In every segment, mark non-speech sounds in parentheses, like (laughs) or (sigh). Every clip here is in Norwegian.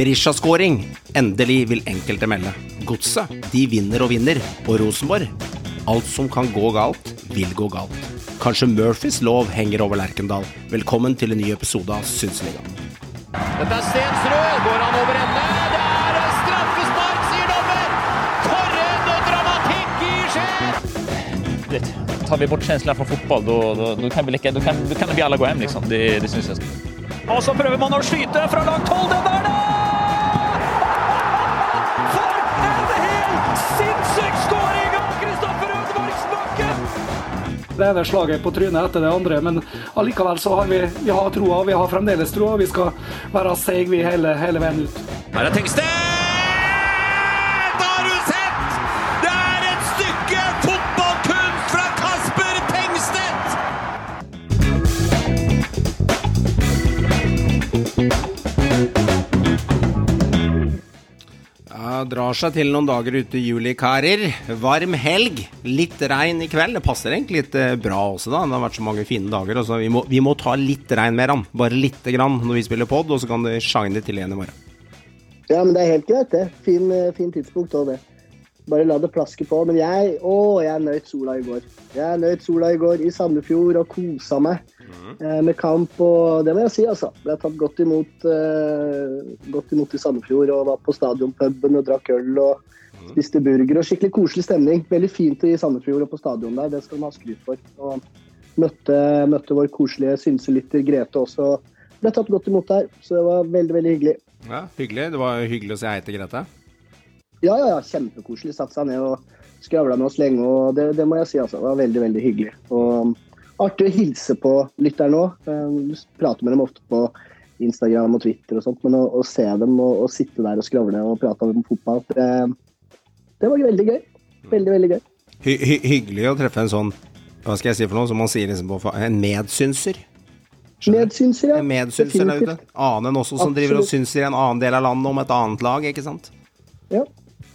Berisha-skåring. Endelig vil enkelte melde. Godset, de vinner og vinner. Og Rosenborg, alt som kan gå galt, vil gå galt. Kanskje Murphys lov henger over Lerkendal. Velkommen til en ny episode av Synseligaen. Dette er Stensrud. Går han over ende? Det er straffespark, sier dommer! For en dramatikk i Skien! tar vi bort känslan fra fotball, da då, då, kan kan, kan vi alle gå hjem, liksom. Det, det syns jeg. Og så prøver man å skyte fra langt hold. Den der, da! Det ene slaget på trynet etter det andre, men allikevel så har vi, vi har troa. Vi har fremdeles troa. Vi skal være seige hele, hele veien ut. Her er Tengstedt! Drar seg til noen dager ute i juli, karer. Varm helg. Litt regn i kveld. Det passer egentlig litt eh, bra også, da. Det har vært så mange fine dager. Altså, vi, må, vi må ta litt regn mer an. Bare lite grann når vi spiller pod, og så kan det shine til igjen i morgen. Ja, men det er helt greit, det. Fin, eh, fin tidspunkt òg, det. Bare la det plaske på. Men jeg Å, jeg nøt sola i går. Jeg nøt sola i går i Sandefjord og kosa meg eh, med kamp. Og det må jeg si, altså. Ble tatt godt imot, eh, godt imot i Sandefjord og var på stadionpuben og drakk øl og spiste burger. og Skikkelig koselig stemning. Veldig fint i Sandefjord og på stadion der. Det skal de ha skryt for. Og møtte, møtte vår koselige synselytter Grete også. Ble tatt godt imot der, så det var veldig, veldig hyggelig. Ja, Hyggelig. Det var hyggelig å si hei til Grete. Ja, ja, ja, kjempekoselig. Satte seg ned og skravla med oss lenge. og det, det må jeg si, altså. Det var veldig, veldig hyggelig. Og Artig å hilse på lytterne òg. Prater med dem ofte på Instagram og Twitter og sånt, men å, å se dem og, og sitte der og skravle og prate om fotball, det, det var veldig gøy. Veldig, veldig gøy. Hy hy hyggelig å treffe en sånn Hva skal jeg si for noe? Som man sier liksom på En medsynser. Medsynser, ja. En medsynser der ute. Annen enn også som driver og synser i en annen del av landet om et annet lag, ikke sant? Ja.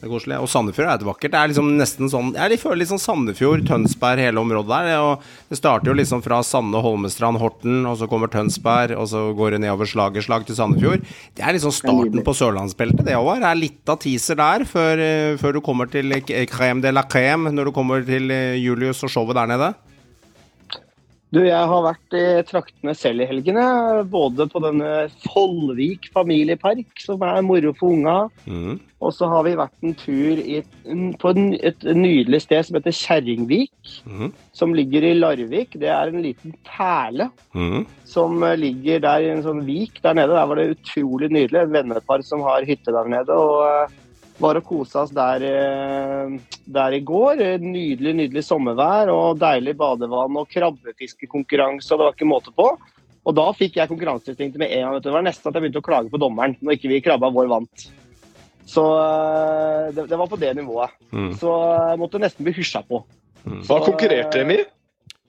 Det er koselig. Og Sandefjord er et vakkert. Det er liksom nesten sånn Jeg føler litt sånn Sandefjord, Tønsberg, hele området der. Og det starter jo liksom fra Sande, Holmestrand, Horten, og så kommer Tønsberg, og så går det nedover slag i slag til Sandefjord. Det er liksom starten på sørlandsbeltet, det òg. Det er litt av teaser der før, eh, før du kommer til eh, crème de la crème, når du kommer til eh, Julius og showet der nede. Du, jeg har vært i traktene selv i helgene. Både på denne Follvik familiepark, som er moro for unga. Mm. Og så har vi vært en tur i, på et nydelig sted som heter Kjerringvik. Mm. Som ligger i Larvik. Det er en liten perle Mm. som eh, ligger der i en sånn vik der nede. Der var det utrolig nydelig. Et vennepar som har hytte der nede. og eh, var og kosa oss der, eh, der i går. Eh, Nydelig, nydelig sommervær og deilig badevann og krabbefiskekonkurranse. og Det var ikke måte på. Og da fikk jeg konkurranseinstinktet med en gang. Det var nesten at jeg begynte å klage på dommeren når ikke vi krabba vår vant. Så eh, det, det var på det nivået. Mm. Så jeg måtte nesten bli hysja på. Hva konkurrerte de i?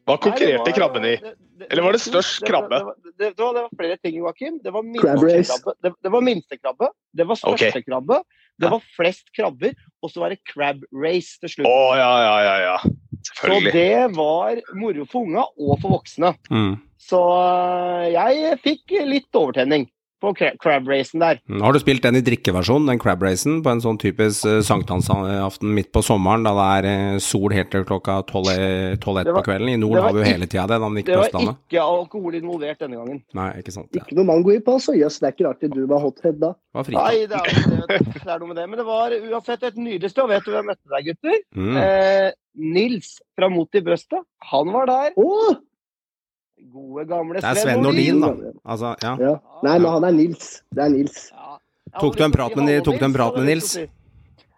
Hva konkurrerte krabbene i? Eller var det størst krabbe? Det var, det, det, det var flere ting, Joakim. Det var minstekrabbe, det, det var minstekrabbe, det var største krabbe, det var flest krabber, og så var det crab race til slutt. slutt. ja, ja, ja. ja. Så det var moro for unga og for voksne. Mm. Så øh, jeg fikk litt overtenning på crab-racen der. Mm. Har du spilt den i drikkeversjon, den crab racen, på en sånn typisk uh, sankthansaften midt på sommeren, da det er eh, sol helt til klokka tolv-ett Det på kvelden? I nord var har vi jo hele tida det, gikk Det var ikke alkohol involvert denne gangen. Nei, ikke sant. Ja. Ikke noe mango i pass, og jøss, det er ikke rart du var hothead da. Var. Nei, det er, det, det er noe med det. Men det var uansett et nydelig sted. Og vet du hvem jeg møtte der, gutter? Mm. Eh, Nils fra Mot i brøstet. Han var der. Å! Gode, gamle Det er Sven Nordin, da. Altså, ja. Ja. Nei, men han er Nils. Det er Nils. Ja. Tok du en prat med- tok du en prat med Nils?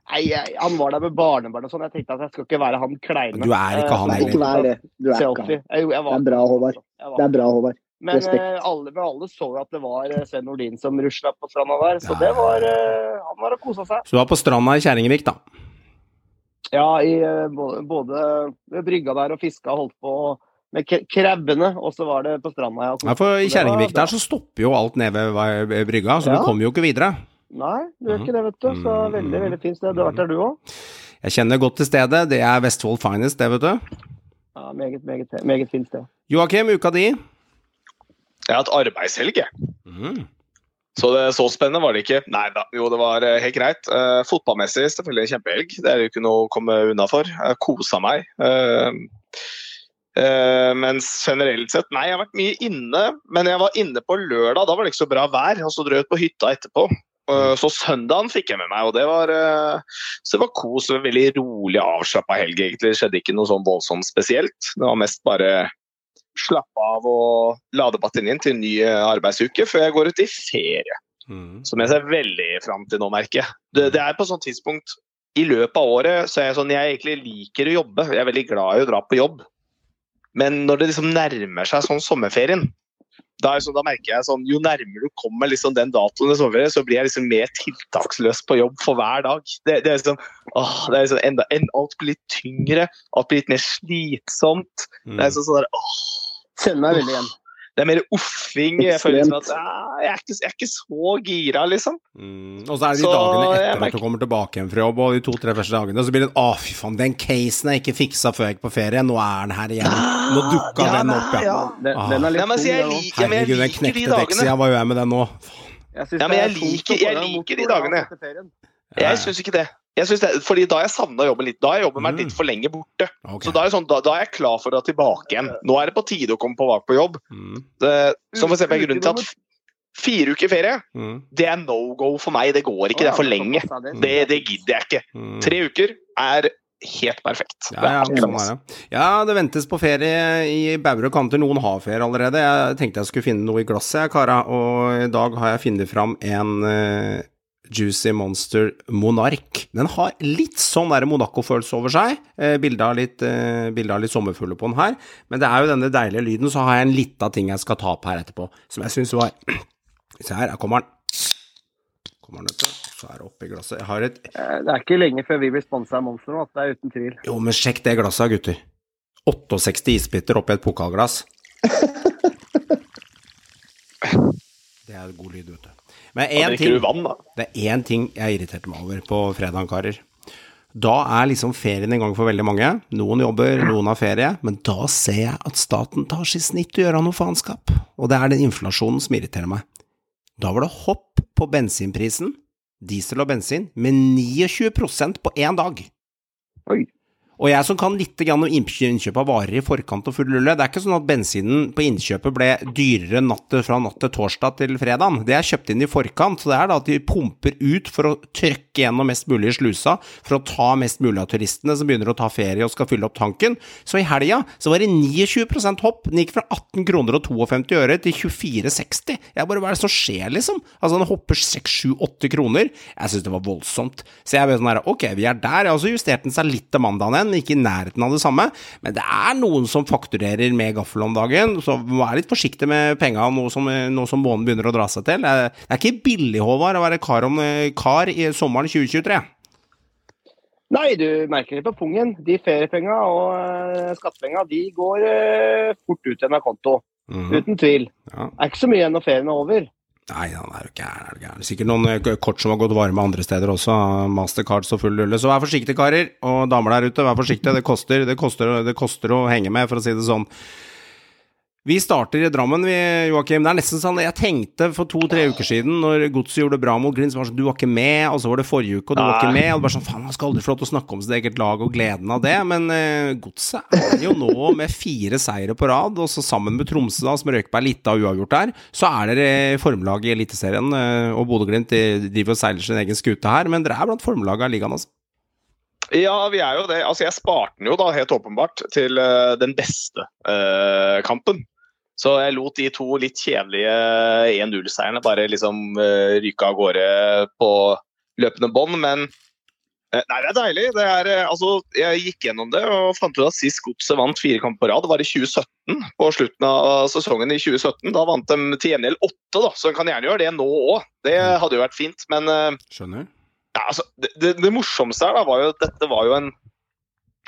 Nei, jeg, han var der med barnebarn og sånn. Jeg tenkte at jeg skal ikke være han kleine. Du er ikke han heller. Ikke vær det. Du er ikke han. Det er bra, Håvard. Det er bra, Håvard. Men eh, alle, men alle så jo at det var eh, Sven Nordin som rusla på stranda der, så det var eh, Han var og kosa seg. Så du var på stranda i Kjerringvik, da. Ja, i, eh, både, både ved brygga der og fiska og holdt på med k- krabbene, og så var det på stranda. Ja, Ja, for i Kjerringvik der så stopper jo alt nede ved brygga, så Ja. du kommer jo ikke videre. Nei, du gjør Mhm. ikke det, vet du. Så Mhm. veldig, veldig fint sted. Du har vært der, du òg? Jeg kjenner godt til stedet. Det er Vestfold Finest, det, vet du. Ja, meget, meget, meget fint sted. Joakim, uka di? Jeg har hatt arbeidshelg, jeg. Mm. Så det, så spennende var det ikke. Nei da, jo det var eh, helt greit. Uh, fotballmessig selvfølgelig en kjempehelg. Det er jo ikke noe å komme unna for. Jeg kosa meg. Uh, uh, mens generelt sett Nei, jeg har vært mye inne. Men jeg var inne på lørdag, da var det ikke så bra vær. Og så dro jeg ut på hytta etterpå. Uh, så søndagen fikk jeg med meg, og det var, så det var kos. En veldig rolig, avslappa helg, egentlig. Det skjedde ikke noe sånn voldsomt spesielt. Det var mest bare slappe av og lade batterien til en ny arbeidsuke før jeg går ut i ferie. Mm. Som jeg ser veldig fram til nå, merker jeg. Det, det, er på sånt tidspunkt i løpet av året så er jeg sånn Jeg egentlig liker å jobbe. Jeg er veldig glad i å dra på jobb. Men når det liksom nærmer seg sånn sommerferien, da, sånn, da merker jeg sånn Jo nærmere du kommer liksom den datoen sommerferien, så blir jeg liksom mer tiltaksløs på jobb for hver dag. Det, det er liksom, åh, det er liksom enda, en, Alt blir litt tyngre, alt blir litt mer slitsomt. Mm. Det er sånn, sånn der, åh, Kjenner meg veldig igjen. Det er mer uffing. Jeg føler liksom at ah, jeg, er ikke, jeg, er ikke, så gira, liksom. Mm. Og så er det de så, dagene etter at du kommer tilbake igjen fra jobb, og de to-tre første dagene, så blir det å, fy faen, den casen jeg ikke fiksa før jeg gikk på ferie, nå er den her igjen. Nå dukka ja, den opp, ja. ja. Den, ah. den, er litt Nei, men, jeg, li, ja, jeg Herregud, den knekte deksia, hva gjør jeg med den nå? Jeg ja, men jeg liker, jeg liker de dagene. Jeg syns ikke det. Det, fordi Da har jeg savna jobben litt. Da har jeg jobben vært litt mm. for lenge borte. Okay. Så da er, sånn, da, da er, jeg klar for å dra tilbake igjen. Nå er det på tide å komme tilbake på jobb. Mm. Det, som for eksempel grunnen til at fire uker ferie, mm. det er no go for meg. Det går ikke, det er for lenge. Det, det gidder jeg ikke. Mm. Tre uker er helt perfekt. Ja, ja, sånn er det. ja, det ventes på ferie i Bauer og Kanter. Noen har ferie allerede. Jeg tenkte jeg skulle finne noe i glasset, jeg, kara. Og i dag har jeg funnet fram en uh, Juicy Monster Monark. Den har litt sånn Monaco-følelse over seg. Eh, Bilde av, eh, litt sommerfugler på den her. Men det er jo denne deilige lyden, så har jeg en lita ting jeg skal ta opp her etterpå, som jeg syns var (clears throat) Se her, her kommer den. Kommer den ut, så er det oppi glasset. Jeg har et eh, Det er ikke lenge før vi blir sponsa av Monster nå, det er uten tvil. Jo, men sjekk det glasset, gutter. 68 isbiter oppi et pokalglass. (laughs) Det er god lyd, vet du. Men én ting, vann, det er én ting jeg irriterte meg over på fredag, karer. Da er liksom ferien en gang for veldig mange. Noen jobber, noen har ferie. Men da ser jeg at staten tar sitt snitt og gjør noe faenskap. Og det er den inflasjonen som irriterer meg. Da var det hopp på bensinprisen, diesel og bensin, med 29% på én dag. Oi. Og jeg som kan litt om innkjøp av varer i forkant og full rulle, det er ikke sånn at bensinen på innkjøpet ble dyrere natt fra natt til torsdag til fredag. Det er kjøpt inn i forkant, så det er da at de pumper ut for å trykke gjennom mest mulig i slusa, for å ta mest mulig av turistene som begynner å ta ferie og skal fylle opp tanken. Så i helga så var det 29 hopp. Den gikk fra 18 kroner og 52 øre til 24,60. Jeg bare, hva er det som skjer, liksom? Altså, den hopper 6-7-8 kroner. Jeg syns det var voldsomt. Så jeg ble sånn her, ok, vi er der. Jeg har også justert den seg litt til mandagen igjen ikke i nærheten av det samme. Men det er noen som fakturerer med gaffel om dagen, så vær litt forsiktig med penga nå som, nå som månen begynner å dra seg til. Det er, ikke billig, Håvard, å være kar, om, kar i sommeren 2023. Nei, du merker det på pungen. De feriepenga og uh, skattepenga de går uh, fort ut igjen av konto. Mm. Uten tvil. Ja. Det er ikke så mye igjen når ferien er over. Nei, han er jo gæren, er gæren. Sikkert noen eh, kort som har gått varme andre steder også. Mastercards og full rulle. Så vær forsiktige, karer. Og damer der ute, vær forsiktige. Det koster, det koster, det koster å henge med, for å si det sånn. Vi starter i Drammen, vi, Joakim. Det er nesten sånn Jeg tenkte for to-tre uker siden, når Godset gjorde det bra mot Glimt, så var det sånn Du var ikke med. Og så var det forrige uke, og du var ikke med. Og det bare sånn Faen, man skal aldri få lov til å snakke om sitt eget lag og gleden av det. Men uh, Godset er jo nå med fire seire på rad, og så sammen med Tromsø, da, som røyker på ei av uavgjort der, så er dere formlag i Eliteserien. Uh, og Bodø-Glimt driver og seiler sin egen skute her, men dere er blant formlaga i ligaen, altså. Ja, vi er jo det. Altså, jeg sparte den jo da helt åpenbart til uh, den beste uh, kampen. Så jeg lot de to litt kjedelige 1-0-seierne bare liksom uh, ryke av gårde på løpende bånd. Men uh, nei, det er deilig. Det er, uh, altså, jeg gikk gjennom det og fant ut at sist Godset vant fire kamper på rad, det var i 2017. På slutten av sesongen i 2017. Da vant de til gjengjeld åtte, da, så de kan gjerne gjøre det nå òg. Det mm. hadde jo vært fint, men Skjønner. Ja, altså, det, det, det, morsomste her da, var jo at dette var jo en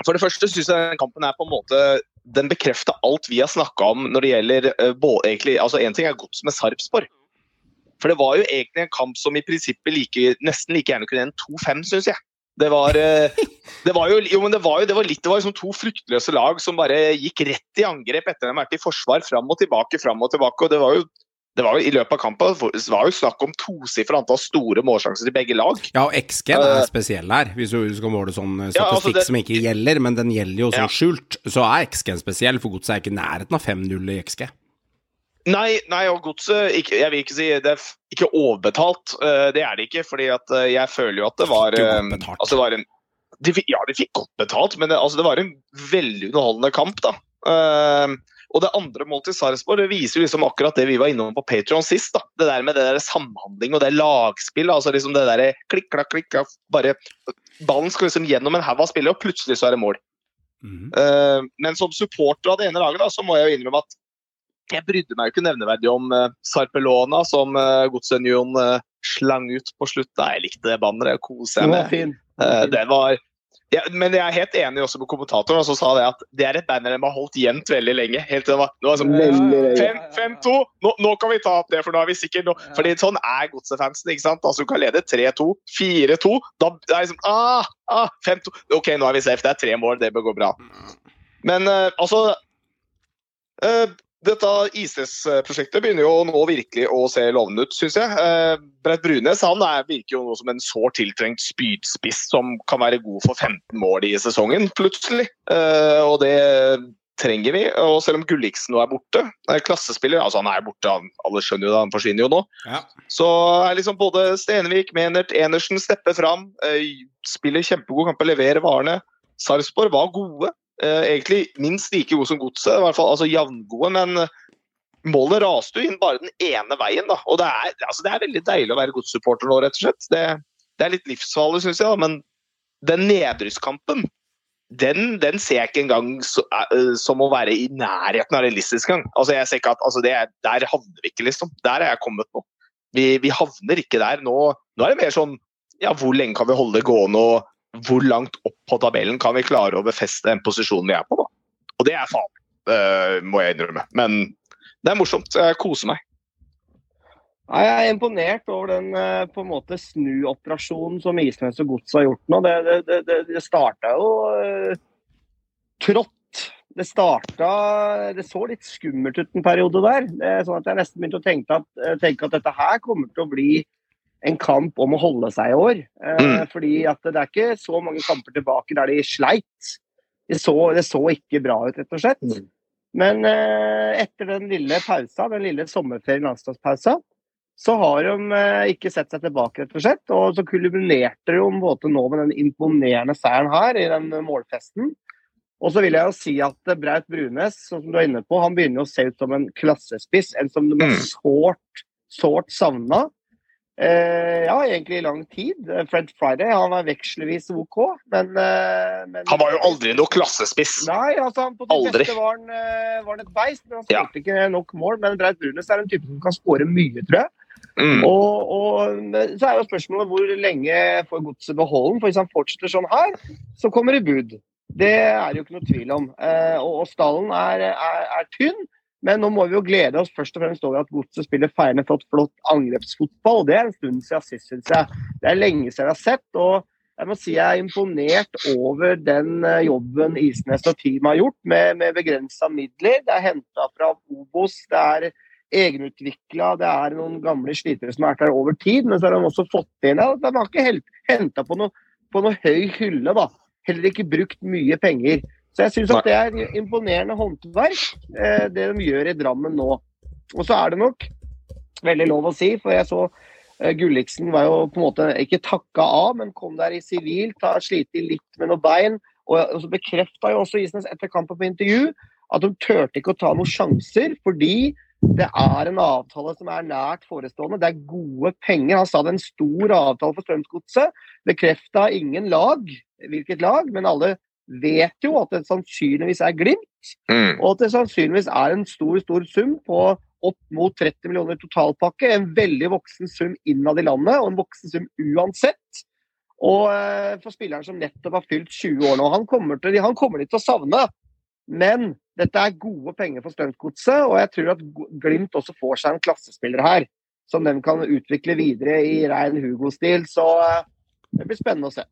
For det første syns jeg den kampen er på en måte den bekrefter alt vi har snakka om når det gjelder uh, egentlig, altså En ting er gods med Sarpsborg. For det var jo egentlig en kamp som i prinsippet like, nesten like gjerne kunne endt 2-5, syns jeg. Det var, uh, det var, jo, jo, det var jo det var litt, det var liksom to fruktløse lag som bare gikk rett i angrep etter at de har vært i forsvar, fram og tilbake, fram og tilbake. og Det var jo det var jo I løpet av kampen det var jo snakk om tosifra antall store målsjanser til begge lag. Ja, og XG er spesiell her, hvis du skal måle sånn statistikk Ja, altså det- som ikke gjelder, men den gjelder jo sånn Ja. skjult. Så er XG-en spesiell, for godset er ikke i nærheten av 5-0 i XG. Nei, nei og godset Jeg vil ikke si det er ikke overbetalt. eh, det er det ikke. fordi at eh, jeg føler jo at det var eh, altså det var en, de Ja, de fikk godt betalt, men det, altså det var en veldig underholdende kamp. da. Eh, og det andre målet til Sarpsborg det viser liksom akkurat det vi var innom på Patreon sist. da. Det der med det der samhandling og det lagspill. altså liksom det der klikk, klakk, klikk, bare Ballen skal liksom gjennom en haug av spillere, og plutselig så er det mål. Mhm. Uh, men som supporter av det ene laget, da, så må jeg jo innrømme at jeg brydde meg jo ikke nevneverdig om uh, Sarpelona, som uh, Godsunionen uh, slang ut på slutt. Da. Jeg likte det banneret, jeg koser Den meg var med. fin. Eh, det var ja, Men jeg er helt enig også med kommentatoren, som sa det at det er et banner de har holdt jevnt veldig lenge. Helt til det var, det var sånn, Veldig lenge. Fem- 5-2, nå, nå kan vi ta opp det, for nå er vi sikre. Nå. Fordi sånn er godsefansen. ikke sant? Altså Du kan lede 3-2, 4-2. Da det er liksom ah, ah, 5-2. OK, nå er vi safe. Det er tre mål, det bør gå bra. Men uh, altså eh, dette ISS-prosjektet begynner jo nå virkelig å se lovende ut, syns jeg. Uh, Brett Brunes han er, virker jo nå som en sårt tiltrengt spydspiss som kan være god for 15 mål i sesongen, plutselig. Eh, og det trenger vi. Og selv om Gulliksen nå er borte, er klassespiller altså Han er borte, han, alle skjønner jo det, han forsvinner jo nå. Ja. Så er liksom både Stenvik, Menert, Enersen stepper fram. spiller kjempegod kamp og leverer varene. Sarpsborg var gode. Eh, egentlig minst like gode som Godset, i hvert fall altså jevngode. Men eh, målet raste jo inn bare den ene veien. da, og Det er, altså, det er veldig deilig å være Godssupporter nå, rett og slett. Det, det er litt livsfarlig, syns jeg. da, Men den nedrykkskampen den, den ser jeg ikke engang så, uh, som å være i nærheten av realistisk gang. Altså, jeg ser ikke at, altså, det er, Der havner vi ikke, liksom. Der er jeg kommet nå. Vi, vi havner ikke der. Nå, nå er det mer sånn ja, hvor lenge kan vi holde det gående, og hvor langt opp på tabellen kan vi klare å befeste den posisjonen vi er på, da. Og det er farlig, eh, må jeg innrømme. Men det er morsomt. Jeg koser meg. Jeg er imponert over den eh, på en måte snuoperasjonen som Isnes og Gods har gjort nå. Det, det, det, det, starta jo uh, trått. Det starta Det så litt skummelt ut en periode der. Er sånn at Jeg nesten begynte å tenke at, tenke at dette her kommer til å bli en kamp om å holde seg i år. Eh, Mm. Fordi at det er ikke så mange kamper tilbake der de sleit. Det så, det så ikke bra ut, rett og slett. Mm. Men eh, etter den lille pausa, den lille sommerferien landslagspausa, så har de eh, ikke sett seg tilbake, rett og slett. Og så kulminerte det jo måte nå med den imponerende seieren her i den målfesten. Og så vil jeg jo si at eh, Braut Brunes, som du er inne på, han begynner å se ut som en klassespiss. En som de har Mm. sårt, sårt savna. Eh, ja, egentlig i lang tid. Fred Friday han var vekslevis OK, men, uh, men Han var jo aldri noe klassespiss. Nei, altså han på det Aldri. beste var han, eh, var han et beist, men han Ja. ikke nok mål. Men Braut Brunes er en type som kan skåre mye, tror jeg. Mm. Og, og så er jo spørsmålet hvor lenge får godset beholden? For hvis han fortsetter sånn her, så kommer det bud. Det er jo ikke noe tvil om. Og, og stallen er, er, er tynn. Men nå må vi jo glede oss først og fremst over at Godset spiller feiende flott, flott angrepsfotball. Det er en stund siden sist, syns jeg. Det er lenge siden jeg har sett. og jeg må si jeg er imponert over den eh, jobben Isnes og teamet har gjort, med, med begrensa midler. Det er henta fra Obos, det er egenutvikla, det er noen gamle slitere som har vært der over tid. Men så har de også fått inn De har ikke henta på, noe, på noe høy hylle, da. Heller ikke brukt mye penger. Så jeg syns at det er imponerende håndverk, eh, det de gjør i Drammen nå. Og så er det nok veldig lov å si, for jeg så eh, Gulliksen var jo på en måte ikke takka av, men kom der i sivilt, har slitt litt med noen bein. Og, og så bekrefta jo også Isnes etter kampen på intervju at de turte ikke å ta noen sjanser, fordi det er en avtale som er nært forestående. Det er gode penger. Han sa det er en stor avtale for Strømsgodset. Bekrefta ingen lag, hvilket lag, men alle vet jo at det sannsynligvis er Glimt. Mm. Og at det sannsynligvis er en stor, stor sum på opp mot 30 millioner totalpakke. En veldig voksen sum innad i landet, og en voksen sum uansett. Og eh, for spilleren som nettopp har fylt 20 år nå, han kommer, til, han kommer de til å savne. Men dette er gode penger for Strømsgodset, og jeg tror at Glimt også får seg en klassespiller her. Som de kan utvikle videre i rein Hugo-stil. Så eh, det blir spennende å se.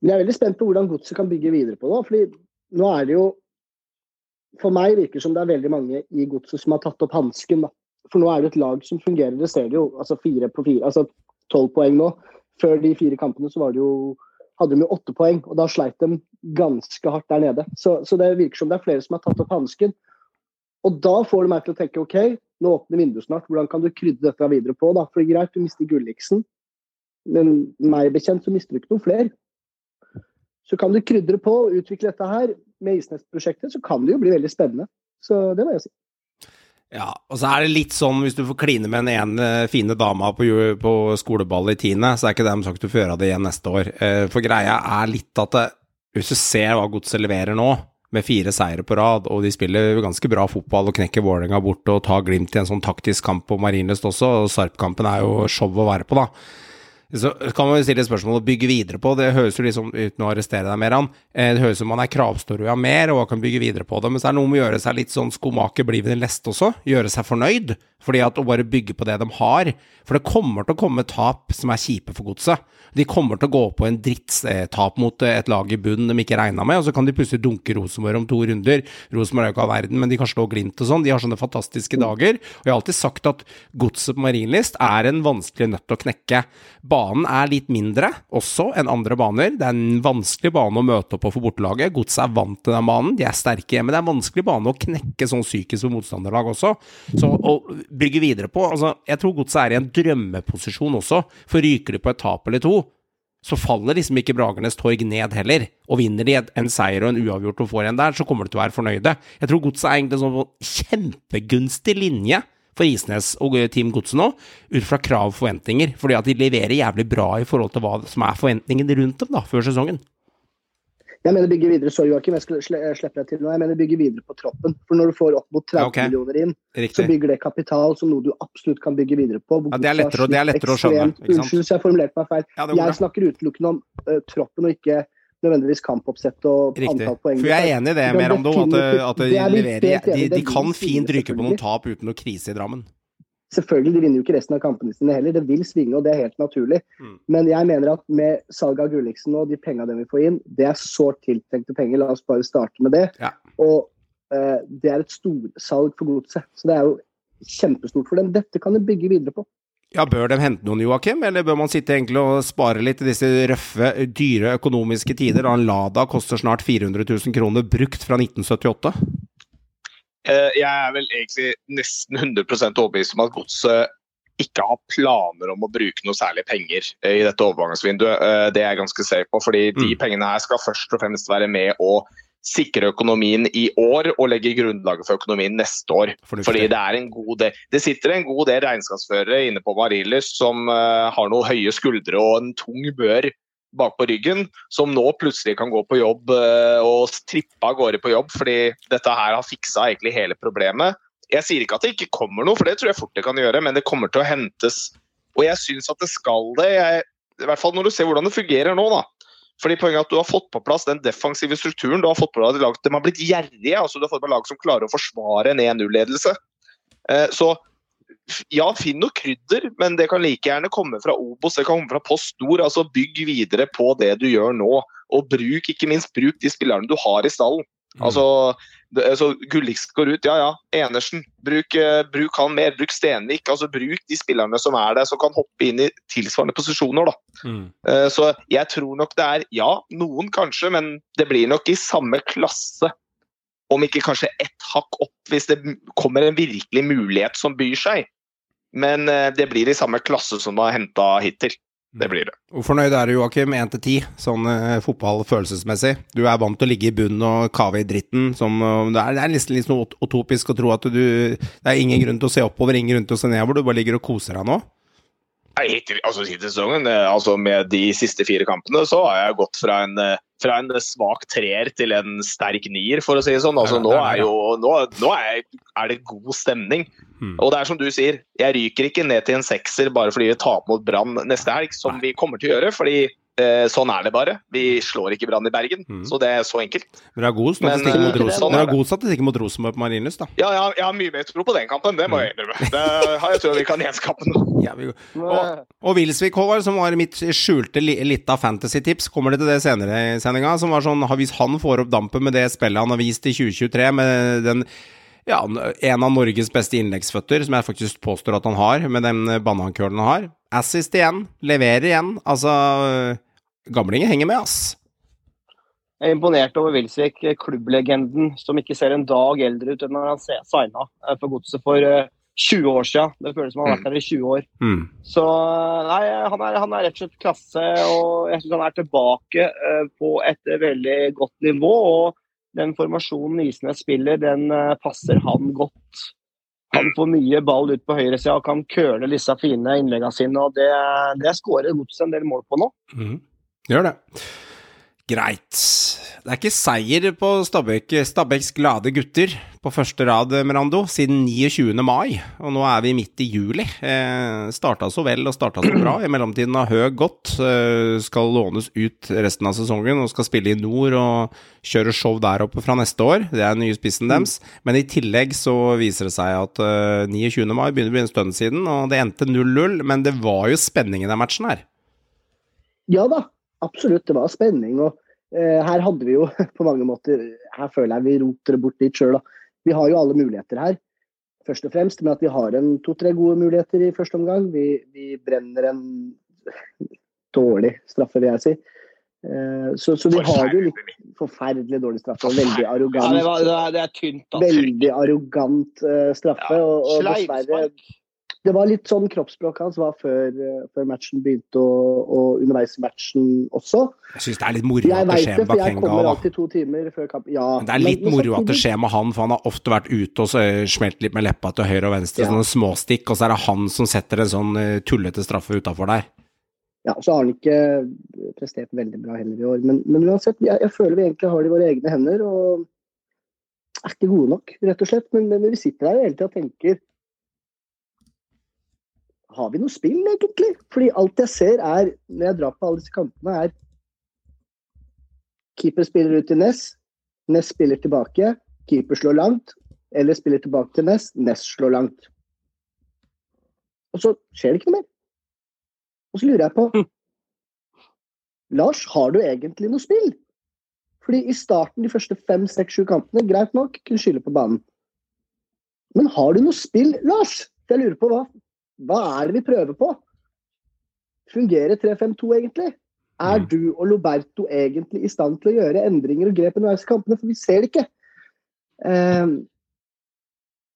Men jeg er veldig spent på hvordan godset kan bygge videre på det. fordi nå er det jo For meg virker det som det er veldig mange i godset som har tatt opp hansken. For nå er det et lag som fungerer. Det ser du jo. Altså fire på fire. Altså tolv poeng nå. Før de fire kampene så var det jo hadde de jo åtte poeng, og da sleit de ganske hardt der nede. Så, så det virker som det er flere som har tatt opp hansken. Og da får det meg til å tenke OK, nå åpner vinduet snart, hvordan kan du krydre dette videre på? da? For greit, du mister Gulliksen, men meg bekjent så mister du ikke noen flere. Så kan du krydre på og utvikle dette her med Isnes-prosjektet, så kan det jo bli veldig spennende. Så det må jeg si. Ja, og så er det litt sånn hvis du får kline med den ene fine dama på, på skoleballet i tiende, så er ikke det sagt du får gjøre det igjen neste år. Eh, For greia er litt at det, hvis du ser hva Godset leverer nå, med fire seire på rad, og de spiller ganske bra fotball og knekker Vålerenga bort og tar Glimt i en sånn taktisk kamp på Marienlyst også, og Sarp-kampen er jo show å være på, da. Så kan man jo stille spørsmål å bygge videre på. Det høres jo liksom, uten å arrestere deg mer, han, eh, det høres ut som man er kravstor og mer og kan bygge videre på det. Men så er det noe med å gjøre seg litt sånn skomaker blir ved den lest også. Gjøre seg fornøyd. Fordi at å bare bygge på det de har. For det kommer til å komme tap som er kjipe for godset. De kommer til å gå på en drittstap mot et lag i bunnen de ikke regna med, og så kan de plutselig dunke Rosenborg om to runder. Rosenborg er jo ikke all verden, men de kan slå Glimt og sånn. De har sånne fantastiske dager. Og jeg har alltid sagt at godset på Marienlyst er en vanskelig nøtt å knekke. Banen er litt mindre også enn andre baner. Det er en vanskelig bane å møte opp på for bortelaget. Godset er vant til den banen, de er sterke hjemme. Det er en vanskelig bane å knekke sånn psykisk for motstanderlag også. Så å bygge videre på altså, Jeg tror Godset er i en drømmeposisjon også, for ryker de på et tap eller to, så faller liksom ikke Bragernes torg ned heller. Og vinner de en seier og en uavgjort og får en der, så kommer de til å være fornøyde. Jeg tror Godset er egentlig en sånn kjempegunstig linje for Isnes og Team Godset nå, ut fra krav og forventninger. Fordi at de leverer jævlig bra i forhold til hva som er forventningene rundt dem da, før sesongen. Jeg mener bygge videre, sorry Joakim, jeg slipper deg til nå. Jeg mener bygge videre på troppen. For når du får opp mot 30 okay. millioner inn, så bygger det kapital som noe du absolutt kan bygge videre på. Ja, det er lettere å- det er lettere å skjønne? Unnskyld hvis jeg formulerte meg feil. Ja, jeg snakker utelukkende om uh, troppen og ikke nødvendigvis kampoppsett og Riktig. antall poeng. For jeg er enig i det, Merando, at, at de er leverer de, de kan fint ryke på noen tap uten noe krise i Drammen. Selvfølgelig, de vinner jo ikke resten av kampene sine heller. Det vil svinge, og det er helt naturlig. Mm. Men jeg mener at med salget av Gulliksen og de pengene de vil få inn, det er sårt tiltrengte penger. La oss bare starte med det. Ja. Og eh, det er et storsalg for godset. Så det er jo kjempestort for dem. Dette kan de bygge videre på. Ja, Bør de hente noen, Joakim, eller bør man sitte egentlig og spare litt i disse røffe, dyre økonomiske tider? da En Lada koster snart 400 000 kroner brukt fra 1978. Eh, Jeg er vel egentlig nesten 100% overbevist om at godset ikke har planer om å bruke noe særlig penger eh, i dette overgangsvinduet. Eh, Det er jeg ganske safe på, fordi de Mm. pengene her skal først og fremst være med å sikre økonomien i år og legge grunnlaget for økonomien neste år. Fornuftig. Fordi det er en god del Det sitter en god del regnskapsførere inne på Marienlyst som har noen høye skuldre og en tung bør bak på ryggen, som nå plutselig kan gå på jobb eh, og trippe av gårde på jobb fordi dette her har fiksa egentlig hele problemet. Jeg sier ikke at det ikke kommer noe, for det tror jeg fort det kan gjøre, men det kommer til å hentes. Og jeg syns at det skal det. Jeg, I hvert fall når du ser hvordan det fungerer nå, da. Fordi poenget er at Du har fått på plass den defensive strukturen. du har fått på plass lag, De har blitt gjerrige. altså Du har fått på lag som klarer å forsvare en 1-0-ledelse. Eh, Så ja, finn noe krydder, men det kan like gjerne komme fra Obos, det kan komme fra Post Nord. altså Bygg videre på det du gjør nå. Og bruk ikke minst bruk de spillerne du har i stallen. Mm. Altså, det, altså Gulliksen går ut, ja ja. Enersen, bruk, uh, bruk han mer. Bruk Stenvik. altså Bruk de spillerne som er der, som kan hoppe inn i tilsvarende posisjoner. da. Mm. Uh, Så jeg tror nok det er, ja, noen kanskje, men det blir nok i samme klasse. Om ikke kanskje ett hakk opp, hvis det kommer en virkelig mulighet som byr seg. Men eh, det blir i samme klasse som du har henta hittil. Det blir det. Hvor fornøyd er du, Joakim? 1 til 10, sånn eh, fotball følelsesmessig. Du er vant til å ligge i bunnen og kave i dritten. Som, eh, det, er, det er nesten litt ut- utopisk å tro at du Det er ingen grunn til å se oppover, ingen grunn til å se nedover. Du bare ligger og koser deg nå. Hittil altså, hittil sesongen, eh, altså med de siste fire kampene, så har jeg gått fra en, eh, fra en svak treer til en sterk nier, for å si det sånn. Altså, nå er jo, nå, nå er, er det god stemning. Mm. Og det er som du sier, jeg ryker ikke ned til en sekser bare fordi vi taper mot Brann neste helg, som vi kommer til å gjøre. fordi sånn er det bare. Vi slår ikke Brann i Bergen. Mm. Så det er så enkelt. Men du har god Men, statistikk eh, mot, Ros sånn er god statistikk mot Rosenborg på Marienlyst, da. Ja, har- jeg har mye mer tro på den kampen, det må jeg innrømme. (laughs) Det har jeg tro vi kan gjenskape nå. Ja, vi, og, og Wilsvik, Håvard, som var mitt skjulte lita fantasy-tips, kommer det til det senere i sendinga? Som var sånn, Hvis han får opp dampen med det spillet han har vist i 2023, med den ja, en av Norges beste innleggsføtter, som jeg faktisk påstår at han har, med den banankølen han har. Assist igjen, leverer igjen. Altså, gamlingen henger med, ass. Jeg er imponert over Wilsvik, klubblegenden som ikke ser en dag eldre ut enn når han signa for godset for 20 år siden. Det føles som han har vært der i 20 år. Mm. Så nei, han er, han er rett og slett klasse, og jeg syns han er tilbake på et veldig godt nivå. og den formasjonen Isnes spiller, den passer han godt. Han får mye ball ut på høyresida og kan køle disse fine innleggene sine. og Det, det skårer Godset en del mål på nå. Mm. Gjør det. Greit. Det er ikke seier på Stabæk, Stabæks glade gutter på første rad, Merando, siden 29. mai, og nå er vi midt i juli. Eh, starta så vel og starta så bra. I mellomtiden har Høg gått, eh, skal lånes ut resten av sesongen og skal spille i nord og kjøre show der oppe fra neste år. Det er den nye spissen deres. Men i tillegg så viser det seg at eh, 29. mai begynner å bli en stund siden, og det endte 0-0, men det var jo spenning i den matchen her. Ja da, absolutt. Det var spenning. og eh, her hadde vi jo (laughs) på mange måter Her føler jeg vi roter det bort litt sjøl. Vi har jo alle muligheter her. Først og fremst med at vi har en to-tre gode muligheter i første omgang. Vi, vi, brenner en (laughs) dårlig straffe, vil jeg si. Eh, så, så, vi har jo litt forferdelig dårlig straffe. Og veldig arrogant. Ja, det, var, det, er, tynt, da. Veldig arrogant uh, straffe. Ja, og, og dessverre det var litt sånn kroppsspråket hans var før, før matchen begynte, og, og, underveis i matchen også. Jeg syns det er litt moro at det skjer med Bakenga. Jeg kommer alltid to timer før kamp. Ja, det er litt men, moro at det skjer med han, for han har ofte vært ute og så smelt litt med leppa til høyre og venstre, ja. sånne småstikk, og så er det han som setter en sånn tullete straffe utafor der. Ja, så har han ikke prestert veldig bra heller i år, men, men uansett, jeg, jeg, føler vi egentlig har det i våre egne hender. og er ikke gode nok, rett og slett. Men, men vi sitter der hele tida og tenker har vi noe spill, egentlig? Fordi alt jeg ser er, når jeg drar på alle disse kampene, er keeper spiller ut til Ness, Ness spiller tilbake, keeper slår langt, eller spiller tilbake til Ness, Ness slår langt. Og så skjer det ikke noe mer. Og så lurer jeg på mm. Lars, har du egentlig noe spill? Fordi i starten, de første fem, seks, sju kampene, greit nok, kunne skylde på banen. Men har du noe spill, Lars? Jeg lurer på hva hva er det vi prøver på? Fungerer 3-5-2 egentlig? Er mm. du og Loberto egentlig i stand til å gjøre endringer og grep underveis i kampene? For vi ser det ikke. Uh,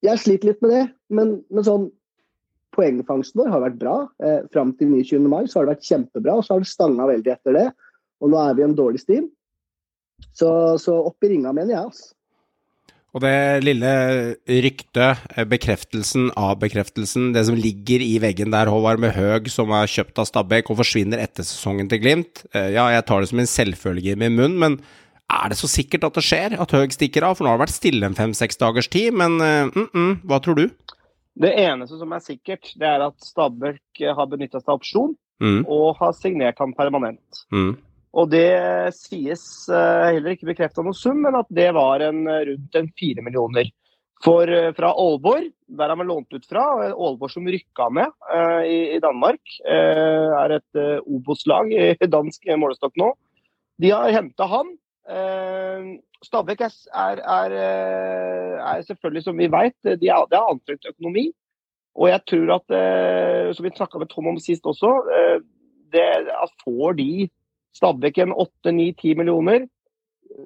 jeg sliter litt med det, men, men sånn poengfangsten vår har vært bra. Eh, Fram til 29. mai så har det vært kjempebra, og så har det stanga veldig etter det. Og nå er vi i en dårlig stim. Så, så opp i ringa, mener jeg. altså. Og det lille ryktet, eh, bekreftelsen av bekreftelsen, det som ligger i veggen der, Håvard, med Høg som er kjøpt av Stabæk og forsvinner etter sesongen til Glimt. Eh, ja, jeg tar det som en selvfølge i min munn, men er det så sikkert at det skjer, at Høg stikker av? For nå har det vært stille en fem-seks dagers tid, men mm -mm, hva tror du? Det eneste som er sikkert, det er at Stabæk har benytta seg av opsjon mm. og har signert ham permanent. Mm. Og det sies eh, heller ikke bekrefta noen sum, men at det var en, rundt en fire millioner. For eh, fra Aalborg, der han var lånt ut fra, Aalborg som rykka ned i, i, Danmark, er et uh, Obos-lag i dansk målestokk nå. De har henta han. Uh, Stabæk er, er, er, selvfølgelig, som vi vet, de er, er anstrengt økonomi. Og jeg tror at, som vi snakka med Tom om sist også, det, at får de Stabæk en 8-9-10 millioner.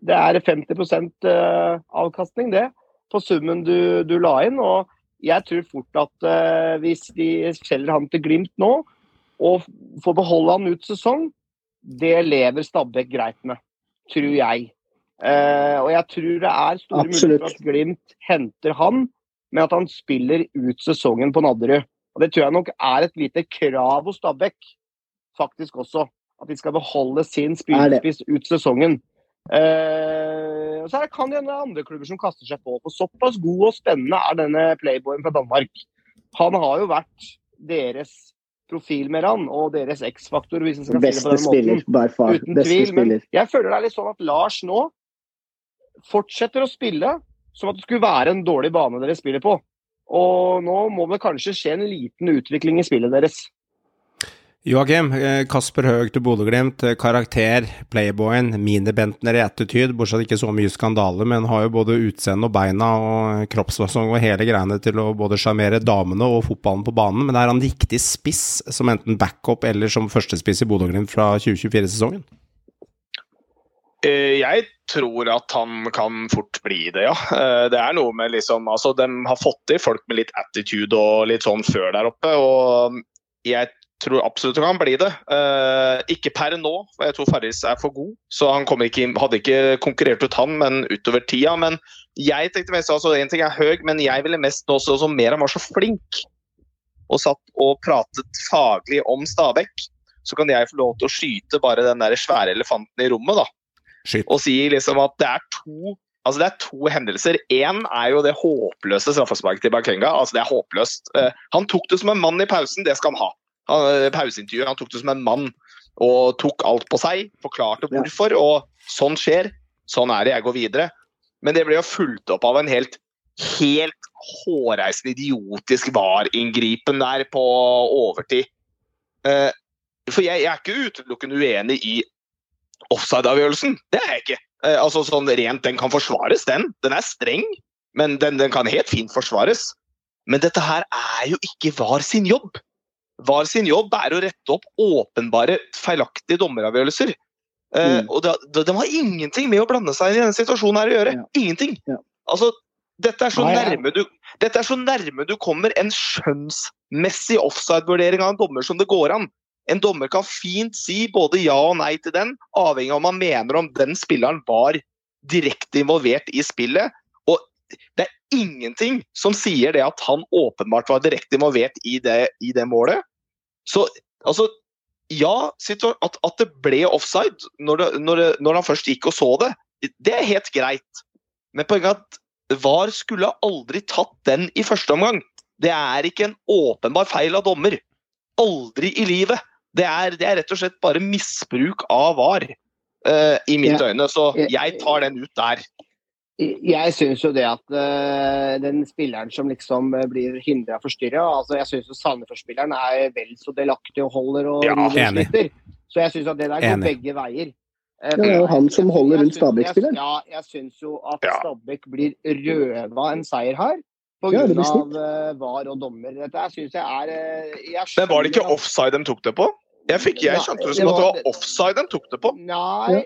Det er 50 eh, avkastning, det, på summen du, du, la inn. Og jeg tror fort at uh, hvis de selger han til Glimt nå, og får beholde han ut sesong, det lever Stabæk greit med, tror jeg. Uh, og jeg tror det er store muligheter for at Glimt henter han, med at han spiller ut sesongen på Nadderud. Og Det tror jeg nok er et lite krav hos Stabæk, faktisk også at de skal beholde sin spydspiss ut sesongen. Uh, så her kan det hende andre klubber som kaster seg på. For såpass god og spennende er denne playboyen fra Danmark. Han har jo vært deres profil med han, og deres X-faktor, hvis skal Beste si det på den spiller, måten. Far. Uten Beste tvil. Men jeg føler det er litt sånn at Lars nå fortsetter å spille som at det skulle være en dårlig bane dere spiller på. Og nå må det kanskje skje en liten utvikling i spillet deres. Joakim, eh, Kasper Høeg til Bodø-Glimt. eh, Karakter, playboyen, minibentner i ettertid. Bortsett ikke så mye skandaler, men har jo både utseende og beina og kroppsfasong og hele greiene til å både sjarmere damene og fotballen på banen. Men er han riktig spiss som enten backup eller som førstespiss i Bodø-Glimt fra 2024-sesongen? Eh, Jeg tror at han kan fort bli det, ja. Det er noe med liksom Altså, de har fått til folk med litt attitude og litt sånn før der oppe, og jeg tror absolutt han kan bli det. Eh, Ikke per nå, for jeg tror Farris er for god, så han ikke, hadde ikke konkurrert ut han, men utover tida. Men jeg tenkte mest altså, En ting er høy, men jeg ville mest nå også, som mer han var så flink og satt og pratet faglig om Stabæk, så kan jeg få lov til å skyte bare den der svære elefanten i rommet, da Skyt. og si liksom at det er to Altså det er to hendelser. Én er jo det håpløse straffesparket til Bakenga. Altså det er håpløst. Uh, han tok det som en mann i pausen, det skal han ha. Han, eh, pauseintervjuet, han tok det som en mann og tok alt på seg. Forklarte hvorfor, og sånn skjer. Sånn er det, jeg går videre. Men det ble jo fulgt opp av en helt helt hårreisende idiotisk VAR-inngripen der på overtid. Eh, for jeg, jeg er ikke utelukkende uenig i offside-avgjørelsen. Det er jeg ikke. Eh, altså sånn rent, Den kan forsvares, den. Den er streng, men den, den kan helt fint forsvares. Men dette her er jo ikke VAR sin jobb. VAR sin jobb er å rette opp åpenbare feilaktige dommeravgjørelser. Mm. Uh, og det, det, de har ingenting med å blande seg inn i denne situasjonen her å gjøre. Ja. Ingenting. Ja. Altså, dette er, så Nei, nærme du, dette er så nærme du kommer en skjønnsmessig offside-vurdering av en dommer som det går an. En dommer kan fint si både ja og nei til den, avhengig av om han mener om den spilleren var direkte involvert i spillet. Og det er ingenting som sier det at han åpenbart var direkte involvert i det, i det målet. Så altså Ja, at, at det ble offside når, det, når, det, når han først gikk og så det, det er helt greit. Men poenget er at VAR skulle aldri tatt den i første omgang. Det er ikke en åpenbar feil av dommer. Aldri i livet. Det er, det er rett og slett bare misbruk av VAR uh, i mine Ja. øyne. Så jeg tar den ut der. Jeg syns jo det at uh, den spilleren som liksom eh, blir hindra forstyrra altså Jeg syns Sandefjord-spilleren er vel så delaktig og holder og Ja, og sliter. Så jeg syns at det der går Enig. begge veier. Uh, det er jo han som holder rundt Stabæk-spilleren. Ja, jeg syns jo at Ja. Stabæk blir røva en seier her. På grunn ja, av eh, VAR og dommer. Dette syns jeg er jeg Men var det ikke offside de tok det på? Jeg, fikk, jeg skjønte det som at det var- offside de tok det på. Nei.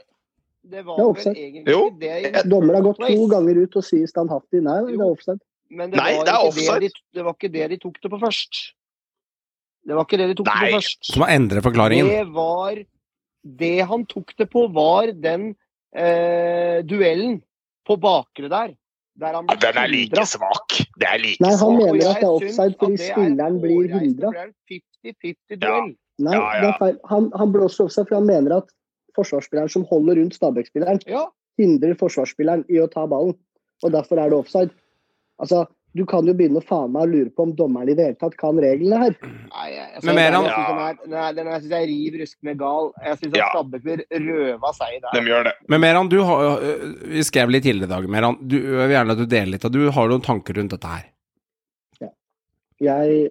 Det var Det er vel egentlig Jo. ikke det. jeg... Dommer har gått to ganger ut og sier standhaftig nei, det er offside. Men det, Nei, var det er offside. Det, de, det var ikke det de tok det på først. Det var ikke det de tok det på først. Så må endre forklaringen. Det var Det han tok det på, var den eh, duellen på bakre der. Der han Ja, den er like hindret. svak. Det er like Nei, han svak. mener at det er offside fordi er spilleren blir hindra. for det er 50-50 duell. Nei, Ja, det ja. er feil. Han, han blåser offside fordi han mener at forsvarsspilleren som holder rundt Stabæk-spilleren, Ja. hindrer forsvarsspilleren i å ta ballen. Og derfor er det offside. Altså, du kan jo begynne å faen meg lure på om dommeren i det hele tatt kan reglene her. Nei, jeg, jeg, Men mer den, han- den, synes jeg riv ruskende gal. Jeg syns Ja. at Stabæk blir røva seg De gjør det. Men Meran, du har, vi skrev litt tidligere i dag, Meran. Du, jeg vil gjerne at du deler litt. Du har noen tanker rundt dette her. Ja. Jeg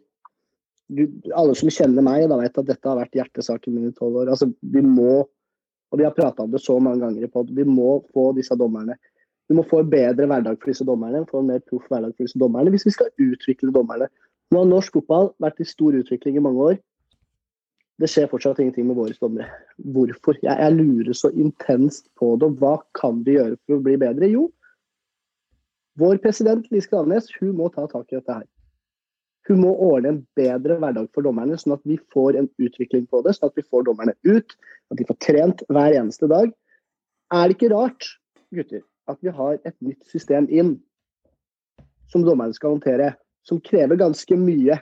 du, Alle som kjenner meg, da vet at dette har vært hjertesaken min i tolv år. Altså, vi må, og vi har prata om det så mange ganger i pod, vi må få disse dommerne Vi må få en bedre hverdag for disse dommerne, få en mer proff hverdag for disse dommerne, hvis vi skal utvikle dommerne. Nå har norsk fotball vært i stor utvikling i mange år. Det skjer fortsatt ingenting med våre dommere. Hvorfor? Jeg, jeg lurer så intenst på det. Hva kan vi gjøre for å bli bedre? Jo, vår president Lise Klaveness hun må ta tak i dette her. Hun må ordne en bedre hverdag for dommerne, sånn at vi får en utvikling på det. Sånn at vi får dommerne ut, at de får trent hver eneste dag. Er det ikke rart, gutter, at vi har et nytt system inn som dommerne skal håndtere, som krever ganske mye?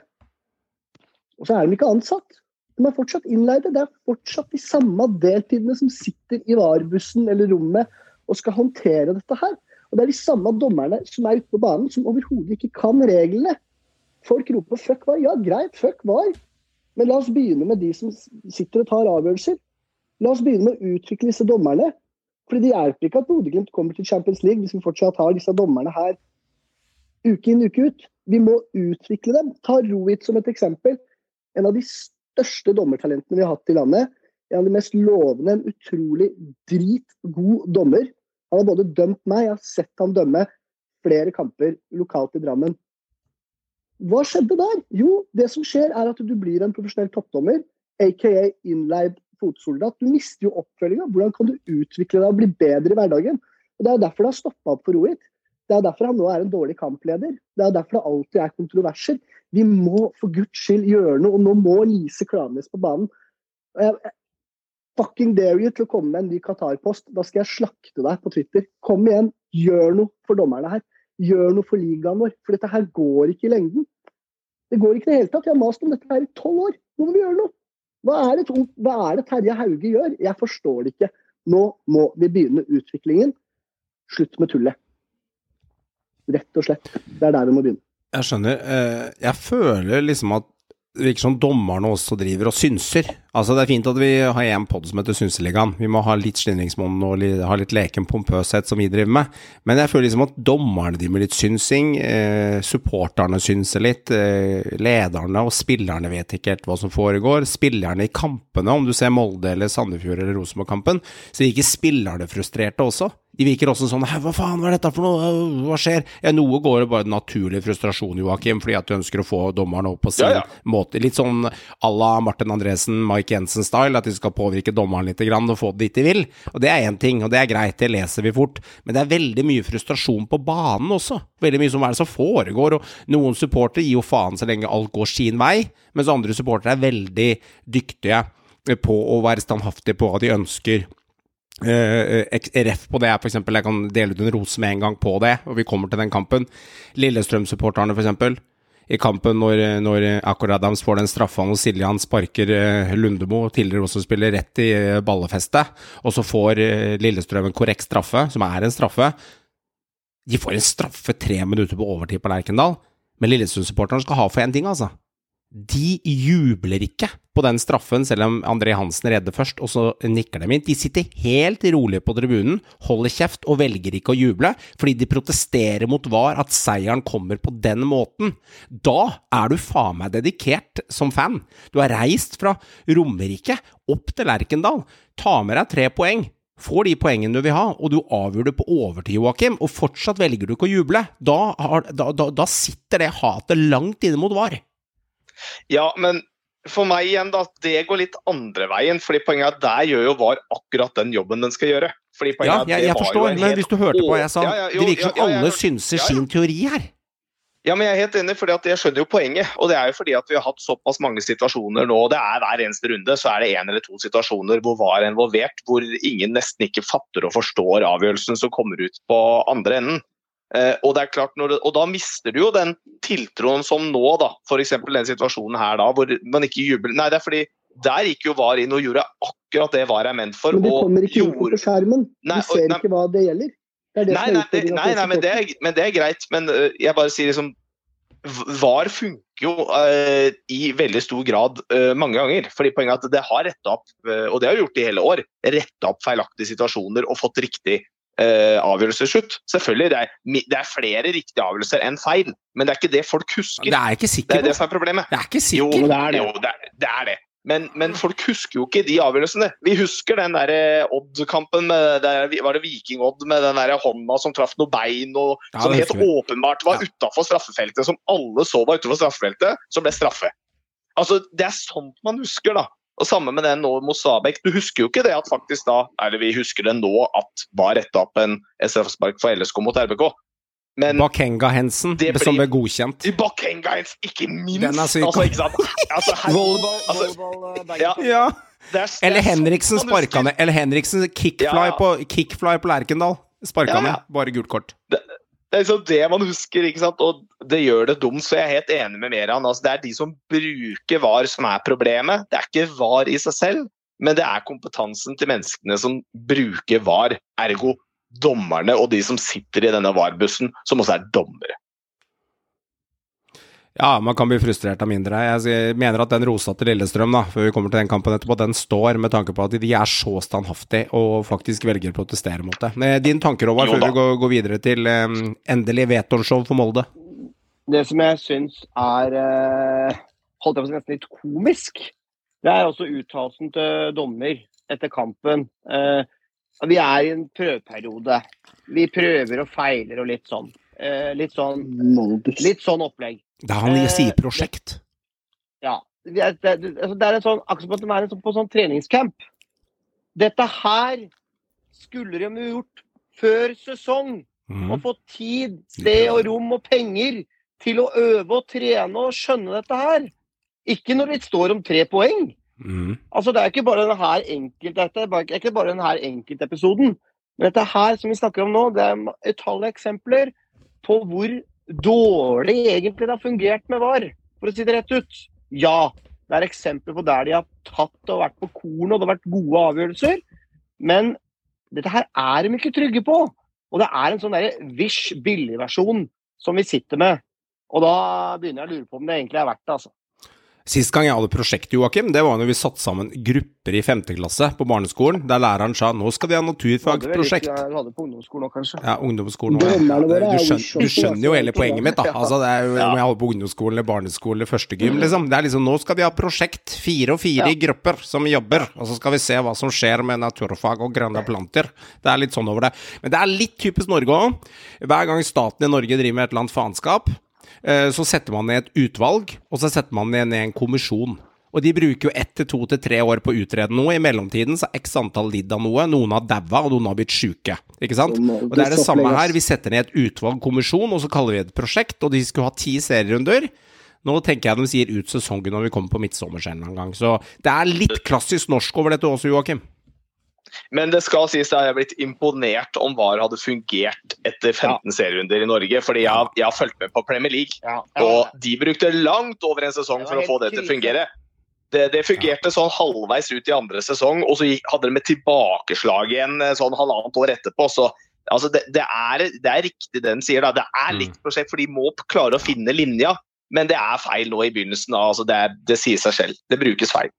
Og så er de ikke ansatt. De er fortsatt innleide. Det er fortsatt de samme deltidene som sitter i varebussen eller rommet og skal håndtere dette her. Og det er de samme dommerne som er ute på banen, som overhodet ikke kan reglene. Folk roper 'fuck var'. Ja, greit, fuck var. Men la oss begynne med de som sitter og tar avgjørelser. La oss begynne med å utvikle disse dommerne. Fordi det hjelper ikke at Bodø-Glimt kommer til Champions League hvis vi fortsatt har disse dommerne her uke inn uke ut. Vi må utvikle dem. Ta Rohit som et eksempel. En av de største dommertalentene vi har hatt i landet. En av de mest lovende, en utrolig dritgod dommer. Han har både dømt meg, jeg har sett han dømme flere kamper lokalt i Drammen. Hva skjedde der? Jo, det som skjer er at du blir en profesjonell toppdommer, aka innleid fotsoldat. Du mister jo oppfølginga. Hvordan kan du utvikle deg og bli bedre i hverdagen? Og Det er derfor det har stoppa opp for Rohit. Det er derfor han nå er en dårlig kampleder. Det er derfor det alltid er kontroverser. Vi må for guds skyld gjøre noe, og nå må Lise Klaveness på banen. Jeg, jeg, fucking dare you til å komme med en ny Qatar-post. Da skal jeg slakte deg på Twitter. Kom igjen, gjør noe for dommerne her. Gjør noe for ligaen vår. For dette her går ikke i lengden. Det går ikke i det hele tatt. Vi har mast om dette her i tolv år. Nå må vi gjøre noe. Hva er, det, hva er det Terje Hauge gjør? Jeg forstår det ikke. Nå må vi begynne utviklingen. Slutt med tullet. Rett og slett. Det er der vi må begynne. Jeg skjønner. Eh, Jeg føler liksom at det virker som dommerne også driver og synser. Altså Det er fint at vi har en pod som heter Synseligaen. Vi må ha litt slindringsmonn og ha litt leken pompøshet som vi driver med. Men jeg føler liksom at dommerne driver med litt synsing. Eh, supporterne synser litt. Eh, lederne og spillerne vet ikke helt hva som foregår. Spillerne i kampene, om du ser Molde eller Sandefjord eller Rosenborg-kampen, så virker spillerne frustrerte også. De virker også sånn hva faen, hva er dette for noe, hva skjer? Ja, noe går bare naturlig frustrasjon, Joakim, fordi at du ønsker å få dommeren opp på sin Ja, ja. måte. Litt sånn à la Martin Andresen, Mike Jensen-style, at de skal påvirke dommeren litt grann og få det dit de vil. Og det er én ting, og det er greit, det leser vi fort. Men det er veldig mye frustrasjon på banen også. Veldig mye som er det som foregår, og noen supportere gir jo faen så lenge alt går sin vei, mens andre supportere er veldig dyktige på å være standhaftige på hva de ønsker Eh, RF på det er eksempel, jeg kan dele ut en rose med en gang på det, og vi kommer til den kampen. Lillestrøm-supporterne, eksempel. I kampen når, når Akor Adams får den straffa når Siljan sparker eh, Lundemo, tidligere også spiller rett i eh, ballefestet, og så får eh, Lillestrøm en korrekt straffe, som er en straffe. De får en straffe tre minutter på overtid på Lerkendal, men Lillestrøm-supporterne skal ha for én ting, altså. De jubler ikke på den straffen, selv om André Hansen redder først, og så nikker de inn. De sitter helt rolig på tribunen, holder kjeft og velger ikke å juble, fordi de protesterer mot VAR at seieren kommer på den måten. Da er du faen meg dedikert som fan. Du har reist fra Romerike opp til Lerkendal. Ta med deg tre poeng. Får de poengene du vil ha, og du avgjør det på overtid, Joakim, og fortsatt velger du ikke å juble, da, da, da, da sitter det hatet langt inne mot VAR. Ja, men for meg igjen, da, det går litt andre veien. fordi poenget er at der gjør jo VAR akkurat den jobben den skal gjøre. Fordi Ja, jeg, jeg forstår, men hvis du hørte på hva jeg sa Ja, ja, jo, Det virker som alle synser sin teori her. Ja, men jeg er helt enig, fordi at jeg skjønner jo poenget. Og det er jo fordi at vi har hatt såpass mange situasjoner nå. og Det er hver eneste runde så er det én eller to situasjoner hvor VAR er involvert, hvor ingen nesten ikke fatter og forstår avgjørelsen som kommer ut på andre enden. Eh, og, det er klart når og da mister du jo den tiltroen som nå, da. F.eks. den situasjonen her da, hvor man ikke jubler. Nei, det er fordi der gikk jo VAR inn og gjorde akkurat det VAR er ment for. Men det kommer ikke inn gjorde- på skjermen. Nei, Du ser og- nei- ikke hva det gjelder. Det det Nei, nei, det, nei, nei men, det er, men det er greit. Men uh, jeg bare sier liksom VAR funker jo uh, i veldig stor grad uh, mange ganger. fordi poenget er at det har retta opp, og det har gjort det i hele år, retta opp feilaktige situasjoner og fått riktig øh, avgjørelse slutt. Selvfølgelig, det er, det er flere riktige avgjørelser enn feil, men det er ikke det folk husker. Det er ikke Det er det som er problemet. Det er ikke Jo, det er det. Jo, det er det. Er det. Men, men folk husker jo ikke de avgjørelsene. Vi husker den der eh, Odd-kampen med der, var det Viking-Odd med den der hånda som traff noe bein, og Ja, som helt åpenbart var Ja. utafor straffefeltet, som alle så var utenfor straffefeltet, som ble straffe. Altså, Det er sånt man husker, da. Og Samme med den nå mot Stabæk. Du husker jo ikke det at faktisk da Eller vi husker det nå at var retta opp en straffespark for LSK mot RBK. Men Bakenga-Hensen, Det blir- som ble godkjent. Bakenga Hensen, ikke minst! Den er syk. Altså, ikke sant? Altså, her, altså, ja, Ja. det er, det Eller er Henriksen sparka ned Eller Henriksen kickfly Ja, ja. på, kickfly på Lerkendal. Sparka Ja, ja. ned. Bare gult kort. Det er liksom det man husker, ikke sant? og det gjør det dumt. Så jeg er helt enig med Meran. Altså, det er de som bruker VAR som er problemet. Det er ikke VAR i seg selv, men det er kompetansen til menneskene som bruker VAR, ergo dommerne og de som sitter i denne VAR-bussen, som også er dommere. Ja, man kan bli frustrert av mindre. Jeg mener at den rosa til Lillestrøm, da, før vi kommer til den kampen etterpå, den står med tanke på at de er så standhaftige og faktisk velger å protestere mot det. Eh, Din tanker, Håvard, før vi går, videre til um, endelig Veton-show for Molde? Det som jeg syns er eh, holdt jeg på å si nesten litt komisk, Det er også uttalelsen til dommer etter kampen. Eh, vi er i en prøveperiode. Vi prøver og feiler og litt sånn. Eh, litt sånn, litt sånn opplegg. Det er han Eh, sier prosjekt. Ja. Det er, altså, det er en sånn, akkurat som at de er en sånn- på sånn treningscamp. Dette her skulle de jo gjort før sesong. Mm. Og fått tid, sted og rom og penger til å øve og trene og skjønne dette her. Ikke når det står om tre poeng. Mm. Altså, det er ikke bare denne enkelt, er ikke bare denne enkeltepisoden. Men dette her som vi snakker om nå, det er utallige eksempler på hvor dårlig egentlig det har fungert med VAR, for å si det rett ut. Ja, det er eksempler på der de har tatt og vært på kornet, og det har vært gode avgjørelser. Men dette her er de ikke trygge på. Og det er en sånn derre Wish billigversjon som vi sitter med. Og da begynner jeg å lure på om det egentlig er verdt det, altså. Sist gang jeg hadde prosjekt, Joakim, det var når vi satte sammen grupper i femte klasse på barneskolen, der læreren sa nå skal vi ha naturfagsprosjekt. Du hadde på ungdomsskolen òg, kanskje? Ja, ungdomsskolen òg. Du, er skjønner- du skjønner jo hele poenget mitt, da. Altså, det er jo, Om jeg holder på ungdomsskolen eller barneskolen eller førstegym, liksom. Det er liksom nå skal vi ha prosjekt, fire og fire i grupper som jobber, og så skal vi se hva som skjer med naturfag og grønne planter. Det er litt sånn over det. Men det er litt typisk Norge òg. Hver gang staten i Norge driver med et eller annet faenskap, så setter man ned et utvalg, og så setter man ned en kommisjon. Og de bruker jo ett til to til tre år på å utrede noe. I mellomtiden så er x antall lidd av noe. Noen har daua, og noen har blitt sjuke. Ikke sant? Og det er det samme her. Vi setter ned et utvalg, kommisjon, og så kaller vi det et prosjekt. Og de skulle ha ti serierunder. Nå tenker jeg de sier ut sesongen når vi kommer på midtsommerskjellen en gang. Så det er litt klassisk norsk over dette også, Joakim. Men det skal sies at jeg har blitt imponert om VAR hadde fungert etter 15 serierunder i Norge. Fordi jeg, har- jeg har fulgt med på Premier League, Ja. og de brukte langt over en sesong for å få det til å fungere. Det, det fungerte sånn halvveis ut i andre sesong, og så hadde de et tilbakeslag igjen eh, sånn halvannet år etterpå. Så altså, det, det, er, det er riktig det den sier, da. Det er litt prosjekt, for de må klare å finne linja. Men det er feil nå i begynnelsen. Altså, det, er, det sier seg selv. Det brukes feil.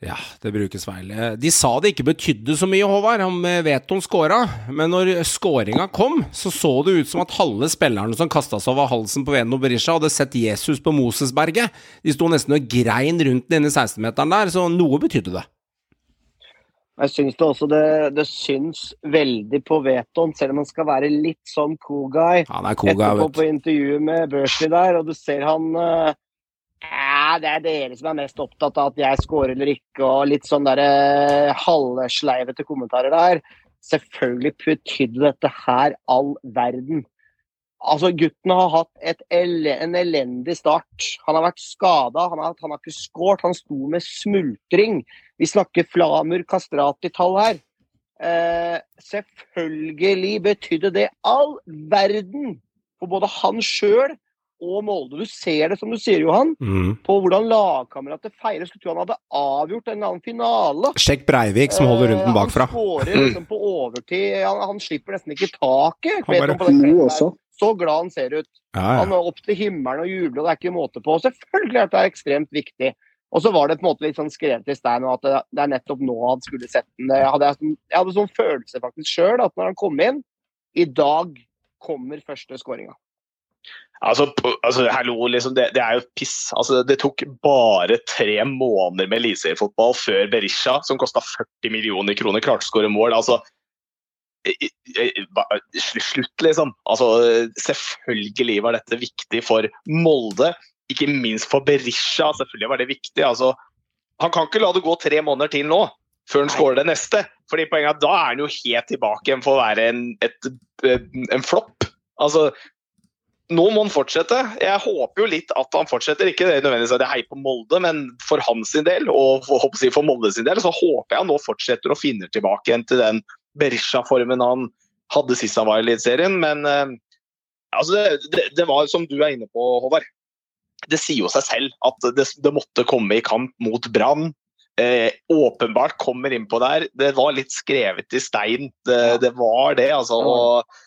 Ja, det brukes feil. Eh, De sa det ikke betydde så mye, Håvard, om eh, Veton scora. Men når scoringa kom, så så det ut som at halve spillerne som kasta seg over halsen på Veno Berisha, hadde sett Jesus på Mosesberget. De sto nesten og grein rundt den inne i 16-meteren der, så noe betydde det. Jeg syns det også det, det syns veldig på Veton, selv om han skal være litt sånn cool guy. Han er koga, Etterpå vet på intervjuet med Bursley der, og du ser han eh, ja, Det er dere som er mest opptatt av at jeg scorer eller ikke, og litt sånn derre halvsleivete kommentarer der. Selvfølgelig betydde dette her all verden. Altså, gutten har hatt ele en elendig start. Han har vært skada, han, han har ikke skåret. Han sto med smultring. Vi snakker Flamur Kastrati-tall her. Eh, selvfølgelig betydde det all verden for både han sjøl og Molde. Du ser det, som du sier, Johan, Mm. på hvordan lagkameratet feirer. Skulle tro han hadde avgjort en eller annen finale. Sjekk Breivik, som holder rundt den bakfra. Eh, Han skårer liksom på overtid. Han, han slipper nesten ikke taket. Han bare-. Så glad han ser ut. Ja, Han er opp til himmelen og jubler, og det er ikke måte på. Selvfølgelig er dette ekstremt viktig. Og så var det på en måte litt sånn skrevet i stein at det, det er nettopp nå han skulle sett den. Jeg hadde, jeg hadde sånn følelse faktisk sjøl at når han kom inn I dag kommer første skåringa. Altså, altså hallo, liksom, det, det er jo piss. Altså, det tok bare tre måneder med eliteseriefotball før Berisha, som kosta 40 millioner kroner, klarte å skåre mål. Altså, slutt, liksom. Altså, selvfølgelig var dette viktig for Molde. Ikke minst for Berisha, selvfølgelig var det viktig. Altså, han kan ikke la det gå tre måneder til nå, før han skårer det neste. Fordi poenget er at Da er han jo helt tilbake igjen for å være en, et, en flopp. Altså, nå må han fortsette. Jeg håper jo litt at han fortsetter. Ikke det nødvendigvis at jeg heier på Molde, men for hans sin del, og for, Molde sin del, så håper jeg han nå fortsetter og finner tilbake igjen til den Berisha-formen han hadde sist han var i Eliteserien. Men eh, altså det, det, det var som du er inne på, Håvard. Det sier jo seg selv at det, det måtte komme i kamp mot Brann. Eh, åpenbart kommer innpå der. Det var litt skrevet i stein. Det, det var det, altså. Og,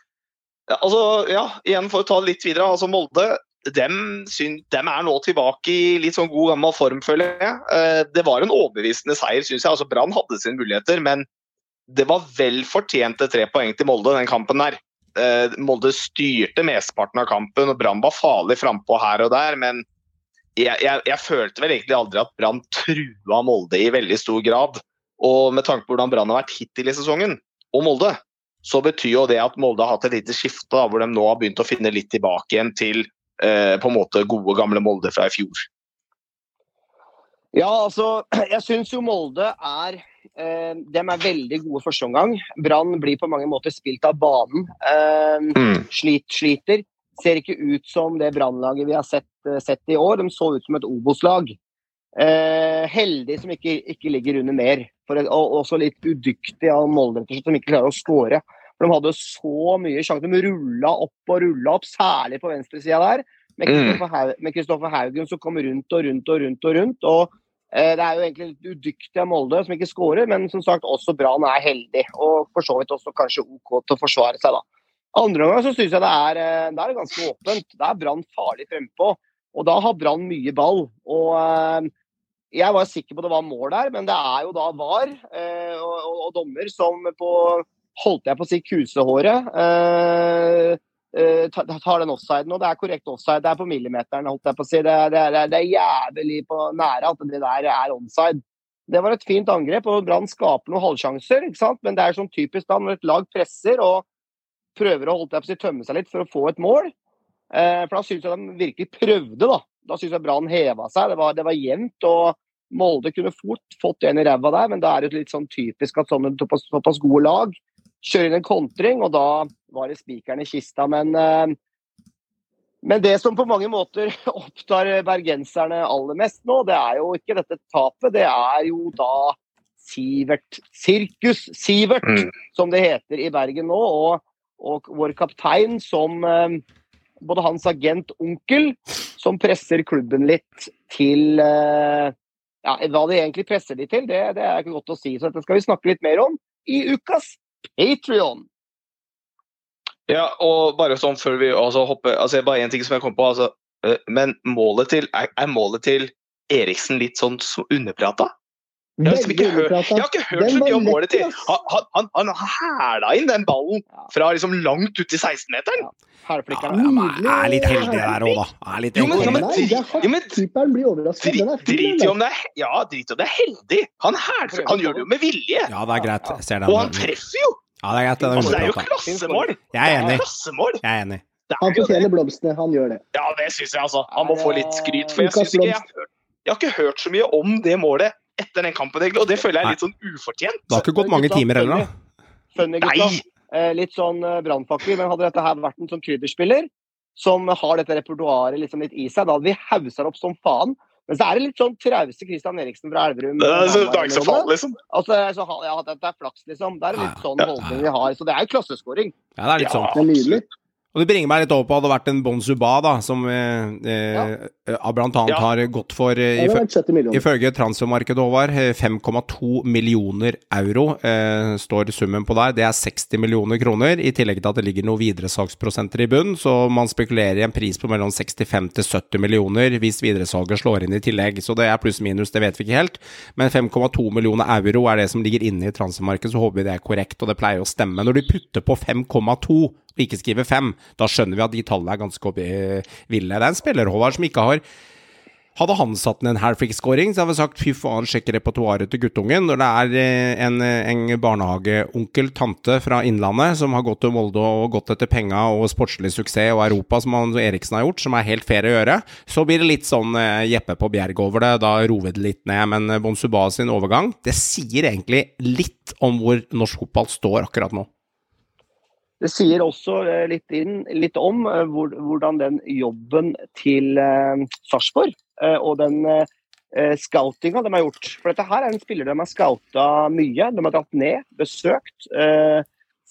ja, altså, ja, igjen for å ta det litt videre. altså Molde dem, dem er nå tilbake i litt sånn god gammel form, føler jeg. Eh, det var en overbevisende seier, syns jeg. altså Brann hadde sine muligheter, men det var vel fortjente tre poeng til Molde den kampen der. Eh, Molde styrte mesteparten av kampen, og Brann var farlig frampå her og der, men jeg, jeg, jeg følte vel egentlig aldri at Brann trua Molde i veldig stor grad. Og med tanke på hvordan Brann har vært hittil i sesongen, og Molde, så betyr jo det at Molde har hatt et lite skifte, da, hvor de nå har begynt å finne litt tilbake igjen til eh, på en måte gode, gamle Molde fra i fjor. Ja, altså, (clears throat) jeg syns jo Molde er eh, De er veldig gode første omgang. Brann blir på mange måter spilt av banen. Eh, Mm. slit, sliter. Ser ikke ut som det Brannlaget vi har sett, eh, sett i år. De så ut som et Obos-lag. Eh, heldig som ikke, ikke ligger under mer. For, og også litt udyktig av Molde, rett og slett, som ikke klarer å skåre. For De hadde så mye sjanser. De rulla opp og rulla opp, særlig på venstresida der. Med Mm. Kristoffer Hau- Haugen som kom rundt og rundt og rundt. og rundt, og eh, Det er jo egentlig litt udyktig av Molde som ikke skårer, men som sagt også Brann er heldig. Og for så vidt også kanskje OK til å forsvare seg, da. Andre omgang så syns jeg det er, eh, det er ganske åpent. Det er Brann farlig frempå. Og da har Brann mye ball. Og eh, jeg var sikker på det var mål der, men det er jo da VAR eh, og, og, og dommer som på Holdt jeg på å si kusehåret. Eh, eh, tar den offsiden, og det er korrekt offside. Det er på millimeteren, holdt jeg på å si. Det, det, er, det er jævlig på nære at det der er onside. Det var et fint angrep, og Brann skaper noen halvsjanser, ikke sant? men det er sånn typisk da når et lag presser og prøver å holdt jeg på å si, tømme seg litt for å få et mål. Eh, for da syns jeg de virkelig prøvde, da. Da syns jeg Brann heva seg. Det var, det var jevnt. og Molde kunne fort fått en i ræva der, men da er det litt sånn typisk at sånne såpass, såpass gode lag kjører inn en kontring, og da var det spikeren i kista. Men, eh, men det som på mange måter (laughs) opptar bergenserne aller mest nå, det er jo ikke dette tapet, det er jo da Sivert Sirkus Sivert, Mm. som det heter i Bergen nå. Og, og vår kaptein som eh, både hans agent onkel, som presser klubben litt til eh, ja, Hva de egentlig presser de til, det, det er ikke godt å si. Så dette skal vi snakke litt mer om i ukas Patrion. Ja, og bare sånn før vi også hopper altså, Bare én ting som jeg kom på. Altså, eh, men målet til, er, målet til Eriksen litt sånn så underprata? Jeg har, ikke hørt, jeg har ikke hørt så mye om målet til. Han, han, han, hæla inn den ballen fra liksom langt ut i 16-meteren. Hælflikkerne. Ja, er litt heldig der òg, da. Er litt Jo, men- ja, men drit- i om det er Ja, drit i om det er heldig. Han, her, han gjør det jo med vilje. Ja, det er greit. Jeg ser den. Og han treffer jo! Ja, det er greit. Det er Altså, det er jo klassemål! Jeg er enig. Jeg er enig. Han er fortjener blomstene. Han gjør det. Ja, det syns jeg, altså. Han må få litt skryt. For jeg, ikke, jeg, har hørt- jeg har ikke hørt så mye om det målet etter den kampen, egentlig, og det føler jeg er litt sånn ufortjent. Det har ikke gått mange timer heller, da. Funny, gutta. Nei! Eh, litt sånn eh, brannfakkel, men hadde dette her vært en sånn krydderspiller som har dette repertoaret liksom litt i seg, da hadde vi hausa opp som faen. Men så er det litt sånn trause Christian Eriksen fra Elverum. Det er, så, det er ikke så farlig, liksom. Altså, så, ja, dette er flaks, liksom. Det er litt sånn holdning vi har. Så det er jo klasseskåring. Ja, det er litt sånn. Det er nydelig. Og det bringer meg litt over på hadde det vært en Bon Suba, da, som eh, ja. eh, blant annet Ja. har gått for eh, Det hadde ifø- vært 70 millioner. Ifølge transfermarkedet, Håvard, eh, 5,2 millioner euro eh, står summen på der. Det er 60 millioner kroner, i tillegg til at det ligger noen videresalgsprosenter i bunn, så man spekulerer i en pris på mellom 65 til 70 millioner hvis videresalget slår inn i tillegg. Så det er pluss-minus, det vet vi ikke helt. Men 5,2 millioner euro er det som ligger inne i transfermarkedet, så håper vi det er korrekt, og det pleier å stemme. Når du putter på 5,2 og ikke skriver fem. da skjønner vi at de tallene er ganske ville. Det er en spiller, Håvard, som ikke har hadde han satt ned en Halfrick-scoring, så hadde vi sagt fy faen, sjekk repertoaret til guttungen. Når det er eh, en, en barnehageonkel, tante fra Innlandet, som har gått til Molde og gått etter penga og sportslig suksess og Europa, som han, Eriksen har gjort, som er helt fair å gjøre, så blir det litt sånn eh, Jeppe på Bjerg over det. Da roer det litt ned. Men eh, Bonsuba sin overgang, det sier egentlig litt om hvor norsk fotball står akkurat nå. Det sier også eh, litt, inn, litt om eh, hvor, hvordan den jobben til eh, Sarpsborg eh, og den eh, scoutinga de har gjort For dette her er en spiller de har scouta mye. De har dratt ned, besøkt,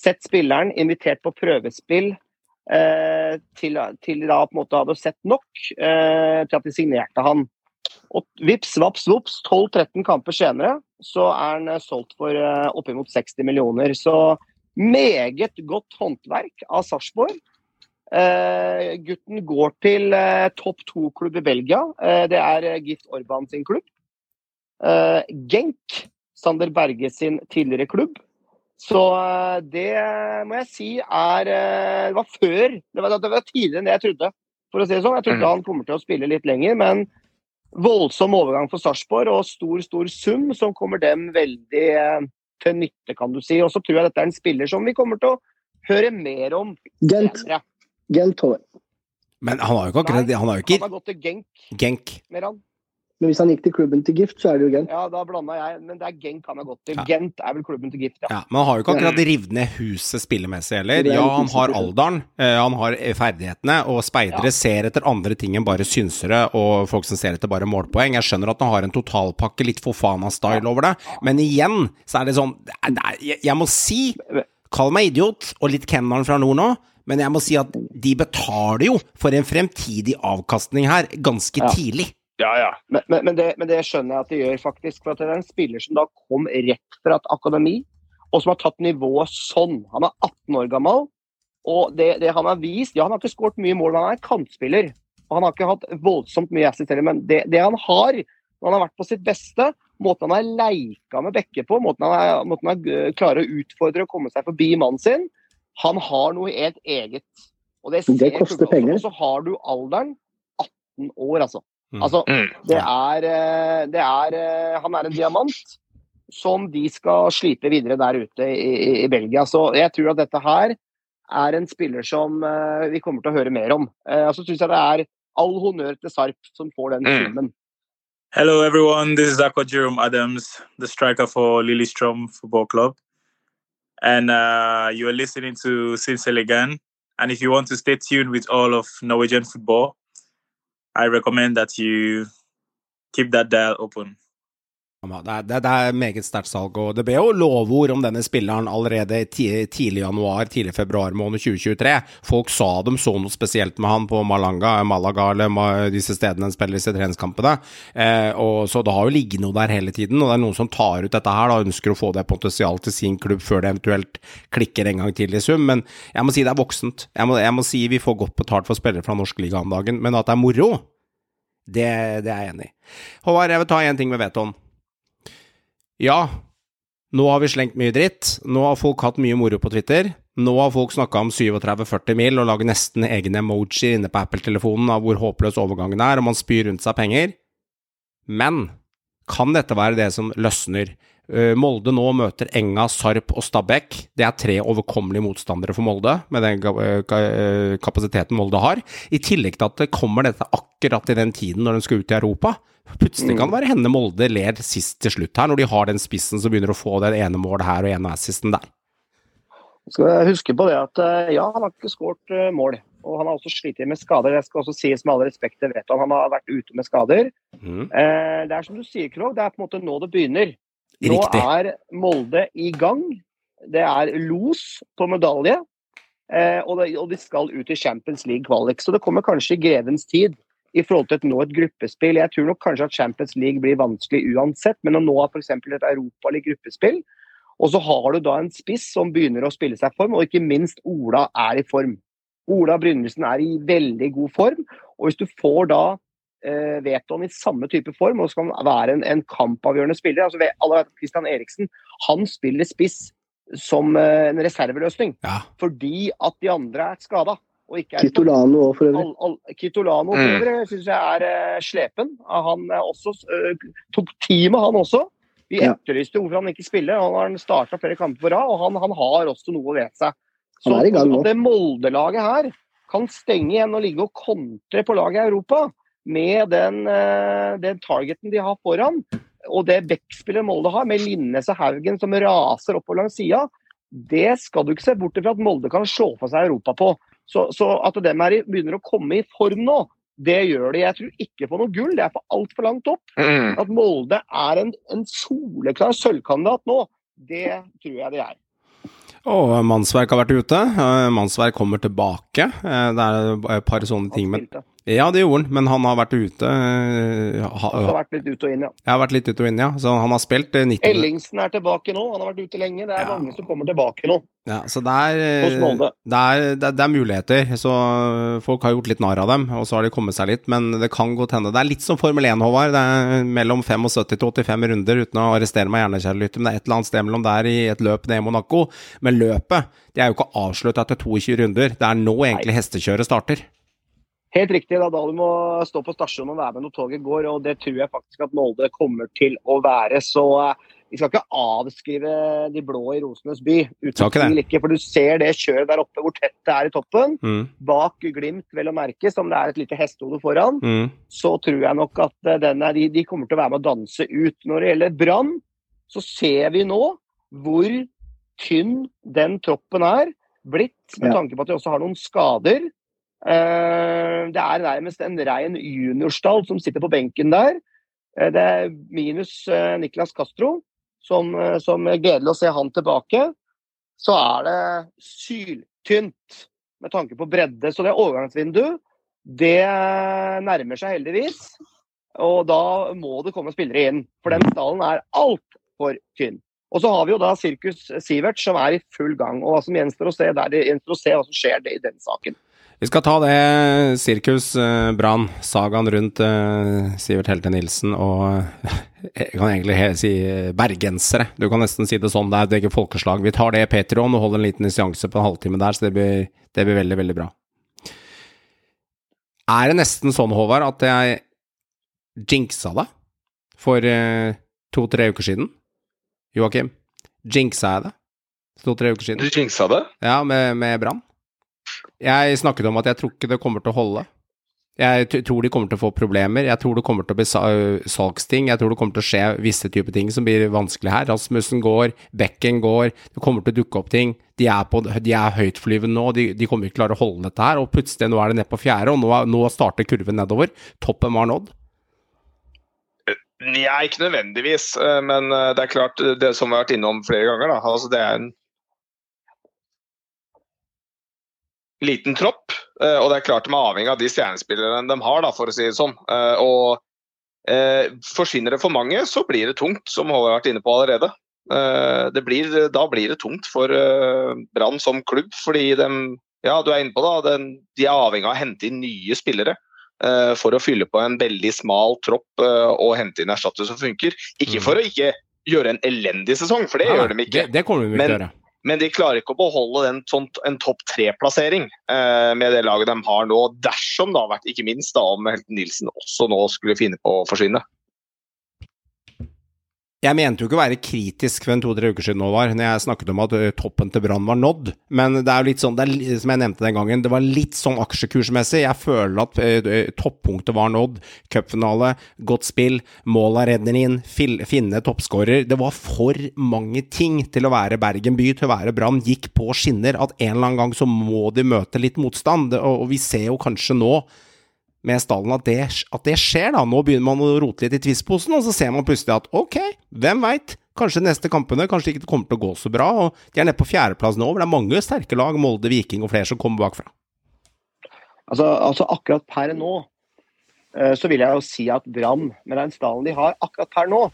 sett spilleren, invitert på prøvespill. Eh, til, til da på en måte hadde sett nok til at de signerte han. Og vips, vaps, vops, 12-13 kamper senere så er han solgt for oppimot 60 millioner. Så meget godt håndverk av Sarpsborg. Uh, gutten går til uh, topp to-klubb i Belgia. Uh, det er Gift Orban sin klubb. Genk, Sander Berge sin tidligere klubb. Så det må jeg si er Det var før. Det var, det var tidligere enn det jeg trodde. For å si det sånn. Jeg trodde mm. han kommer til å spille litt lenger, men voldsom overgang for Sarpsborg og stor, stor sum som kommer dem veldig til nytte, kan du si. Og så tror jeg dette er en spiller som vi kommer til å høre mer om Gent. Gent Men han har jo ikke akkurat Han har jo Han har gått til Genk, Genk. Meran. Men hvis han gikk til klubben til Gift, så er det jo Gent. Ja, da blanda jeg. Men det er Gent han har gått til. Ja. Gent er vel klubben til Gift, ja. Ja, men han har jo ikke akkurat revet ned huset spillemessig heller. Er Ja, han har alderen, eh, han har ferdighetene, og speidere Ja. ser etter andre ting enn bare synsere og folk som ser etter bare målpoeng. Jeg skjønner at han har en totalpakke, litt Fofana-style over det, men igjen så er det sånn jeg, må si Kall meg idiot og litt kenneren fra nord nå, men jeg må si at de betaler jo for en fremtidig avkastning her ganske Ja. tidlig. Ja, ja. Men, men, men, det, men det skjønner jeg at de gjør, faktisk. For at det er en spiller som da kom rett fra et akademi, og som har tatt nivået sånn. Han er 18 år gammel, og det, det han har vist Ja, han har ikke skåret mye mål, men han er kantspiller. Og han har ikke hatt voldsomt mye assist heller, men det, det han har, når han har vært på sitt beste, måten han har leika med Bekke på, måten han, er, måten han er, klarer å utfordre og komme seg forbi mannen sin, han har noe helt eget. Og det, Det koster penger. Og så har du alderen 18 år, altså. Mm. Altså, Mm. det er, eh, det er eh, Han er en diamant som de skal slipe videre der ute i, i, i Belgia. Så jeg tror at dette her er en spiller som eh, vi kommer til å høre mer om. Eh, Og så syns jeg det er all honnør til Sarp som får den filmen. summen. Hello, everyone. This is Aqua Jerome Adams, the striker for Lillestrøm Football Club. And uh, you are listening to Sinselegan. And if you want to stay tuned with all of Norwegian football, I recommend that you keep that dial open. Det er, det, er meget sterkt salg, og det ble jo lovord om denne spilleren allerede ti, tidlig januar, tidlig februar måned 2023. Folk sa de så noe spesielt med han på Malanga, Malaga eller disse stedene han spiller disse treningskampene. Eh, og Så det har jo ligget noe der hele tiden, og det er noen som tar ut dette her og ønsker å få det potensial til sin klubb før det eventuelt klikker en gang til i sum. Men jeg må si det er voksent. Jeg må, jeg må si vi får godt betalt for spillere fra norsk liga om dagen, men at det er moro, det, det er jeg enig i. Håvard, jeg vil ta én ting med Veton. Ja, nå har vi slengt mye dritt. Nå har folk hatt mye moro på Twitter. Nå har folk snakka om 37-40 mil og lager nesten egne emojier inne på Apple-telefonen av hvor håpløs overgangen er, og man spyr rundt seg penger. Men kan dette være det som løsner? Eh, Molde nå møter Enga, Sarp og Stabæk. Det er tre overkommelige motstandere for Molde, med den ka- eh, kapasiteten Molde har. I tillegg til at det kommer dette akkurat i den tiden når de skal ut i Europa. Plutselig kan det være henne Molde ler sist til slutt her, når de har den spissen som begynner å få det ene målet her og ene assisten der. Skal jeg huske på det at eh, ja, han har ikke skåret eh, mål. Og han har også slitt med skader. Jeg skal også sies med all respekt til Veton, han har vært ute med skader. Mm. Eh, det er som du sier, Krog, det er på en måte nå det begynner. Nå Riktig. er Molde i gang. Det er los på medalje. Og, de skal ut i Champions League kvalik. Så det kommer kanskje i grevens tid i forhold til et nå et gruppespill. Jeg tror nok kanskje at Champions League blir vanskelig uansett, men å nå f.eks. et Europaliga-gruppespill, og så har du da en spiss som begynner å spille seg i form, og ikke minst Ola er i form. Ola Brynildsen er i veldig god form, og hvis du får da eh, Veton i samme type form og skal være en, en kampavgjørende spiller altså, Alle vet Christian Eriksen han spiller spiss som eh, en reserveløsning Ja. fordi at de andre er skada. Og ikke er Kitolano òg, for øvrig. All, all, Kitolano Mm. for øvrig syns jeg er uh, slepen. Han uh, også, uh, tok teamet, han også. Vi Ja. etterlyste hvorfor han ikke spiller. Han har starta flere kamper på rad, og han, han har også noe ved seg. Han er i gang nå. at det Molde-laget her kan stenge igjen og ligge og kontre på laget i Europa med den, eh, den targeten de har foran, og det backspillet Molde har, med Linnes og Haugen som raser oppover langs sida, det skal du ikke se bort fra at Molde kan slå for seg Europa på. Så, så at de er i, begynner å komme i form nå, det gjør de. Jeg tror ikke på noe gull, det er for altfor langt opp. Mm. At Molde er en, en soleklar sølvkandidat nå, det tror jeg de er. Og Mannsverk har vært ute. Eh, Mannsverk kommer tilbake. Eh, Det er et par sånne ting, men Spilte. Ja, det gjorde han, men han har vært ute. eh, ha- Han har vært litt ut og inn, ja. Jeg har vært litt ute og inn, ja. Så han har spilt eh, 90. Ellingsen er tilbake nå. Han har vært ute lenge. Det er Ja. mange som kommer tilbake nå Ja, så det er, eh, det, er, det, er, det er muligheter. Så eh, folk har gjort litt narr av dem, og så har de kommet seg litt. Men det kan godt hende. Det er litt som Formel 1, Håvard. Det er mellom 75 til 85 runder, uten å arrestere meg gjerne, kjære lytter. Men det er et eller annet sted mellom der i et løp ned i Monaco. Men løpet det er jo ikke avslutta etter 22 runder. Det er nå egentlig hestekjøret starter. Helt riktig. da, da du må stå på stasjonen og være med når toget går. og Det tror jeg faktisk at Molde kommer til å være. Så eh, vi skal ikke avskrive de blå i rosenes by. Uten ikke for du ser det kjøret der oppe, hvor tett det er i toppen. Mm. Bak Glimt, vel å merke, som det er et lite hestehode foran. Mm. Så tror jeg nok at denne, er, de, de kommer til å være med å danse ut. Når det gjelder Brann, så ser vi nå hvor tynn den troppen er blitt, med tanke på at de også har noen skader. Eh, Det er nærmest en rein juniorstall som sitter på benken der. Eh, Det er minus eh, Niklas Castro, som, som er gledelig å se han tilbake. Så er det syltynt med tanke på bredde. Så det overgangsvindu, det nærmer seg heldigvis. Og da må det komme spillere inn, for den stallen er altfor tynn. Og så har vi jo da Sirkus Sivert som er i full gang. Og hva som gjenstår å se, det er det gjenstår å se hva som skjer i den saken. Vi skal ta det sirkus eh, Brann, sagaen rundt eh, Sivert Helte Nilsen og (laughs) jeg kan egentlig si bergensere. Du kan nesten si det sånn, det er et eget folkeslag. Vi tar det i Patreon og holder en liten seanse på en halvtime der, så det blir, det blir veldig, veldig bra. Er det nesten sånn, Håvard, at jeg jinxa deg for eh, to-tre uker siden? Joakim, jinxa jeg det to-tre uker siden? Du jinxa det? Ja, med, med Brann. Jeg snakket om at jeg tror ikke det kommer til å holde. Jeg tror de kommer til å få problemer. Jeg tror det kommer til å bli sa salgsting. Jeg tror det kommer til å skje visse typer ting som blir vanskelig her. Rasmussen går, Bekken går, det kommer til å dukke opp ting. De er, på, de er høytflyvende nå, de, de kommer ikke klare å holde dette her. Og plutselig, nå er det ned på fjerde, og nå, nå starter kurven nedover. Toppen var nådd. Nei, ikke nødvendigvis. eh, Men eh, det er klart, eh, det som vi har vært innom flere ganger, da, altså det er en liten tropp. eh, Og det er klart de er avhengig av de stjernespillerne de har, da, for å si det sånn. Eh, Og eh, forsvinner det for mange, så blir det tungt, som Håvard har vært inne på allerede. Det blir, da blir det tungt for Brann som klubb, fordi de, ja, du er inne på det, de er avhengig av å hente inn nye spillere for å fylle på en veldig smal tropp og hente inn erstatter som funker. Ikke Mm. for å ikke gjøre en elendig sesong, for det Ja, gjør de ikke. Det, det kommer de ikke til å gjøre. Men de klarer ikke å beholde den, sånn, en topp tre-plassering eh, med det laget de har nå. Dersom det har vært, ikke minst da om Helten Nilsen også nå skulle finne på å forsvinne. Jeg mente jo ikke å være kritisk for en to-tre uker siden, nå var, når jeg snakket om at toppen til Brann var nådd. Men det er jo litt sånn, er, som jeg nevnte den gangen, det var litt sånn aksjekursmessig. Jeg føler at ø, ø, toppunktet var nådd. Cupfinale, godt spill, måla redder inn, finne toppskårer. Det var for mange ting til å være Bergen by, til å være Brann. Gikk på skinner at en eller annen gang så må de møte litt motstand. Og vi ser jo kanskje nå med stallen at det, at det skjer, da. Nå begynner man å rote litt i tvistposen, og så ser man plutselig at ok, hvem veit? Kanskje neste kampene kanskje ikke kommer til å gå så bra. og De er nede på fjerdeplass nå, hvor det er mange sterke lag, Molde, Viking og flere som kommer bakfra. Altså, altså akkurat per nå eh, så vil jeg jo si at Brann, med den stallen de har akkurat per nå,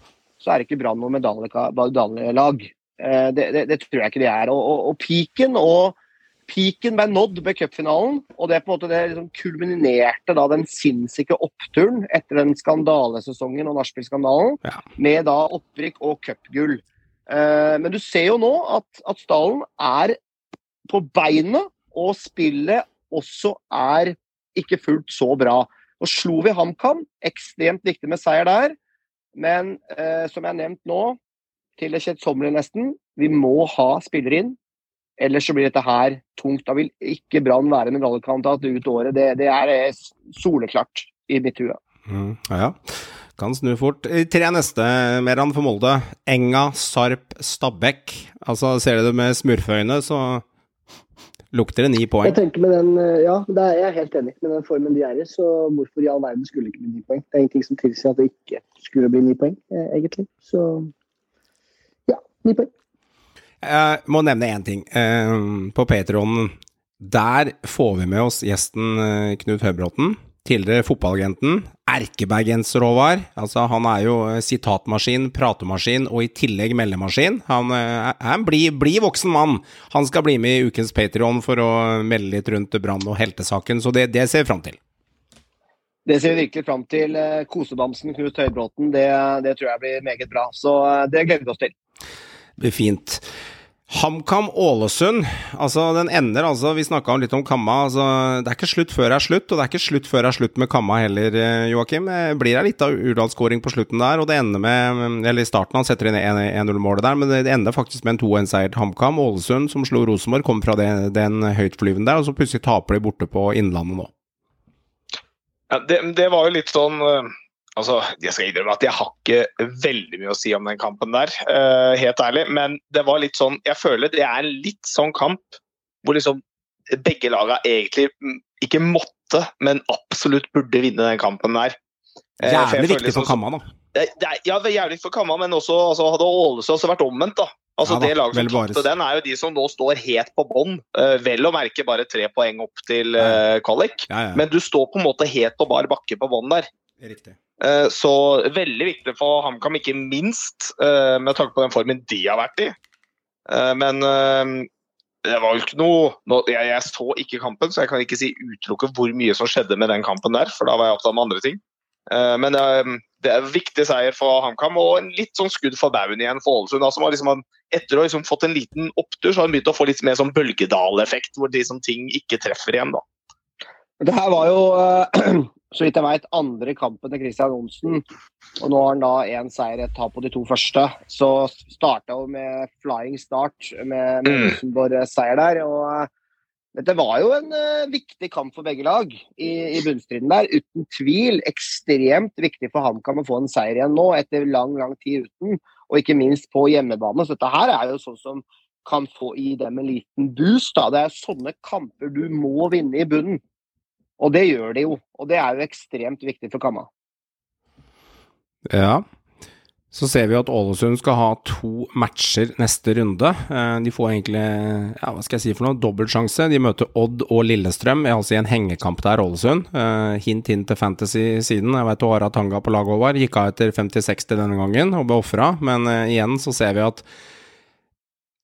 så er det ikke Brann noe medaljelag. Eh, Det, det, det tror jeg ikke de er. Og, og, og piken og Piken ble nådd ved cupfinalen, og det på en måte det liksom kulminerte da den sinnssyke oppturen etter den skandalesesongen og nachspiel-skandalen, Ja. med da opprykk og cupgull. Eh, Men du ser jo nå at, at stallen er på beinet, og spillet også er ikke fullt så bra. Nå slo vi HamKam, ekstremt viktig med seier der. Men eh, som jeg har nevnt nå, til det kjedsommelige nesten, vi må ha spillere inn. Ellers så blir dette her tungt. Da vil ikke Brann være en rallykandidat ut året. Det, det er eh, soleklart i mitt hue. Mm, ja, ja. Kan snu fort. Tre neste, Meran, for Molde. Enga, Sarp, Stabæk. Altså, ser du det med smurføyne, så lukter det ni poeng. Jeg tenker med den, eh, ja, det er jeg er helt enig med den formen de er i. Så hvorfor i all verden skulle det ikke bli ni poeng? Det er ingenting som tilsier at det ikke skulle bli ni poeng, eh, egentlig. Så ja, ni poeng. Jeg må nevne én ting. Eh, på Patreon, der får vi med oss gjesten eh, Knut Høybråten. Tidligere fotballagenten. Erkebergenser, Håvard. Altså, han er jo eh, sitatmaskin, pratemaskin og i tillegg meldemaskin. Han eh, er en blid bli voksen mann. Han skal bli med i ukens Patreon for å melde litt rundt Brann og heltesaken, så det, det ser vi fram til. Det ser vi virkelig fram til. Eh, Kosebamsen Knut Høybråten, det, det tror jeg blir meget bra. Så eh, det gleder vi oss til. Det blir fint. HamKam Ålesund. Altså, den ender altså Vi snakka litt om Kamma. Altså, det er ikke slutt før det er slutt, og det er ikke slutt før det er slutt med Kamma heller, eh, Joakim. Det blir av lita Urdal-skåring på slutten der, og det ender med Eller i starten, han setter inn 1-0-målet der, men det ender faktisk med en 2-1-seier til HamKam. Ålesund, som slo Rosenborg, kom fra det, den høytflyvende der, og så plutselig taper de borte på Innlandet nå. Ja, det, det var jo litt sånn eh, Altså, Jeg skal innrømme at jeg har ikke veldig mye å si om den kampen der, uh, helt ærlig. Men det var litt sånn Jeg føler det er en litt sånn kamp hvor liksom begge lagene egentlig ikke måtte, men absolutt burde vinne den kampen der. Uh, jævlig viktig liksom, for Kamma, da. Det, det er, ja, jævlig for Kamma, men også altså, hadde Ålesund også vært omvendt, da. Altså ja, da, Det laget som tapte den, er jo de som nå står helt på bånn. Uh, vel å merke bare tre poeng opp til uh, kvalik, ja, ja. men du står på en måte helt på bar bakke på bånn der. Riktig. Eh, så veldig viktig for HamKam, ikke minst eh, med tanke på den formen de har vært i. Eh, men det var jo ikke noe jeg, så ikke kampen, så jeg kan ikke si utelukke hvor mye som skjedde med den kampen der, for da var jeg opptatt med andre ting. Men det er en viktig seier for HamKam, og en litt sånn skudd for baugen igjen for Ålesund. Altså, liksom, etter å ha liksom fått en liten opptur, så har han begynt å få litt mer sånn bølgedaleffekt, hvor liksom ting ikke treffer igjen. da. Det her var jo (clears throat) så vidt jeg veit, andre kampen til Christian Johnsen. Og nå har han da én seier, et tap på de to første. Så starta jo med flying start med, med mm. Rosenborg-seier der. og uh, dette var jo en uh, viktig kamp for begge lag i, i bunnstriden der. Uten tvil ekstremt viktig for HamKam å få en seier igjen nå, etter lang, lang tid uten. Og ikke minst på hjemmebane. Så dette her er jo sånn som kan få i dem en liten boost. da. Det er sånne kamper du må vinne i bunnen. Og det gjør de jo, og det er jo ekstremt viktig for Kamma. Ja. Så ser vi at Ålesund skal ha to matcher neste runde. Eh, de får egentlig, ja, hva skal jeg si for noe, dobbeltsjanse. De møter Odd og Lillestrøm, altså i en hengekamp der, Ålesund. Eh, hint hint til fantasy-siden. Jeg vet Åra Tanga på laget, Håvard. Gikk av etter 50-60 denne gangen og ble ofra, men uh, igjen så ser vi at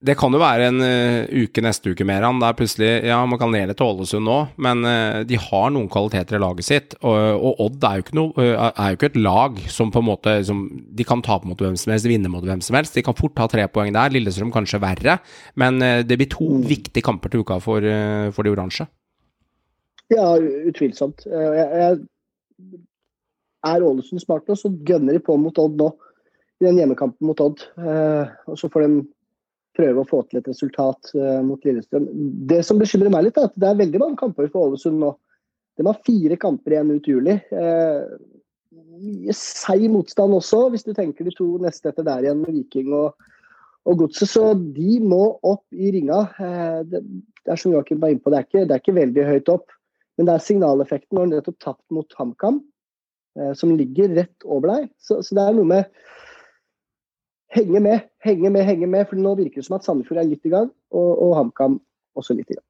det kan jo være en uh, uke neste uke mer. Det Der plutselig Ja, man kan ned til Ålesund nå, men uh, de har noen kvaliteter i laget sitt. Og, og Odd er jo, ikke noe, uh, er jo ikke et lag som på en måte som, De kan tape mot hvem som helst, vinne mot hvem som helst. De kan fort ta tre poeng der. Lillestrøm kanskje verre. Men det blir to mm. viktige kamper til uka for, for de oransje. Ja, utvilsomt. Jeg, jeg er Ålesund smart nå, så gønner de på mot Odd nå. I den hjemmekampen mot Odd. og så får de prøve å få til et resultat uh, mot Lillestrøm. Det som bekymrer meg litt, er at det er veldig mange kamper for Ålesund nå. De har fire kamper igjen ut juli. Uh, mye seig motstand også, hvis du tenker de to neste etter der igjen med Viking og, og Godset. Så de må opp i ringa. Uh, det, det, er som Joakim var inne på, det er, ikke, det er ikke veldig høyt opp. Men det er signaleffekten når de nettopp tapt mot HamKam, som ligger rett over deg. Så, så det er noe med henge med, henge med, henge med. For nå virker det som at Sandefjord er litt i gang, og, og HamKam også litt i gang.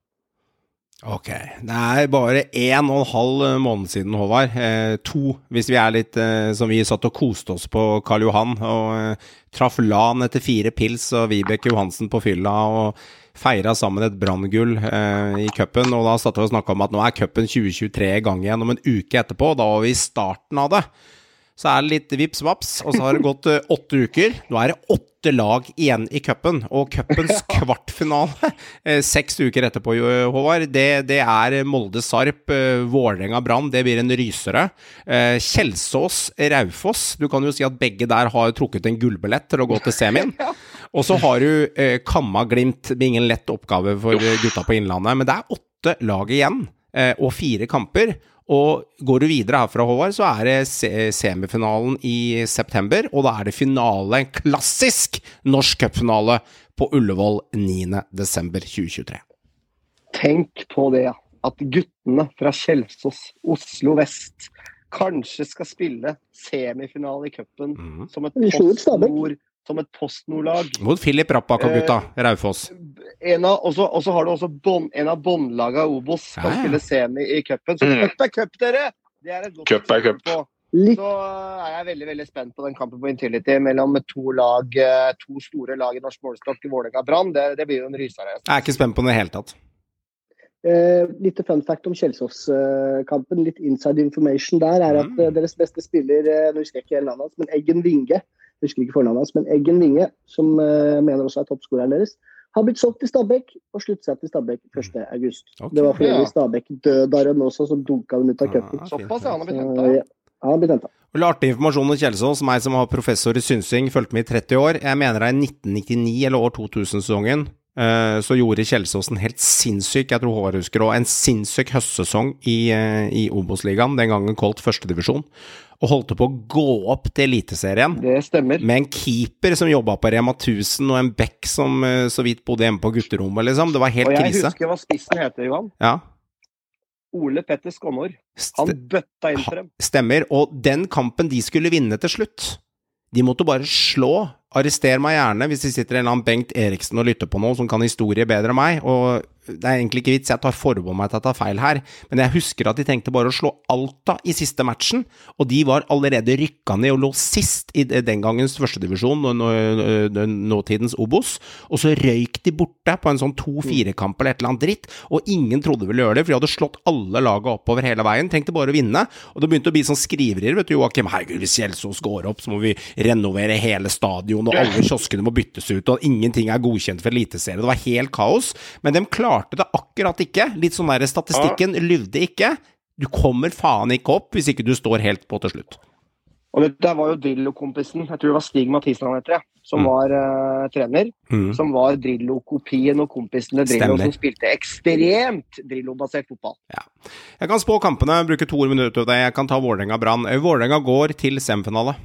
Ok. Det er bare én og en halv måned siden, Håvard. Eh, to, hvis vi er litt eh, som vi satt og koste oss på Karl Johan. Og eh, traff LAN etter fire pils og Vibeke Johansen på fylla. og feira sammen et branngull eh, i cupen. Og da satt vi og snakka om at nå er cupen 2023 i gang igjen om en uke etterpå. Da var vi i starten av det. Så er det litt vips vaps, og så har det gått uh, åtte uker. Nå er det åtte lag igjen i cupen, og cupens (laughs) kvartfinale uh, seks uker etterpå, Håvard, det, det er Molde-Sarp, uh, Vålerenga-Brann. Det blir en rysere. Kjelsås-Raufoss. Du kan jo si at begge der har trukket en gullbillett til å gå til semien. (laughs) Og så har du Kamma-Glimt. Ingen lett oppgave for gutta på Innlandet, men det er åtte lag igjen, og fire kamper. Og går du videre herfra, Håvard, så er det semifinalen i september. Og da er det finale, en klassisk norsk cupfinale, på Ullevål 9.12.2023. Tenk på det. At guttene fra Kjelsås, Oslo vest, kanskje skal spille semifinale i cupen mm. som et postnord som et Post lag Mot Filip Rappaka-gutta, eh, Raufoss. Og så har du også bon, en av båndlaga Obos som ja, ja. spiller semi i cupen. Så mm. cup er cup, dere! Det er et godt cup er cup. På. Så er jeg veldig veldig spent på den kampen på Intility mellom to, lag, eh, to store lag i norsk målestokk, Vålerenga Brann. Det, det, blir jo en rysere. Jeg er ikke spent på den i det hele tatt. Eh, litt fun fact om Kjelsås-kampen. Litt inside information der er at mm. Eh, deres beste spiller eh, nå husker jeg ikke hele navnet hans, men Eggen Winge jeg husker ikke fornavnet hans, men Eggen Winge, som uh, mener også er toppskåreren deres, har blitt solgt til Stabæk og slutter seg til Stabæk 1.8. Okay, Det var for Ja. øvrig Stabæk dødaren også, så dunka dem ut av cupen. Ah, Såpass, ja. Han har blitt henta. ja, han har blitt henta. Artig informasjon om Kjelsås, meg som har professor i synsing, fulgte med i 30 år. Jeg mener det er 1999 eller år 2000-sesongen. Eh, Så gjorde Kjelsås en helt sinnssyk, jeg tror Håvard husker òg, en sinnssyk høstsesong i, eh, i Obos-ligaen, den gangen kalt førstedivisjon, og holdt på å gå opp til Eliteserien. Det stemmer. Med en keeper som jobba på Rema 1000, og en back som eh, så vidt bodde hjemme på gutterommet, liksom. Det var helt krise. Og jeg krise. husker hva spissen heter, Johan. Ja. Ole Petter Skånår Han bøtta inn for dem. Stemmer. Og den kampen de skulle vinne til slutt, de måtte bare slå. Arrester meg gjerne hvis det sitter en eller annen Bengt Eriksen og lytter på noe som kan historie bedre enn meg. Og det er egentlig ikke vits, jeg tar forbehold meg til jeg tar feil her, men jeg husker at de tenkte bare å slå Alta i siste matchen, og de var allerede rykka ned og lå sist i den gangens førstedivisjon, nåtidens Obos, og så røyk de borte på en sånn to-fire-kamp eller et eller annet dritt, og ingen trodde ville gjøre det, for de hadde slått alle laga oppover hele veien, trengte bare å vinne, og det begynte å bli sånn skriverier, vet du, Joakim, herregud, hvis Kjelsås går opp, så må vi renovere hele stadion, og alle kioskene må byttes ut, og ingenting er godkjent for eliteserie, det var helt kaos, men de klarte det akkurat ikke, litt sånn der statistikken lyvde ikke, du kommer faen ikke opp hvis ikke du står helt på til slutt. Og det der var jo Drillo-kompisen, jeg tror det var Stig Mathisen han heter, ja, som Mm. var uh, trener. Mm. Som var Drillo-kopien og kompisen til Drillo, Stemmer. som spilte ekstremt Drillo-basert fotball. Jeg kan spå kampene, bruke to minutter på det. Jeg kan ta Vålerenga-Brann. Vålerenga går til semifinale.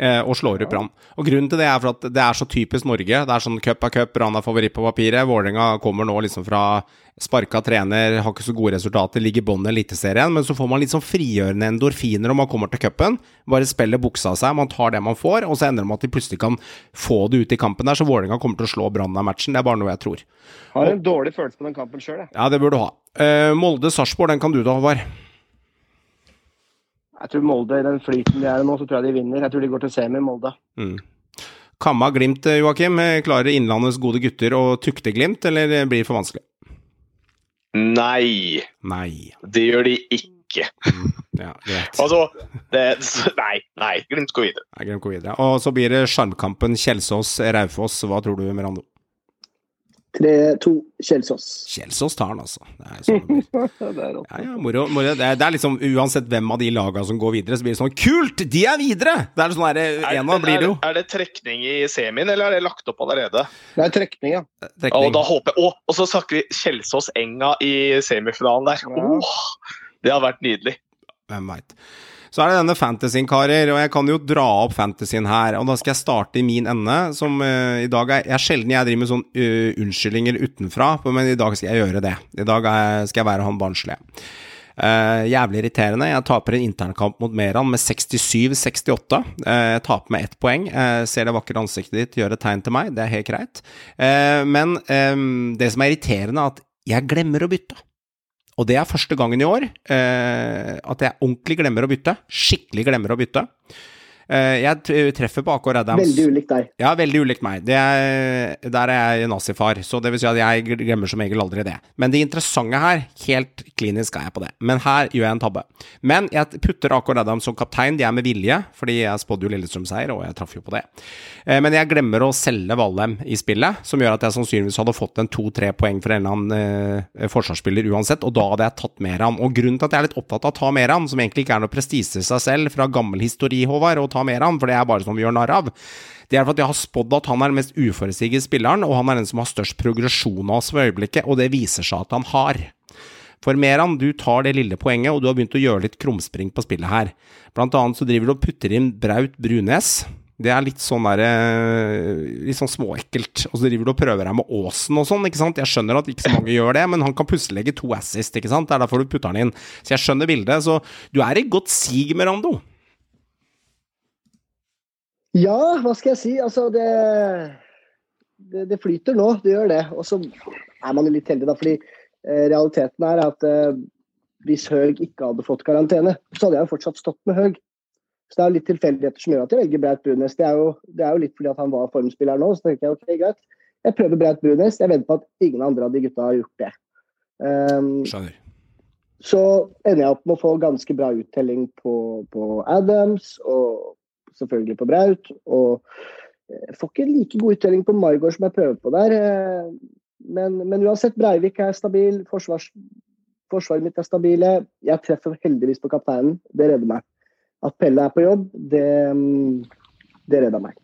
Eh, Og slår ut Brann. Og Grunnen til det er for at det er så typisk Norge. Det er sånn cup er cup, Brann er favoritt på papiret. Vålerenga kommer nå liksom fra sparka trener, har ikke så gode resultater, ligger i bånn i Eliteserien. Men så får man litt sånn frigjørende endorfiner når man kommer til cupen. Bare spiller buksa av seg, man tar det man får, og så ender det med at de plutselig kan få det ut i kampen der. Så Vålerenga kommer til å slå Brann av matchen. Det er bare noe jeg tror. Har en dårlig følelse på den kampen sjøl, jeg. Ja, det burde du ha. Uh, Molde-Sarpsborg, den kan du ta, Håvard. Jeg tror Molde, i den flyten de er i nå, så tror jeg de vinner. Jeg tror de går til semi, Molde. Mm. Kamma Glimt, Joakim. Klarer Innlandets gode gutter å tukte Glimt, eller blir det for vanskelig? Nei, Nei. det gjør de ikke. Ja, greit. (laughs) Altså, det, nei, nei. Glimt går videre. Nei, Glimt går videre. Og så blir det sjarmkampen Kjelsås-Raufoss. Hva tror du, Merando? 3-2 Kjelsås. Kjelsås tar den, altså. Det er sånn det blir. (laughs) Ja, ja, moro. moro. Det, er, det er liksom Uansett hvem av de laga som går videre, så blir det sånn Kult! De er videre! Det er sånn der, Er, En av blir det jo. er, er det trekning i semien, eller er det lagt opp allerede? Det er trekning, ja. Trekning. og da håper jeg, å, og så snakker vi Kjelsås-Enga i semifinalen der. Ja. Oh, det har vært nydelig. Hvem veit. Så er det denne fantasyen, karer, og jeg kan jo dra opp fantasyen her. Og da skal jeg starte i min ende, som uh, i dag er Jeg er sjelden jeg driver med sånn uh, unnskyldninger utenfra, men i dag skal jeg gjøre det. I dag er, skal jeg være han barnslige. Uh, jævlig irriterende. Jeg taper en internkamp mot Meran med 67-68. Uh, jeg taper med ett poeng. Uh, ser det vakre ansiktet ditt gjøre et tegn til meg, det er helt greit. Men um, det som er irriterende, er at jeg glemmer å bytte. Og det er første gangen i år eh, at jeg ordentlig glemmer å bytte. Skikkelig glemmer å bytte. Eh, jeg treffer på AK Adams. Veldig ulikt deg. Ja, veldig ulikt meg. Det er, der er jeg nazifar, så det vil si at jeg glemmer som regel aldri det. Men det interessante her, helt klinisk er jeg på det, men her gjør jeg en tabbe. Men jeg putter AK Adams som kaptein, de er med vilje, fordi jeg spådde jo Lillestrøm-seier, og jeg traff jo på det. Eh, Men jeg glemmer å selge Valheim i spillet, som gjør at jeg sannsynligvis hadde fått en to-tre poeng for en eller annen eh, forsvarsspiller uansett, og da hadde jeg tatt Meran. Og grunnen til at jeg er litt opptatt av å ta Meran, som egentlig ikke er noe prestisje i seg selv fra gammel histori, Håvard, å ta Meran, for det er bare sånn vi gjør narr av, det er for at jeg har spådd at han er den mest uforutsigbare spilleren, og han er den som har størst progresjon av oss for øyeblikket, og det viser seg at han har. For Meran, du tar det lille poenget, og du har begynt å gjøre litt krumspring på spillet her. Blant annet så driver du og putter inn Braut Brunes. Det er litt sånn derre Litt sånn småekkelt. Og så driver du og prøver deg med Åsen og sånn, ikke sant. Jeg skjønner at ikke så mange gjør det, men han kan plutselig legge to assist, ikke sant. Det er derfor du putter han inn. Så jeg skjønner bildet. Så du er i godt sig, Merando. Ja, hva skal jeg si? Altså, det, det, det flyter nå. Det gjør det. Og så er man jo litt heldig, da. Fordi eh, realiteten er at eh, hvis Høg ikke hadde fått karantene, så hadde jeg jo fortsatt stått med Høg. Så det er jo litt tilfeldigheter som gjør at jeg velger Braut Brunes. Det er, jo, det er jo litt fordi at han var formspiller nå. Så tenker jeg ok, greit. Jeg prøver Braut Brunes. Jeg venter på at ingen andre av de gutta har gjort det. Um, Skjønner. så ender jeg opp med å få ganske bra uttelling på, på Adams, og selvfølgelig på Braut. Og Jeg får ikke like god uttelling på Margot som jeg prøver på der. eh, Men, men uansett, Breivik er stabil. Forsvars, forsvaret mitt er stabile. Jeg treffer heldigvis på kapteinen. Det redder meg. At Pelle er på jobb, det, mm, det redder meg.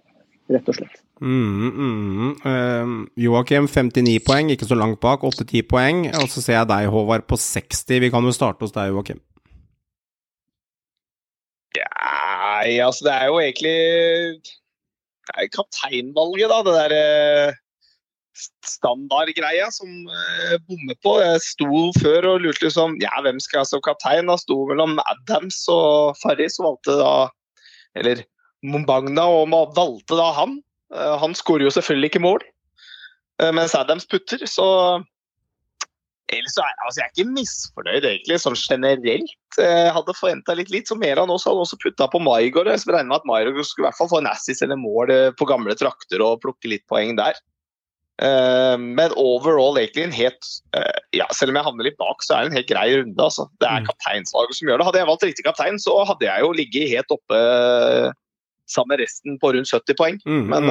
Rett og slett. Mm, mm. Uh, Joakim 59 poeng, ikke så langt bak. 8-10 poeng. Og så ser jeg deg, Håvard, på 60. Vi kan jo starte hos deg, Joakim. Nei, altså det er jo egentlig kapteinvalget, da. Det der standardgreia som uh, bommer på. Jeg sto før og lurte liksom Ja, hvem skal jeg som kaptein? Da sto mellom Adams og Farris, og valgte da Eller Mombagna, og valgte da han. Uh, han skårer jo selvfølgelig ikke mål, uh, mens Adams putter, så Ellers så er altså, jeg er ikke misfornøyd egentlig, sånn generelt. Jeg hadde forventa litt, litt. Så mer av nå, også hadde også putta på Maigård. Jeg regner med at Maigård skulle i hvert fall få en assis eller mål på gamle trakter og plukke litt poeng der. Uh, men overall egentlig en helt ja, Selv om jeg havner litt bak, så er det en helt grei runde. Altså. Det er kapteinsvalget som gjør det. Hadde jeg valgt riktig kaptein, så hadde jeg jo ligget helt oppe sammen med resten på rundt 70 poeng. Mm, men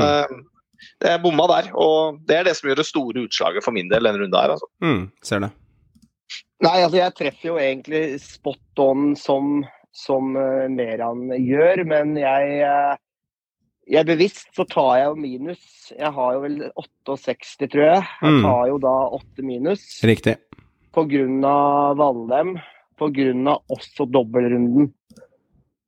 det er bomma der, og det er det som gjør det store utslaget for min del denne runden her. Altså. Mm, ser det. Nei, altså jeg treffer jo egentlig spot on som, som uh, Meran gjør, men jeg uh, jeg er bevisst så tar jeg jo minus. Jeg har jo vel 68, tror jeg. Jeg Mm. tar jo da 8 minus Riktig. På grunn av Valheim. av også dobbeltrunden.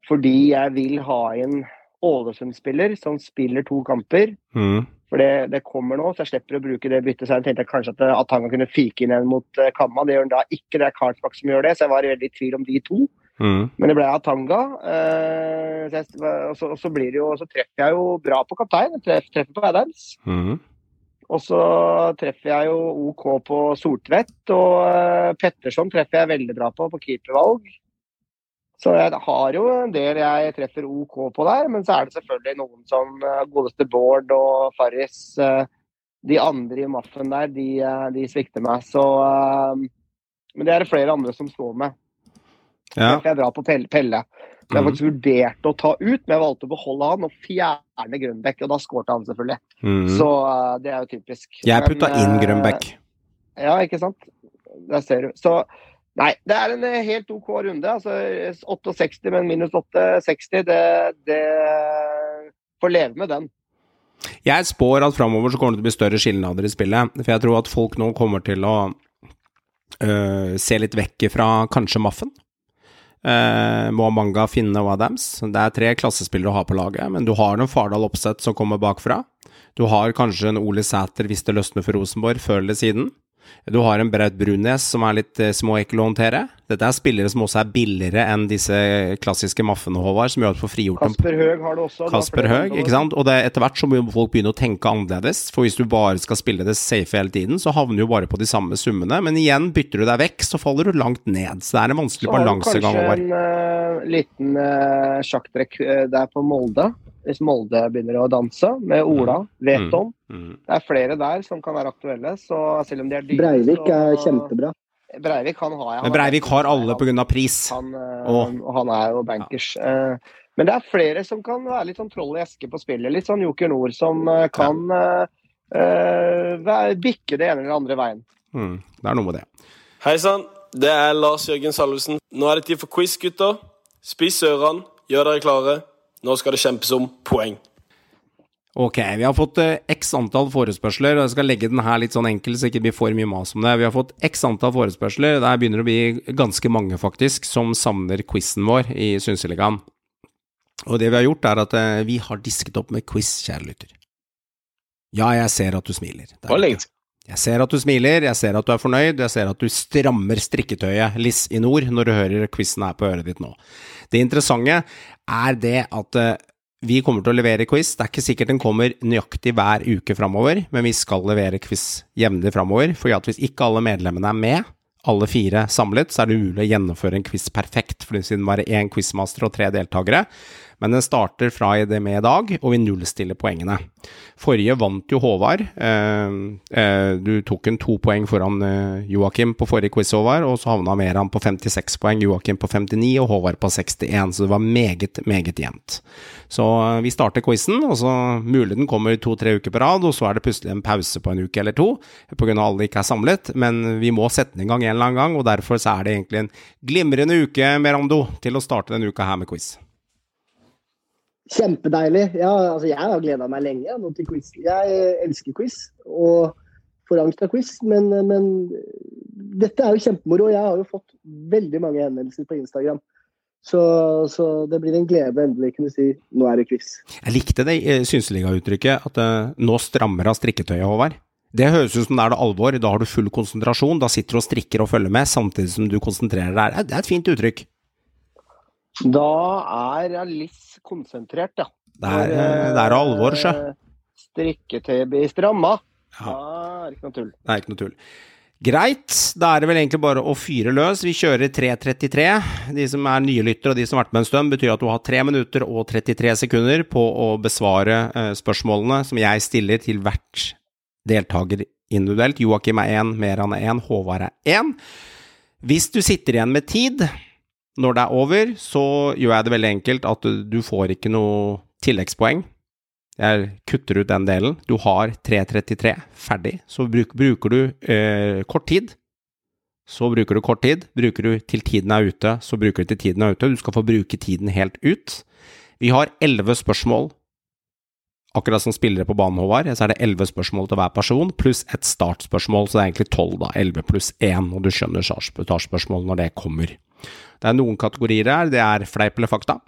Fordi jeg vil ha inn Ålesund-spiller som spiller to kamper. Mm. For det, det kommer nå, så jeg slipper å bruke det byttet. Så jeg tenkte kanskje at Atanga kunne fike inn en mot uh, Kamma. Det gjør han da ikke. Det er Karlsbakk som gjør det, så jeg var veldig i tvil om de to. Mm. Men det ble Atanga. Uh, så jeg, og, så, og så blir det jo, så treffer jeg jo bra på kaptein. Jeg treff, treffer på Adams. Mm. Og så treffer jeg jo OK på Soltvedt. Og uh, Petterson treffer jeg veldig bra på på keepervalg. Så jeg har jo en del jeg treffer OK på der, men så er det selvfølgelig noen som eh, godeste Bård og Farris. eh, de andre i maffen der, de, eh, de svikter meg. Så Men det er det flere andre som står med. Ja. Jeg drar på Pelle. Så jeg Mhm. faktisk vurderte å ta ut, men jeg valgte å beholde han og fjerne Grønbekk. Og da skårte han selvfølgelig. Mm. Så det er jo typisk. Jeg putta inn Grønbekk. Ja, ikke sant. Der ser du. Så nei, det er en eh, helt OK runde. Altså 68, men minus 860, det, det får leve med den. Jeg spår at framover så kommer det til å bli større skilnader i spillet. For jeg tror at folk nå kommer til å øh, se litt vekk fra kanskje Maffen. Uh, Manga Finne og Adams. Det er tre klassespillere å ha på laget, men du har en Fardal Opseth som kommer bakfra. Du har kanskje en Ole Sæter hvis det løsner for Rosenborg, før eller siden. Du har en Braut Brunes som er litt små ekkel å håndtere. Dette er spillere som også er billigere enn disse klassiske maffene, Håvard, som gjør at du får frigjort dem Kasper Høeg har det også. Kasper Høeg, ikke sant? Og det, etter hvert så må jo folk begynne å tenke annerledes. For hvis du bare skal spille det safe hele tiden, så havner du jo bare på de samme summene. Men igjen, bytter du deg vekk, så faller du langt ned. Så det er en vanskelig Så har du kanskje en uh, liten uh, sjakktrekk uh, der på Molde. Hvis Molde begynner å danse, med Ola, Veton. Mm. Det er flere der som kan være aktuelle. Så selv om de er dyre Breivik så- er kjempebra. Breivik han har jeg. Han Men Breivik har alle pga. pris. Han, eh, og han er jo bankers. Ja. Men det er flere som kan være litt sånn troll i eske på spillet. Litt sånn Joker Nord som eh, kan ja. eh, være- bikke det ene eller andre veien. Mm. Det er noe med det. Hei sann, det er Lars Jørgen Salvesen. Nå er det tid for quiz, gutter. Spis ørene, gjør dere klare. Nå skal det kjempes om poeng. Ok, vi har fått eh, x antall forespørsler, og jeg skal legge den her litt sånn enkel, så det ikke blir for mye mas om det. Vi har fått x antall forespørsler, der begynner det å bli ganske mange faktisk, som savner quizen vår i Synseligaen. Og det vi har gjort, er at eh, vi har disket opp med quiz, kjære lytter. Ja, jeg ser at du smiler. Det var lenge. Jeg ser at du smiler, jeg ser at du er fornøyd, jeg ser at du strammer strikketøyet, Liss i nord, når du hører quizen her på øret ditt nå. Det interessante er det at eh, vi kommer til å levere quiz. Det er ikke sikkert den kommer nøyaktig hver uke framover, men vi skal levere quiz jevnlig framover. For hvis ikke alle medlemmene er med, alle fire samlet, så er det umulig å gjennomføre en quiz perfekt, for siden det siden bare én quizmaster og tre deltakere. Men den starter fra i det med i dag, og vi nullstiller poengene. Forrige vant jo Håvard. Eh, eh, du tok en to poeng foran eh, Joakim på forrige quiz, Håvard, og så havna Meran på 56 poeng, Joakim på 59 og Håvard på 61, så det var meget, meget jevnt. Så vi starter quizen, og så mulig den kommer to-tre uker på rad, og så er det plutselig en pause på en uke eller to, pga. alle ikke er samlet, men vi må sette den i gang en eller annen gang, og derfor så er det egentlig en glimrende uke, Merando, til å starte denne uka her med quiz. Kjempedeilig. Ja, altså, jeg har gleda meg lenge nå til quiz. Jeg elsker quiz og får angst av quiz, men, men dette er jo kjempemoro. Jeg har jo fått veldig mange henvendelser på Instagram. Så, så, det blir en glede endelig kunne si nå er det quiz. Jeg likte det uh, synseliga-uttrykket, at uh, nå strammer av strikketøyet, Håvard. Det høres ut som det er det alvor, da har du full konsentrasjon, da sitter du og strikker og følger med samtidig som du konsentrerer deg. Det er et fint uttrykk. Da er Alice konsentrert, ja. Det er, det er alvor, sjø. Strikketøyet blir stramma. Ja. Da er det ikke noe tull. Det er ikke noe tull. Greit, da er det vel egentlig bare å fyre løs. Vi kjører 3.33. De som er nye lyttere og de som har vært med en stund, betyr at du har 3 minutter og 33 sekunder på å besvare eh, spørsmålene som jeg stiller til hvert deltaker individuelt. Joakim er én, Meran er én, Håvard er én. Hvis du sitter igjen med tid når det er over, så gjør jeg det veldig enkelt at du får ikke noe tilleggspoeng. Jeg kutter ut den delen. Du har 3.33 ferdig. Så bruk, bruker du eh, kort tid, så bruker du kort tid. Bruker du til tiden er ute, så bruker du til tiden er ute. Du skal få bruke tiden helt ut. Vi har elleve spørsmål. Akkurat som spillere på banen, Håvard, så er det elleve spørsmål til hver person, pluss et startspørsmål, så det er egentlig tolv, da. Elleve pluss én, og du skjønner startspørsmål når det kommer. Det er noen kategorier her. Det er fleip eller fakta.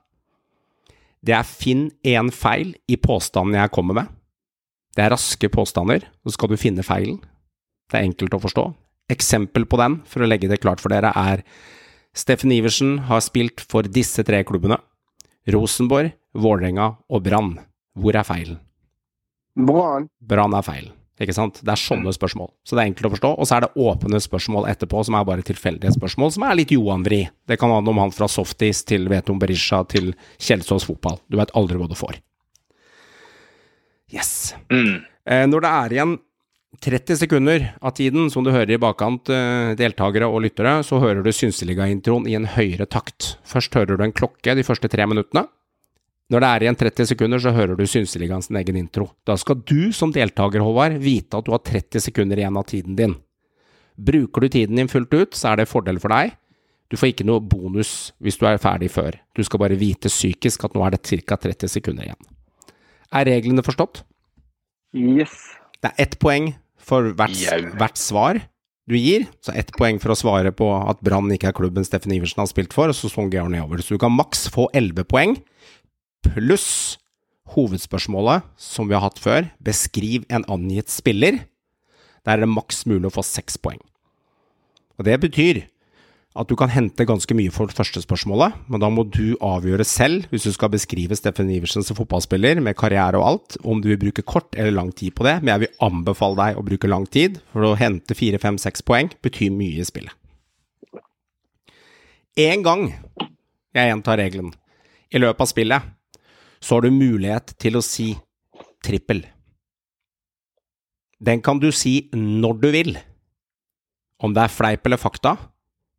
Det er finn én feil i påstanden jeg kommer med. Det er raske påstander, så skal du finne feilen. Det er enkelt å forstå. Eksempel på den, for å legge det klart for dere, er Steffen Iversen har spilt for disse tre klubbene. Rosenborg, Vålerenga og Brann. Hvor er feilen? Brann. Brann er feilen. Ikke sant? Det er sånne spørsmål. Så det er enkelt å forstå. Og så er det åpne spørsmål etterpå, som er bare tilfeldige spørsmål, som er litt Johan-vri. Det kan handle om han fra Softis til Veton Berisha til Kjelsås fotball. Du veit aldri hva du får. Yes. Mm. Eh, når det er igjen 30 sekunder av tiden, som du hører i bakkant, eh, deltakere og lyttere, så hører du Synseliga-introen i en høyere takt. Først hører du en klokke de første tre minuttene. Når det er igjen 30 sekunder, så hører du Synseligaen sin egen intro. Da skal du som deltaker, Håvard, vite at du har 30 sekunder igjen av tiden din. Bruker du tiden din fullt ut, så er det fordel for deg. Du får ikke noe bonus hvis du er ferdig før. Du skal bare vite psykisk at nå er det ca. 30 sekunder igjen. Er reglene forstått? Yes. Det er ett poeng for hvert, hvert svar du gir. Så ett poeng for å svare på at Brann ikke er klubben Steffen Iversen har spilt for, og så sånn går nedover. Så du kan maks få 11 poeng, pluss hovedspørsmålet, som vi har hatt før. Beskriv en angitt spiller. Der er det maks mulig å få seks poeng. Og det betyr at du kan hente ganske mye for første spørsmålet, men da må du avgjøre selv, hvis du skal beskrive Steffen Iversen som fotballspiller, med karriere og alt, om du vil bruke kort eller lang tid på det. Men jeg vil anbefale deg å bruke lang tid, for å hente fire, fem, seks poeng betyr mye i spillet. En gang, jeg gjentar regelen, i løpet av spillet, så har du mulighet til å si trippel. Den kan du si når du vil. Om det er fleip eller fakta,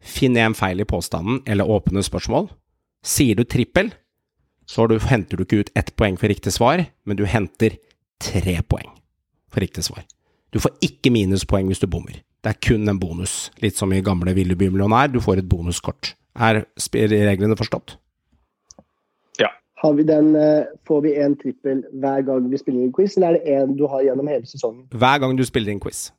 finn en feil i påstanden eller åpne spørsmål. Sier du trippel, så du, henter du ikke ut ett poeng for riktig svar, men du henter tre poeng for riktig svar. Du får ikke minuspoeng hvis du bommer. Det er kun en bonus, litt som i gamle Villeby millionær, du får et bonuskort. Er reglene forstått? Har vi den, eh, får vi en trippel hver gang vi spiller en quiz, eller er det en du har gjennom hele sesongen? Hver gang du spiller en quiz.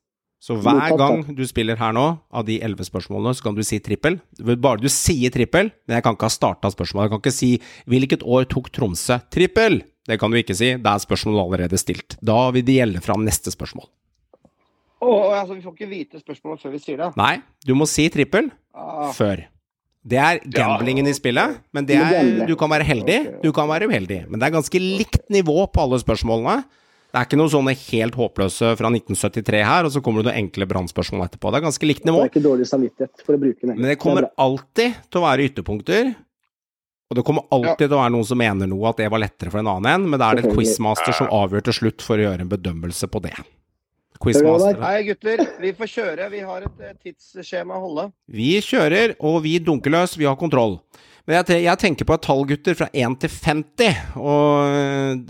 Så hver gang du spiller her nå, av de elleve spørsmålene, så kan du si trippel. Bare du sier trippel, men jeg kan ikke ha starta spørsmålet. Jeg kan ikke si 'Hvilket år tok Tromsø trippel?' Det kan du ikke si. Da er spørsmålet allerede stilt. Da vil det gjelde fram neste spørsmål. Å, altså, vi får ikke vite spørsmålet før vi sier det. Nei, du må si trippel Ah, før. Det er gamblingen i spillet, men det er, du kan være heldig, du kan være uheldig. Men det er ganske likt nivå på alle spørsmålene. Det er ikke noe sånne helt håpløse fra 1973 her, og så kommer det noen enkle brannspørsmål etterpå. Det er ganske likt Det nivå. er ikke dårlig samvittighet for å bruke den. Men det kommer er alltid til å være ytterpunkter. Og det kommer alltid til å være noen som mener noe at det var lettere for en annen en, men da er det et quizmaster som avgjør til slutt for å gjøre en bedømmelse på det. Quizmaster. Nei, gutter. Vi får kjøre. Vi har et eh, tidsskjema å holde. Vi kjører, og vi dunker løs. Vi har kontroll. Men jeg, tenker på et tall, gutter, fra 1 til 50. Og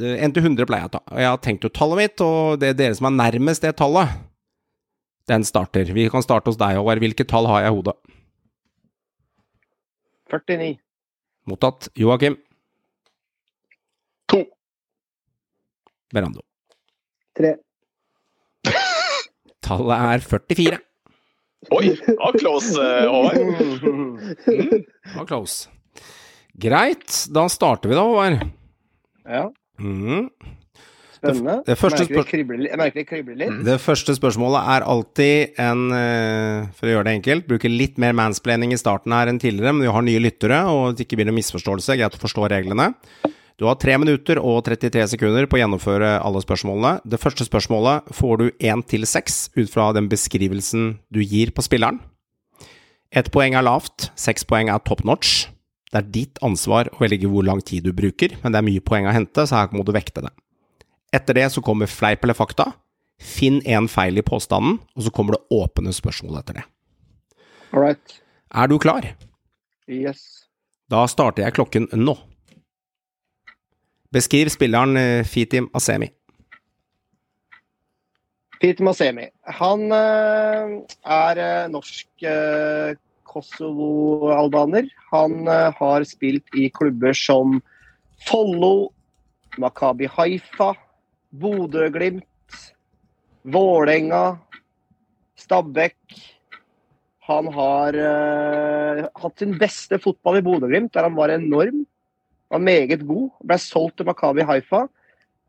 eh, 1 til 100 pleier jeg å ta. Og jeg har tenkt ut tallet mitt, og det er dere som er nærmest det tallet, den starter. Vi kan starte hos deg, Håvard. Hvilket tall har jeg i hodet? 49. Mottatt. Joakim. To. Berando. Tre. Tallet er 44. Oi, det var close, eh, Håvard. Det var close. Greit, da starter vi da, Håvard. Ja, Mm. spennende. det første jeg, merker det kribler, jeg merker det kribler litt. Det første spørsmålet er alltid en eh, For å gjøre det enkelt, bruker litt mer mansplaining i starten her enn tidligere, men vi har nye lyttere, og det ikke blir noen misforståelse, greit å forstå reglene. Du har 3 minutter og 33 sekunder på å gjennomføre alle spørsmålene. Det første spørsmålet får du 1 til 6 ut fra den beskrivelsen du gir på spilleren. Ett poeng er lavt, seks poeng er top notch. Det er ditt ansvar å velge hvor lang tid du bruker, men det er mye poeng å hente, så her må du vekte det. Etter det så kommer fleip eller fakta. Finn en feil i påstanden, og så kommer det åpne spørsmål etter det. All right. Er du klar? Yes. Da starter jeg klokken nå. Beskriv spilleren eh, Fitim Asemi. Fitim Asemi. Han eh, er eh, norsk Kosovo-albaner. Han har spilt i klubber som Follo, Makabi Haifa, Bodø-Glimt, Vålerenga, Stabæk. Han har hatt sin beste fotball i Bodø-Glimt, der han var enorm. Var meget god. Ble solgt til Makabi Haifa.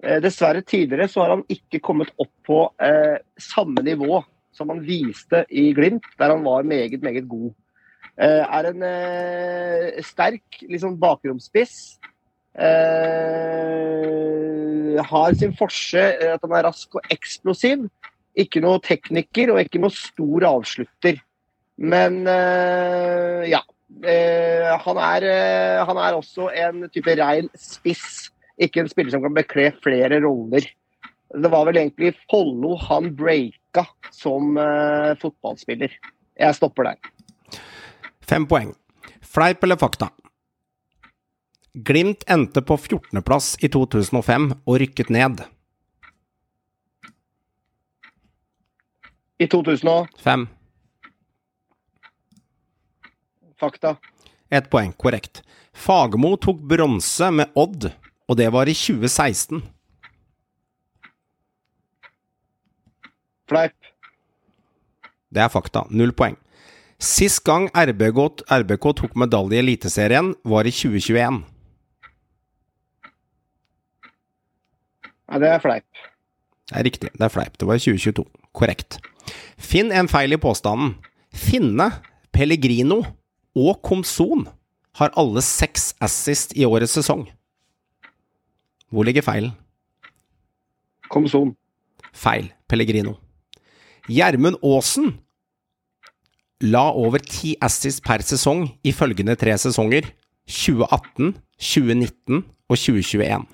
Eh, dessverre tidligere så har han ikke kommet opp på eh, samme nivå som han viste i Glimt, der han var meget, meget god. Eh, er en eh, sterk liksom bakromsspiss. Eh, har sin forse at han er rask og eksplosiv. Ikke noe tekniker og ikke noe stor avslutter. Men ja. Eh, han, er, eh, han er også en type rein spiss ikke en spiller som kan bekle flere roller. Det var vel egentlig Follo han breaka som eh, fotballspiller. Jeg stopper der. Fem poeng. Fleip eller fakta? Glimt endte på 14.-plass i 2005 og rykket ned. I 2000 Fem. Fakta. Ett poeng, korrekt. Fagermo tok bronse med Odd, og det var i 2016. Fleip. Det er fakta. Null poeng. Sist gang RBK, RBK tok medalje i Eliteserien, var i 2021. Nei, det er fleip. Det er riktig, det er fleip. Det var i 2022. Korrekt. Finn en feil i påstanden. Finne, Pellegrino og Komson har alle seks assist i årets sesong. Hvor ligger feilen? Komson. Feil. Pellegrino. Gjermund Aasen la over ti assist per sesong i følgende tre sesonger 2018, 2019 og 2021.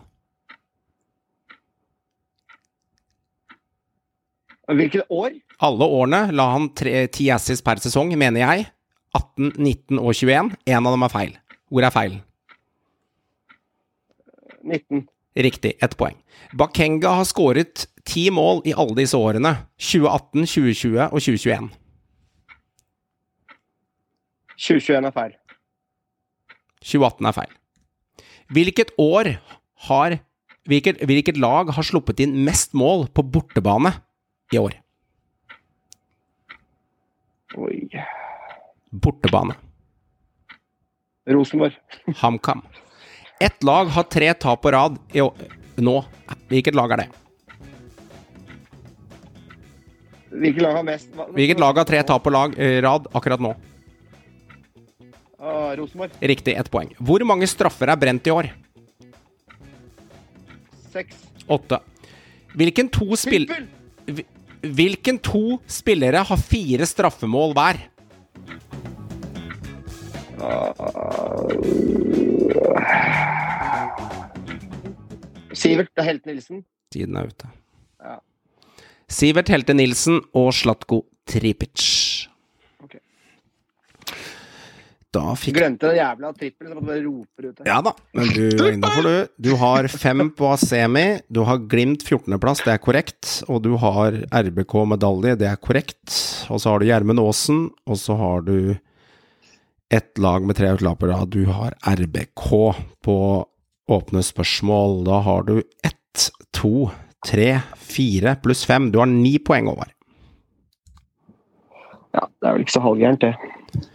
Hvilket år? Alle årene la han ti assist per sesong, mener jeg. 18, 19 og 21. En av dem er feil. Hvor er feilen? 19. Riktig, ett poeng. Bakenga har skåret ti mål i alle disse årene. 2018, 2020 og 2021. 2021 er feil. 2018 er feil. Hvilket år har hvilket, hvilket lag har sluppet inn mest mål på bortebane i år? Oi. Bortebane. Rosenborg. HamKam. Ett lag har tre tap på rad i år, nå. Hvilket lag er det? Hvilket lag har mest Hvilket lag har tre tap på lag, eh, rad akkurat nå? Uh, Rosenborg. Riktig, ett poeng. Hvor mange straffer er brent i år? Seks. Åtte. Hvilken to spill... Hvilken to spillere har fire straffemål hver? Sivert og Helte Nilsen. Tiden er ute. Ja. Sivert Helte Nilsen og Slatko Tripic. Okay. Da fikk Glemte den jævla trippelen, så måtte bare rope ut. Ja da, men du er innafor, du. Du har fem på semi. Du har Glimt 14.-plass, det er korrekt. Og du har RBK medalje, det er korrekt. Og så har du Gjermund Aasen, og så har du ett lag med tre utlapere. Du har RBK på åpne spørsmål. Da har du ett, to, tre, fire pluss fem. Du har ni poeng, Håvard. Ja, det er vel ikke så halvgærent, det.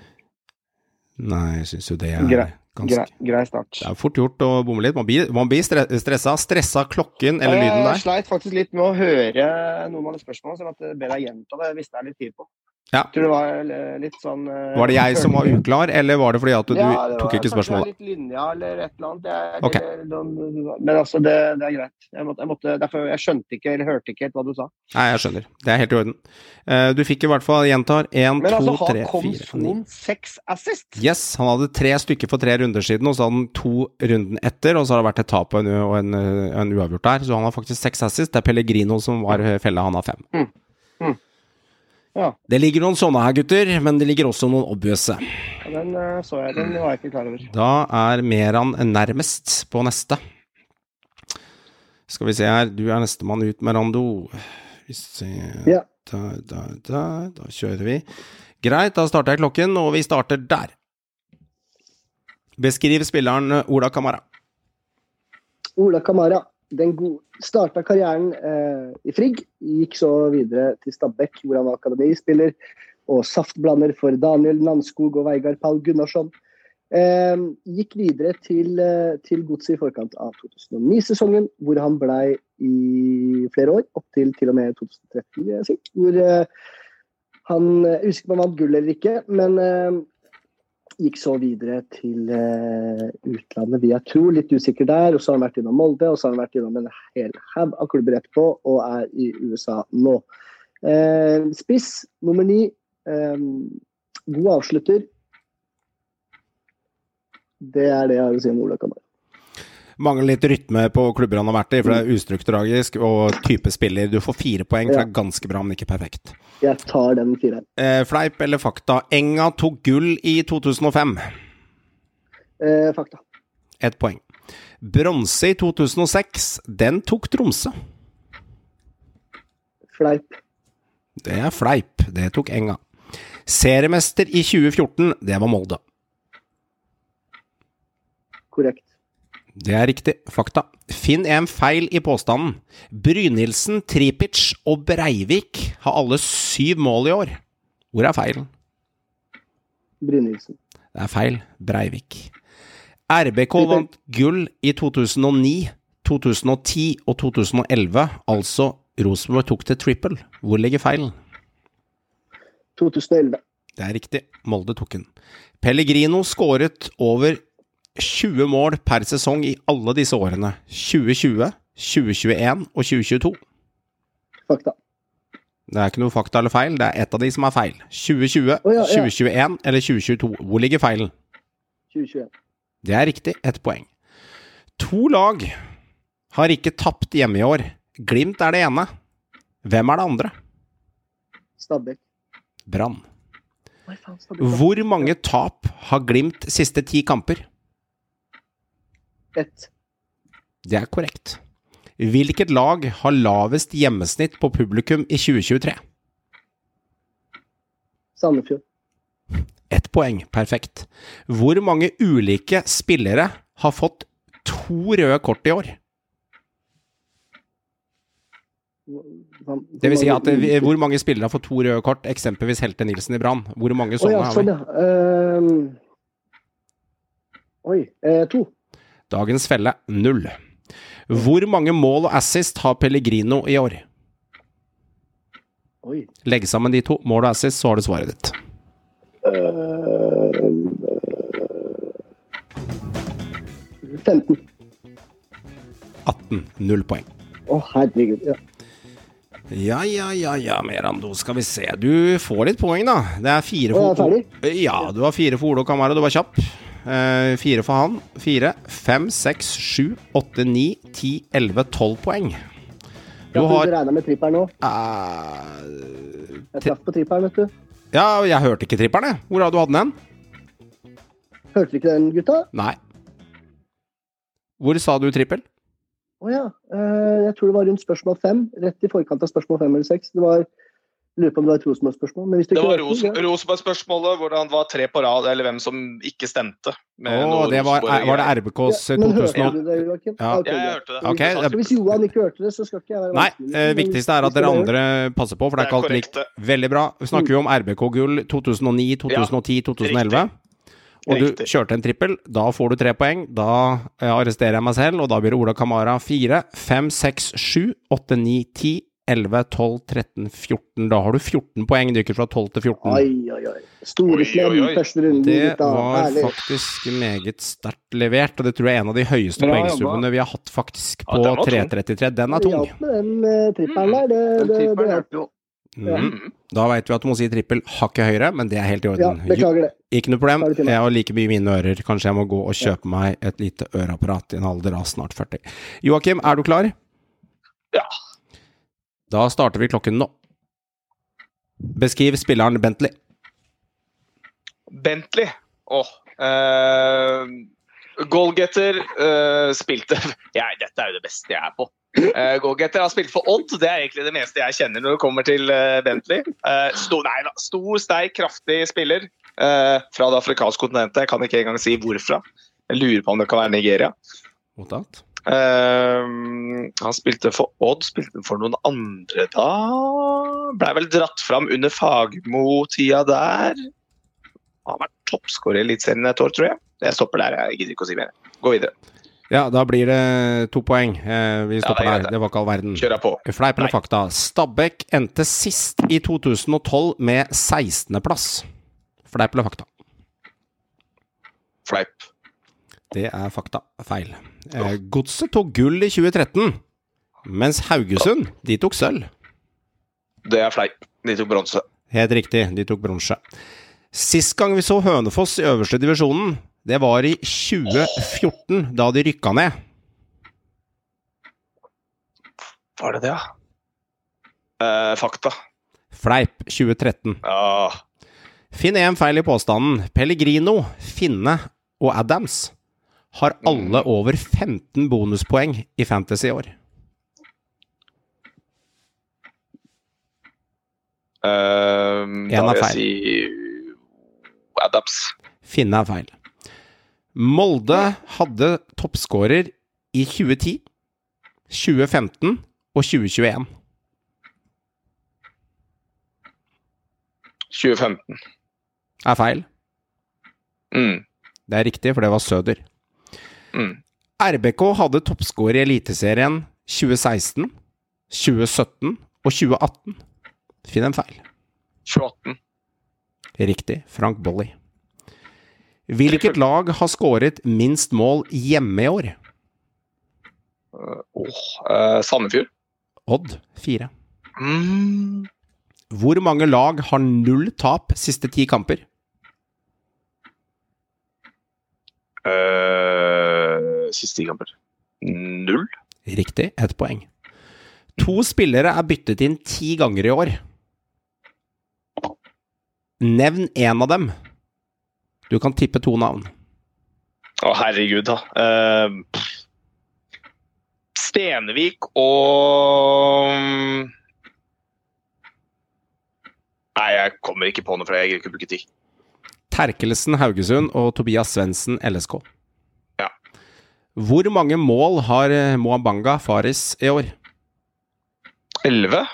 Nei, jeg syns jo det er Gre ganske grei, start. Det er fort gjort å bomme litt. Man blir, man blir stre stressa. Stressa klokken eller lyden der? Jeg sleit faktisk litt med å høre noen av de spørsmålene, så jeg måtte be deg gjenta det hvis det er litt tid på. Ja. Tror det var eh, litt sånn uh, Var det jeg som var uklar, eller var det fordi at du Ja, det tok var ikke spørsmålet? litt linja eller et eller annet. Jeg, Ok. eller, men altså, det, det er greit. Jeg måtte, jeg måtte, derfor, jeg skjønte ikke eller hørte ikke helt hva du sa. Nei, jeg skjønner. Det er helt i orden. Uh, Du fikk i hvert fall, gjentar, én, Men to, altså, tre, fire. Komson seks assist? Yes, han hadde tre stykker for tre runder siden, og så hadde han to runden etter, og så har det vært et tap og en, og en, en uavgjort der. Så han har faktisk seks assist. Det er Pellegrino som var fella, han har fem. Mm. Mm. Ja. Det ligger noen sånne her, gutter, men det ligger også noen obviouse. Ja, Den eh, så jeg, den var jeg ikke klar over. Da er Meran nærmest på neste. Skal vi se her, du er nestemann ut, Merando. Vi ser Ja. Der, der, der. Da kjører vi. Greit, da starter jeg klokken, og vi starter der. Beskriv spilleren Ola Kamara. Ola Kamara den starta karrieren eh, i Frigg, gikk så videre til Stabæk, hvor han var akademispiller og saftblander for Daniel Nanskog og Veigard Pall Gunnarsson. Eh, gikk videre til, eh, til Godset i forkant av 2009-sesongen, hvor han blei i flere år, opp til til og med 2013, vil jeg. Hvor eh, han Jeg er usikker på om han vant gull eller ikke, men eh, gikk så videre til uh, utlandet via tro, litt usikker der. Og så har han vært innom Molde, og så har han vært innom en hel haug av klubber etterpå, og er i USA nå. Uh, spiss nummer ni. Eh, god avslutter. Det er det jeg har å si om Ola Kamara. Mangler litt rytme på klubber han har vært i, for det er ustrukturarisk og type spiller. Du får fire poeng, for det er ganske bra, men ikke perfekt. Jeg tar den fireren. Eh, fleip eller fakta? Enga tok gull i 2005. Eh, fakta. Ett poeng. Bronse i 2006, den tok Tromsø. Fleip. Det er fleip, det tok Enga. Seriemester i 2014, det var Molde. Korrekt. Det er riktig. Fakta. Finn en feil i påstanden. Brynildsen, Tripic og Breivik har alle syv mål i år. Hvor er feilen? Brynildsen. Det er feil. Breivik. RBK vant gull i 2009, 2010 og 2011. Altså Rosenborg tok til triple. Hvor ligger feilen? 2011. Det er riktig. Molde tok den. Pellegrino skåret over 20 mål per sesong i alle disse årene. 2020, 2021 og 2022. Fakta. Det er ikke noe fakta eller feil, det er ett av de som er feil. 2020, oh, ja, ja. 2021 eller 2022. Hvor ligger feilen? 2021. Det er riktig, ett poeng. To lag har ikke tapt hjemme i år. Glimt er det ene. Hvem er det andre? Stabæk. Brann. Hvor mange tap har Glimt siste ti kamper? Ett. Det er korrekt. Hvilket lag har lavest hjemmesnitt på publikum i 2023? Sandefjord. Ett poeng, perfekt. Hvor mange ulike spillere har fått to røde kort i år? Det vil si at hvor mange spillere har fått to røde kort, eksempelvis Helte Nilsen i Brann? Hvor mange sånne sånne ja, har sånn, vi? ja. Ehm, oi. uh, to. Dagens felle null. Hvor mange mål og assist har Pellegrino i år? Oi. Legg sammen de to, mål og assist, så har du svaret ditt. Uh, 15. 18. Null poeng. Å, herregud. Ja. Ja, ja, ja, ja, Merando, skal vi se. Du får litt poeng, da. Det er fire for jeg er Ja, du har fire for Ole og Kamara, du var kjapp. Eh, fire for han. Fire, fem, seks, sju, åtte, ni, ti, elleve, tolv poeng. Du har du regna med tripperen nå. Uh, Jeg traff på tripperen, vet du. Ja, jeg hørte ikke tripperen, jeg. Hvor hadde du hatt den? Hørte du ikke den, gutta? Nei. Hvor sa du trippel? Å ja. Uh, jeg tror det var rundt spørsmål fem. Rett i forkant av spørsmål fem eller seks. Det var Lurer på om det var et Rosenborg-spørsmål? Det, det var Ros Rosenborg-spørsmålet, hvor han var tre på rad, eller hvem som ikke stemte. noe det var, var det RBKs Ja, men hørte du det, Joakim? Ja. ok, Jeg hørte det. Okay, Så hvis Johan ikke hørte det, så skal ikke jeg være Nei, vanskelig. eh, viktigste er at dere andre passer på, for det er ikke alt likt. Veldig bra. Vi snakker jo om RBK-gull 2009, 2010, 2011. Og du kjørte en trippel. Da får du tre poeng. Da eh, arresterer jeg meg selv, og da blir det Ola Kamara 4, 5, 6, 7, 8, 9, 10, 11, 12, 13, 14. Da har du 14 poeng. Du gikk fra 12 til 14. Oi, oi, oi. Store slem første runde. Det var Herlig. faktisk meget sterkt levert, og det tror jeg er en av de høyeste poengsummene vi har hatt faktisk på ja, 3.33. Den er tung. Ja, den trippelen der. Det, Den det, det, hjalp. jo. Mhm. Da veit vi at du må si trippel hakket høyere, men det er helt i Ja, beklager det. Ikke noe problem. Det. Jeg har like mye mine ører. Kanskje jeg må gå og kjøpe meg et lite øreapparat i en alder av snart 40. Joakim, er du klar? Ja. Da starter vi klokken nå. Beskriv spilleren Bentley. Bentley. Åh. uh, goalgetter uh, spilte (laughs) ja, Dette er jo det beste jeg er på. Uh, goalgetter har spilt for Odd. Det er egentlig det meste jeg kjenner når det kommer til Bentley. Stor, nei. Stor, sterk, kraftig spiller fra det afrikanske kontinentet. Jeg kan ikke engang si hvorfra. Jeg lurer på om det kan være Nigeria. Mottatt. Eh, han spilte for Odd, spilte for noen andre da. Blei vel dratt fram under Fagermo-tida der. Han har vært toppskårer i Eliteserien et år, tror jeg. Jeg stopper der, jeg gidder ikke å si mer. Gå videre. Ja, da blir det to poeng. Eh, vi stopper det er der. Det var ikke all verden. Kjør på. Fleip eller fakta? Stabæk endte sist i 2012 med 16.-plass. Fleip eller fakta? Fleip. Det er fakta. Feil. Eh, Godset tok gull i 2013, mens Haugesund de tok sølv. Det er fleip. De tok bronse. Helt riktig, de tok bronse. Sist gang vi så Hønefoss i øverste divisjonen, det var i 2014, da de rykka ned. Var det det, ja? Eh, fakta. Fleip 2013. Ja. Finn én feil i påstanden. Pellegrino, Finne og Adams har alle over 15 bonuspoeng i Fantasy i år. En da vil jeg si Adams. Finne er feil. Molde hadde toppskårer i 2010, 2015 og 2021. 2015. Er feil. Mm. Det er riktig, for det var Søder. Mm. RBK hadde toppskårer i Eliteserien 2016, 2017 og 2018. Finn en feil. 2018. Riktig. Frank Bolly. Hvilket lag har skåret minst mål hjemme i år? Åh, uh, Sandefjord. Odd 4. Mm. Hvor mange lag har null tap siste ti kamper? Eh, siste ti kamper. Null. Riktig, ett poeng. To spillere er byttet inn ti ganger i år. Nevn én av dem. Du kan tippe to navn. Å, herregud, da. Uh. Stenevik og Nei, jeg kommer ikke på noe, for jeg gidder ikke å bruke tid. Terkelsen Haugesund og Tobias Svendsen LSK. Hvor mange mål har Moabanga Moambanga Faris i år? Elleve?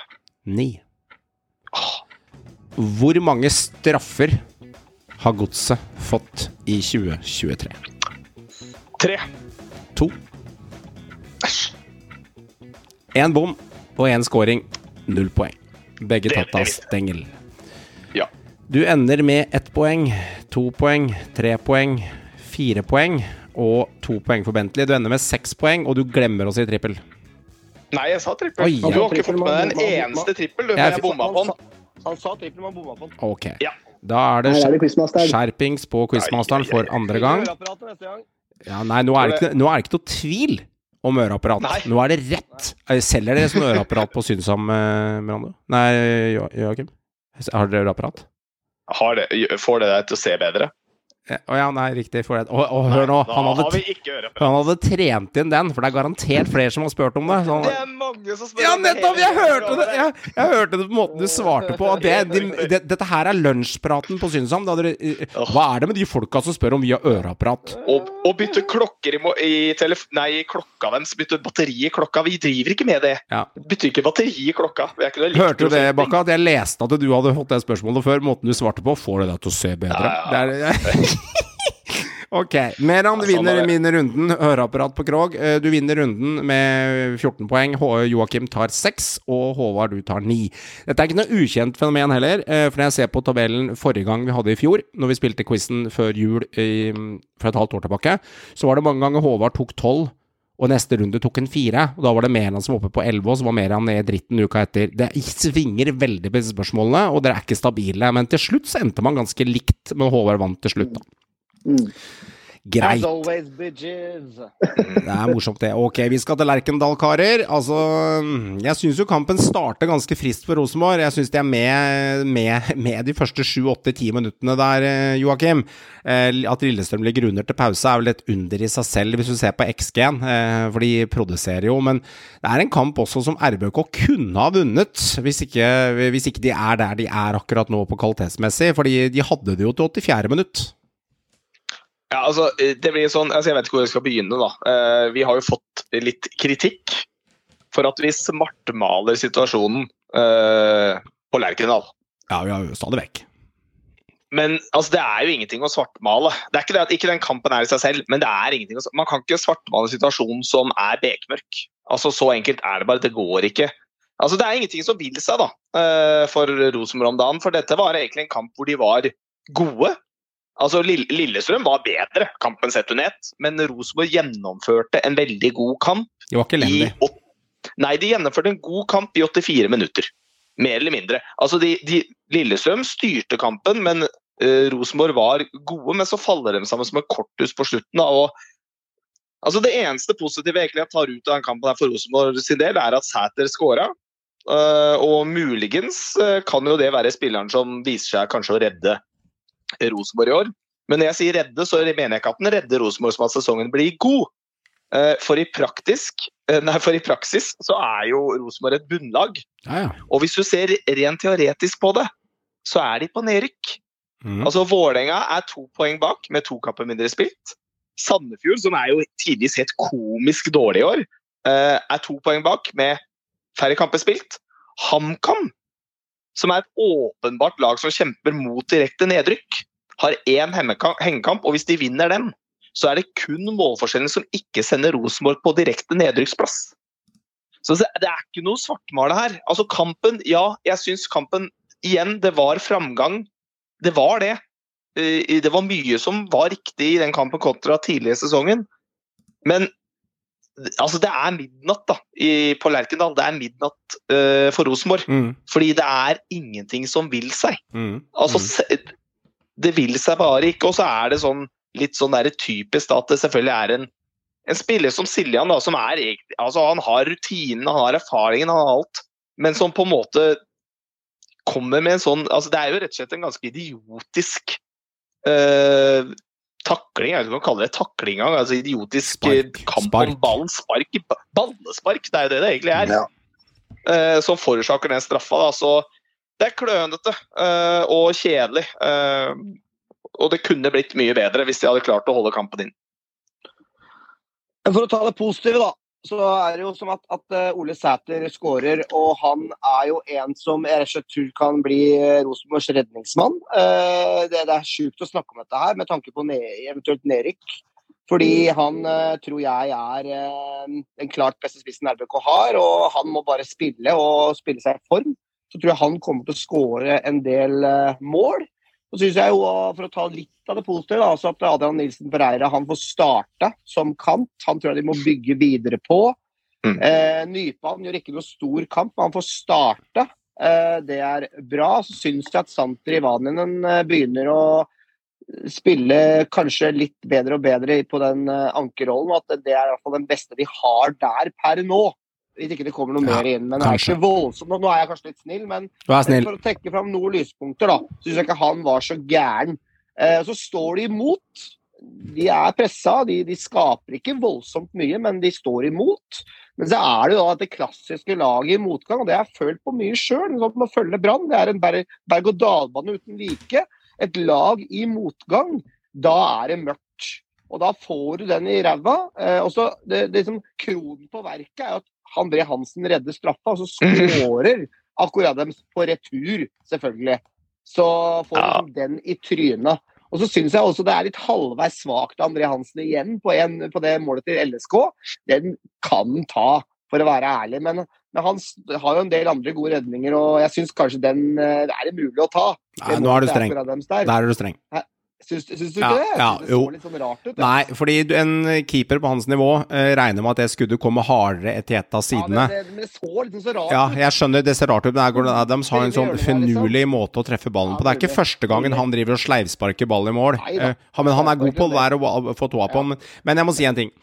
Ni. Hvor mange straffer har Godset fått i 2023? Tre. To. Én bom og én scoring. Null poeng. Begge tatt av stengel. Ja. Du ender med ett poeng, to poeng, tre poeng, fire poeng og to poeng for Bentley. Du ender med seks poeng, og du glemmer å si trippel. Nei, jeg sa trippel. Oi, Du har ikke fått med deg en eneste trippel, du, Jeg jeg bomma på den. Han sa trippel, man bomma på den. Ok. Ja. Da er det er det skjerpings på quizmasteren for andre gang. Ja, nei, nå er det ikke, nå er det ikke noe tvil om øreapparat. Nei. Nå er det rett. Eh, Selger dere sånn øreapparat på Synsam, eh, Miranda? Nei, Joakim? Har dere øreapparat? Har det, får det deg til å se bedre? Eh, Å ja, nei, riktig. For det. å, og hør nå, han hadde, han hadde trent inn den, for det er garantert flere som har spurt om det. Han, Det er mange som spør Ja, nettopp! Jeg hørte det! Jeg, jeg hørte det på måten du svarte på. Det, de, det, dette her er lunsjpraten på Synsam. Hva er det med de folka som spør om vi har øreapparat? Og bytte klokker i, i, telefon... nei, klokka deres. Bytte batteri i klokka. Vi driver ikke med det. Ja. Bytter ikke batteri i klokka. Ikke Hørte du det. Bakka? At jeg leste at du hadde fått det spørsmålet før. Måten du svarte på, får det deg til å se bedre. Ja, Det er, (laughs) ok. Meran sånn vinner, min vinner runden. Høreapparat på Krog. Eh, Du vinner runden med 14 poeng. Joakim tar 6, og Håvard du tar 9. Dette er ikke noe ukjent fenomen heller, eh, for når jeg ser på tabellen forrige gang vi hadde i fjor, når vi spilte quizen før jul i, for et halvt år tilbake, så var det mange ganger Håvard tok 12. Og neste runde tok en fire, og da var det Mæland som var oppe på 11, og så var Mæland ned i dritten uka etter. Det svinger veldig på disse spørsmålene, og dere er ikke stabile. Men til slutt så endte man ganske likt, men Håvard vant til slutt, da. Mm. Greit. As always, bitches. (laughs) Det er morsomt, det. Ok, vi skal til Lerkendal, karer. Altså, jeg syns jo kampen starter ganske frist for Rosenborg. Jeg syns de er med, med, med de første sju, åtte, ti minuttene der, eh, Joakim. Eh, At Lillestrøm ligger under til pause er vel et under i seg selv, hvis du ser på XG-en. eh, For de produserer jo. Men det er en kamp også som RBK kunne ha vunnet, hvis ikke, hvis ikke de er der de er akkurat nå på kvalitetsmessig. Fordi de hadde det jo til 84. minutt. Ja, altså, det blir sånn, altså Jeg vet ikke hvor jeg skal begynne. da. Eh, vi har jo fått litt kritikk for at vi smartmaler situasjonen eh, på Lerkendal. Ja, vi har jo stadig vekk. Men altså, det er jo ingenting å svartmale. Det er Ikke det at ikke den kampen er i seg selv, men det er ingenting å, man kan ikke svartmale situasjonen som er bekmørk. Altså, Så enkelt er det bare. Det går ikke. Altså, Det er ingenting som vil seg da, eh, for Rosenborg om dagen. For dette var egentlig en kamp hvor de var gode. Altså, Lill- Lillestrøm var bedre kampen sett under ett, men Rosenborg gjennomførte en veldig god kamp. De var ikke I, nei, de gjennomførte en god kamp i 84 minutter. Mer eller mindre. Altså, de, de, Lillestrøm styrte kampen, men uh, Rosenborg var gode. Men så faller de sammen som et korthus på slutten. Og Altså Det eneste positive jeg tar ut av den kampen her for Rosenborg sin del, er at Sæter skåra. Eh, og muligens eh, kan jo det være spilleren som viser seg kanskje å redde Rosenborg i år. Men når jeg sier redde, så mener jeg ikke at den redder Rosenborg som at sesongen blir god. Eh, for i, praktisk, eh, nei, for i praksis så er jo Rosenborg et bunnlag. Ja, ja. Og hvis du ser rent teoretisk på det, så er de på nedrykk. Mm. Altså Vålerenga er to poeng bak med to kamper mindre spilt. Sandefjord, som er jo tidvis helt komisk dårlig i år, eh, er to poeng bak med færre kamper spilt. HamKam, som er et åpenbart lag som kjemper mot direkte nedrykk, har én hengekamp, og hvis de vinner den, så er det kun målforskjellen som ikke sender Rosenborg på direkte nedrykksplass. Så det er ikke noe svartmale her. Altså kampen, ja, jeg syns kampen igjen, det var framgang. Det var det. Eh, Det var mye som var riktig i den kampen kontra tidligere sesongen. Men altså, det er midnatt da, i, på Lerkendal. Det er midnatt uh, for Rosenborg. Mm. Fordi det er ingenting som vil seg. Mm. Altså, se- det vil seg bare ikke. Og så er det sånn litt sånn der typisk da, at det selvfølgelig er en, en spiller som Siljan, da, som er altså Han har rutinen, han har erfaringen, han har alt. Men som på en måte kommer med en sånn altså Det er jo rett og slett en ganske idiotisk eh, takling. Jeg vet ikke om man kaller det takling engang. Altså idiotisk eh, Spark. kamp Spark. om ballen. Spark ballespark, det er jo det det egentlig er. Eh, som forårsaker den straffa. Da. Så det er klønete eh, og kjedelig. eh, og det kunne blitt mye bedre hvis de hadde klart å holde kampen inn. For å ta det positive, da. Så er det jo som at, at eh, Ole Sæter skårer, og han er jo en som jeg rett og slett tror kan bli eh, Rosenborgs redningsmann. Eh, Det, det er sjukt å snakke om dette her med tanke på ne eventuelt nedrykk. Fordi han eh, tror jeg er den klart beste spissen RBK har, og han må bare spille og spille seg i form. Så tror jeg han kommer til å skåre en del mål. Så synes jeg jo, For å ta litt av det positive, da, at Adrian Nilsen Pereira han får starte som kant. Han tror jeg de må bygge videre på. Mm. Eh, Nypan gjør ikke noe stor kamp, men han får starte. Eh, Det er bra. Så syns jeg at Santri Ivaninen eh, begynner å spille kanskje litt bedre og bedre på den eh, ankerrollen, og at det er i hvert fall den beste de har der per nå. Hvis ikke det kommer noe Ja, mer inn. Men det er ikke voldsomt. Nå- er jeg kanskje litt snill, men er snill. for å trekke fram noen lyspunkter, da, syns jeg ikke han var så gæren. Eh, så står de imot. De er pressa, de, de skaper ikke voldsomt mye, men de står imot. Men så er det jo da det klassiske laget i motgang, og det har jeg følt på mye sjøl. Sånn å følge Brann. Det er en berg- berg-og-dal-bane uten like. Et lag i motgang, da er det mørkt. Og da får du den i ræva. Eh, og så det, det som Kronen på verket er at André Hansen redder straffa, og så skårer akkurat dem på retur, selvfølgelig. Så får du liksom den i trynet. Og så syns jeg også det er litt halvveis svakt av André Hansen igjen på, en, på det målet til LSK. Den kan han ta, for å være ærlig. Men, men han har jo en del andre gode redninger, og jeg syns kanskje den eh, det er mulig å ta. Nei, nå er du streng. der. Er du streng. Syns, syns du Ja, ikke det? Ja, det så jo. litt sånn rart ut. ja. Nei, fordi en keeper på hans nivå eh, regner med at det skuddet kommer hardere etter et av sidene. Ja, det, det, det så liksom så rart Ja, jeg skjønner det ser rart ut, men Gordon Adams har en sånn finurlig måte å treffe ballen på. Det er ikke første gangen han driver og sleivsparker ball i mål. Nei da. Eh, Men han er god på det der å få tåa på. Men, men jeg må si en ting.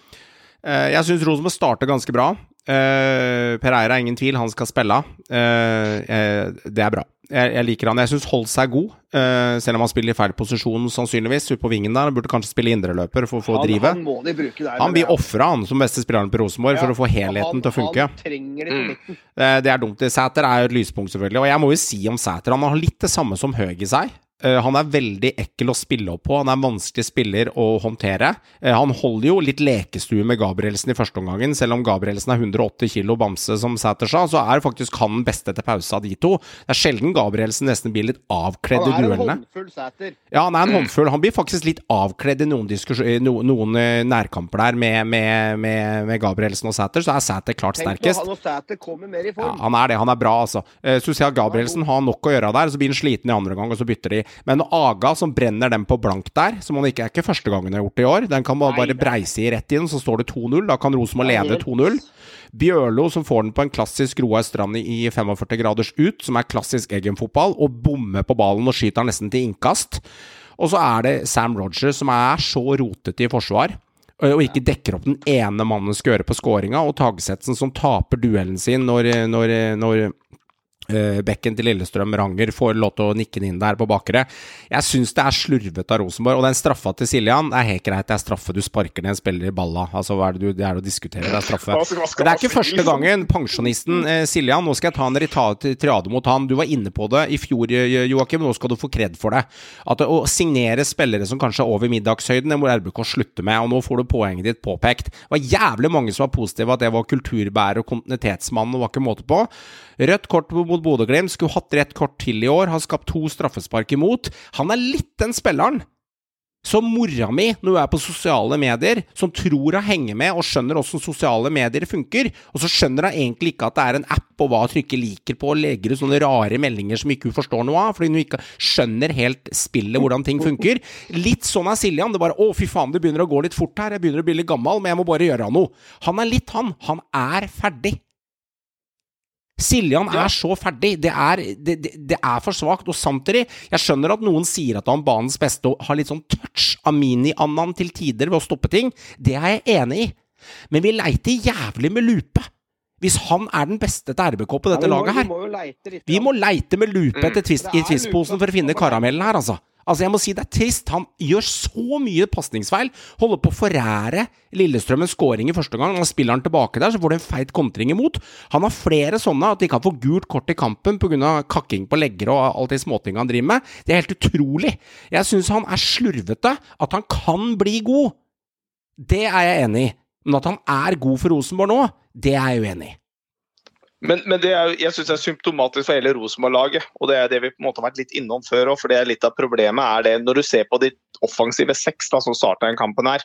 Uh, Jeg syns Rosenborg starter ganske bra. Uh, Per Eira, ingen tvil, han skal spille. Det er bra. Jeg, jeg liker han. Jeg syns Holtz er god, uh, selv om han spiller i feil posisjon sannsynligvis. Ute på vingen der. Han burde kanskje spille indreløper for å få han, drive. han må de bruke der. Han blir det ofra, han, som beste spilleren på Rosenborg, for å få helheten han- til å funke. Han trenger det mm. midten. Eh, Det er dumt. Sæter er jo et lyspunkt, selvfølgelig. Og jeg må jo si om Sæter, han har litt det samme som Høg i seg. Eh, Han er veldig ekkel å spille opp på. Han er en vanskelig spiller å håndtere. Eh, Han holder jo litt lekestue med Gabrielsen i første omgangen. Selv om Gabrielsen er 108 kilo bamse, som Sæter sa, så er faktisk han den beste til pause av de to. Det er sjelden Gabrielsen nesten blir litt avkledd i Han er en håndfull Sæter. Ja, han er en håndfull. Han blir faktisk litt avkledd i noen, diskus- no, noen eh, nærkamper der med, med, med, med Gabrielsen og Sæter, så er Sæter klart Tenk sterkest. han når Sæter kommer mer i Ja, han er det. Han er bra, altså. Så ser jeg Gabrielsen har nok å gjøre der, så blir han sliten i andre gang, og så bytter de. Men Aga som brenner dem på blank der, som han ikke er ikke første gangen har gjort det i år, den kan man bare breise i rett inn, så står det 2-0. Da kan Rosenborg lede 2-0. Bjørlo som får den på en klassisk Roar Strand i i 45 graders ut, som er klassisk Eggen-fotball, og bommer på ballen og skyter den nesten til innkast. Og så er det Sam Rogers som er så rotete i forsvar. Og ikke dekker opp den ene mannen skal gjøre på skåringa, og Tagsetsen som taper duellen sin når, når, når bekken til Lillestrøm Ranger får lov til å nikke den inn der på bakre. Jeg syns det er slurvete av Rosenborg. Og den straffa til Siljan det er helt greit, det er straffe. Du sparker ned en spiller i balla. Altså, hva er det du, det er å diskutere, det er straffe. Men det er ikke første gangen pensjonisten eh, Siljan Nå skal jeg ta en tirade mot han. Du var inne på det i fjor, eh, Joakim. Nå skal du få kred for det. At Å signere spillere som kanskje er over middagshøyden, det må RBK slutte med. Og nå får du poenget ditt påpekt. Det var jævlig mange som var positive at det var kulturbærer og kontinuitetsmann og var ikke måte på. Rødt kort mot Bodø-Glimt. Skulle hatt rett kort til i år. Har skapt to straffespark imot. Han er litt den spilleren som mora mi, når hun er på sosiale medier, som tror hun henger med og skjønner hvordan sosiale medier funker, og så skjønner hun egentlig ikke at det er en app og hva hun trykker liker på, og legger ut sånne rare meldinger som ikke hun forstår noe av, fordi hun ikke skjønner helt spillet, hvordan ting funker. Litt sånn er Siljan. Det er bare 'Å, fy faen, det begynner å gå litt fort her. Jeg begynner å bli litt gammel, men jeg må bare gjøre noe'. Han er litt han. Han er ferdig. Siljan er så ferdig. Det er, det, det, er for svakt. Og samtidig, jeg skjønner at noen sier at han banens beste og har litt sånn touch av mini-Annan til tider ved å stoppe ting. Det er jeg enig i. Men vi leiter jævlig med lupe. Hvis han er den beste til RBK på dette Ja, må- laget her. Vi må leite litt. Vi må leite med lupe etter twist, i twistposen for å finne karamellen her, altså. Altså, jeg må si det er trist. Han gjør så mye pasningsfeil. Holder på å forære Lillestrøm en scoring i første gang. Han spiller han tilbake der, så får du en feit kontring imot. Han har flere sånne, at de kan få gult kort i kampen pga. kakking på legger og alt de småtingene han driver med. Det er helt utrolig. Jeg syns han er slurvete. At han kan bli god, det er jeg enig i. Men at han er god for Rosenborg nå, det er jeg uenig i. Men, men det er, jeg syns det er symptomatisk for hele Rosenborg-laget. Og det er det vi på en måte har vært litt innom før òg. For det er litt av problemet er det når du ser på de offensive seks da, som starta den kampen her.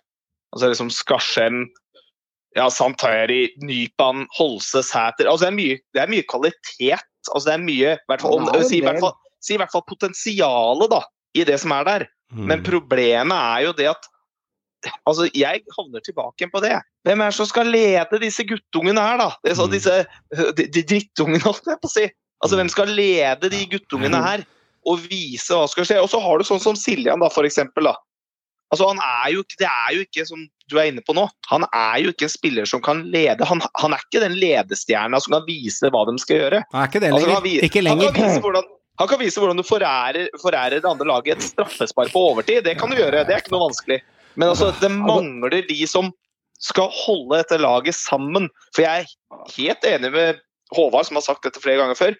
Altså liksom Skarsheim, ja, Santari, Nypan, Holse, Sæter. Altså det er mye, det er mye kvalitet. Altså det er mye i hvert fall, Ja, det er jo si, i hvert fall, si i hvert fall potensialet da, i det som er der. Mm. Men problemet er jo det at Altså, jeg havner tilbake på det. Hvem er det som skal lede disse guttungene her, da? Det er sånn, Mm. disse de, de drittungene, (laughs) holdt jeg på å si. Altså, hvem skal lede de guttungene her og vise hva skal skje? Og så har du sånn som Siljan, da, for eksempel. Da. Altså, han er jo det er jo ikke som du er inne på nå, han er jo ikke en spiller som kan lede. Han, han er ikke den ledestjerna som kan vise hva de skal gjøre. Han er ikke det Altså, han, Ikke Han kan vise hvordan, han kan vise hvordan du forærer, forærer det andre laget et straffespark på overtid. Det kan du gjøre, det er ikke noe vanskelig. Men altså, det mangler de som skal holde dette laget sammen. For jeg er helt enig med Håvard, som har sagt dette flere ganger før.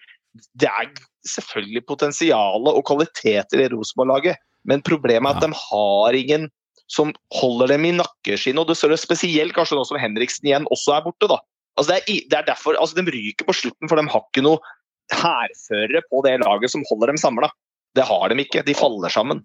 Det er selvfølgelig potensial og kvaliteter i Rosenborg-laget, men problemet er at de har ingen som holder dem i nakkeskinnet. Og du ser det spesielt kanskje nå som Henriksen igjen også er borte. da. Altså det, er, det er derfor, altså De ryker på slutten, for de har ikke noe hærførere på det laget som holder dem samla. Det har de ikke. De faller sammen.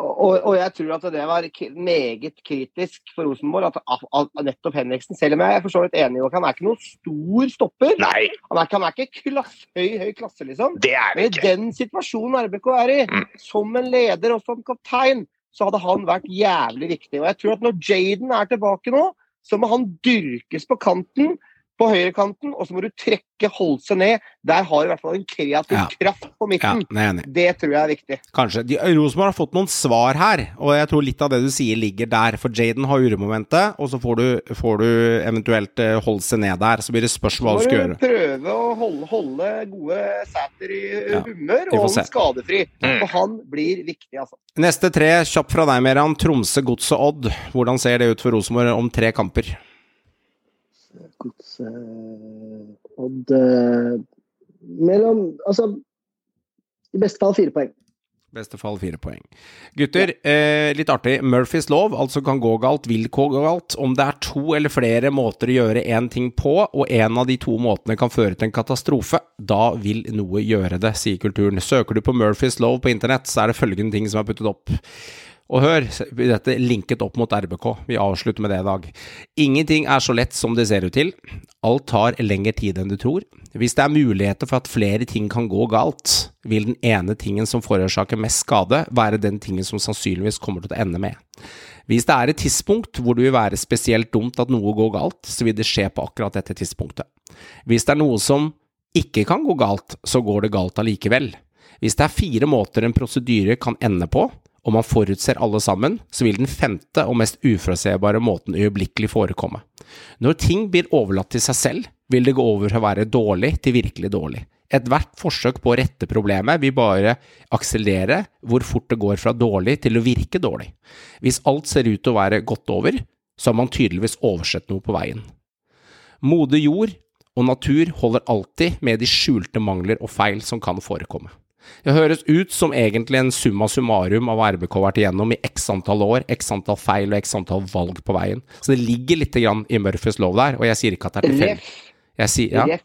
Og, og jeg tror at det var meget kritisk for Rosenborg at, at, at nettopp Henriksen, selv om jeg er for så vidt enig han er ikke noen stor stopper. Nei, Han er, ikke- han er ikke klass, høy, høy klasse, liksom. det er Men i den situasjonen RBK er i, Mm. som en leder og som kaptein, så hadde han vært jævlig viktig. Og jeg tror at når Jaden er tilbake nå, så må han dyrkes på kanten, på høyrekanten, og så må du trekke Holse ned. Der har du i hvert fall en kreativ Ja. kraft på midten. det jeg Det tror jeg er viktig. Kanskje. De, Rosenborg har fått noen svar her, og jeg tror litt av det du sier ligger der. For Jaden har uromomentet, og så får du, får du eventuelt Holse seg ned der. Så blir det spørsmål hva du skal må gjøre. du prøve å holde, holde gode Sæter i Ja, humør og holde skadefri. Mm. For han blir viktig, altså. Neste tre, kjapt fra deg, Meran. Tromsø, Godset, Odd. Hvordan ser det ut for Rosenborg om tre kamper? Eh, Odd eh, Mellom Altså, i beste fall fire poeng. Beste fall fire poeng. Gutter, eh, litt artig. Murphys lov, altså kan gå galt, vil gå galt. Om det er to eller flere måter å gjøre én ting på, og en av de to måtene kan føre til en katastrofe, da vil noe gjøre det, sier kulturen. Søker du på Murphys lov på internett, så er det følgende ting som er puttet opp. Og hør, dette linket opp mot RBK. Vi avslutter med det i dag. Ingenting er så lett som det ser ut til. Alt tar lengre tid enn du tror. Hvis det er muligheter for at flere ting kan gå galt, vil den ene tingen som forårsaker mest skade, være den tingen som sannsynligvis kommer til å ende med. Hvis det er et tidspunkt hvor det vil være spesielt dumt at noe går galt, så vil det skje på akkurat dette tidspunktet. Hvis det er noe som ikke kan gå galt, så går det galt allikevel. Hvis det er fire måter en prosedyre kan ende på, og man forutser alle sammen, så vil den femte og mest uforutsigbare måten øyeblikkelig forekomme. Når ting blir overlatt til seg selv, vil det gå over fra å være dårlig til virkelig dårlig. Ethvert forsøk på å rette problemet vil bare akselerere hvor fort det går fra dårlig til å virke dårlig. Hvis alt ser ut til å være godt over, så har man tydeligvis oversett noe på veien. Moder jord og natur holder alltid med de skjulte mangler og feil som kan forekomme. Det høres ut som egentlig en summa summarum av hva RBK har vært igjennom i x antall år, x antall feil og x antall valg på veien. Så det ligger litt grann i Murphys lov der, og jeg sier ikke at det er tilfeldig. Jeg sier, ja.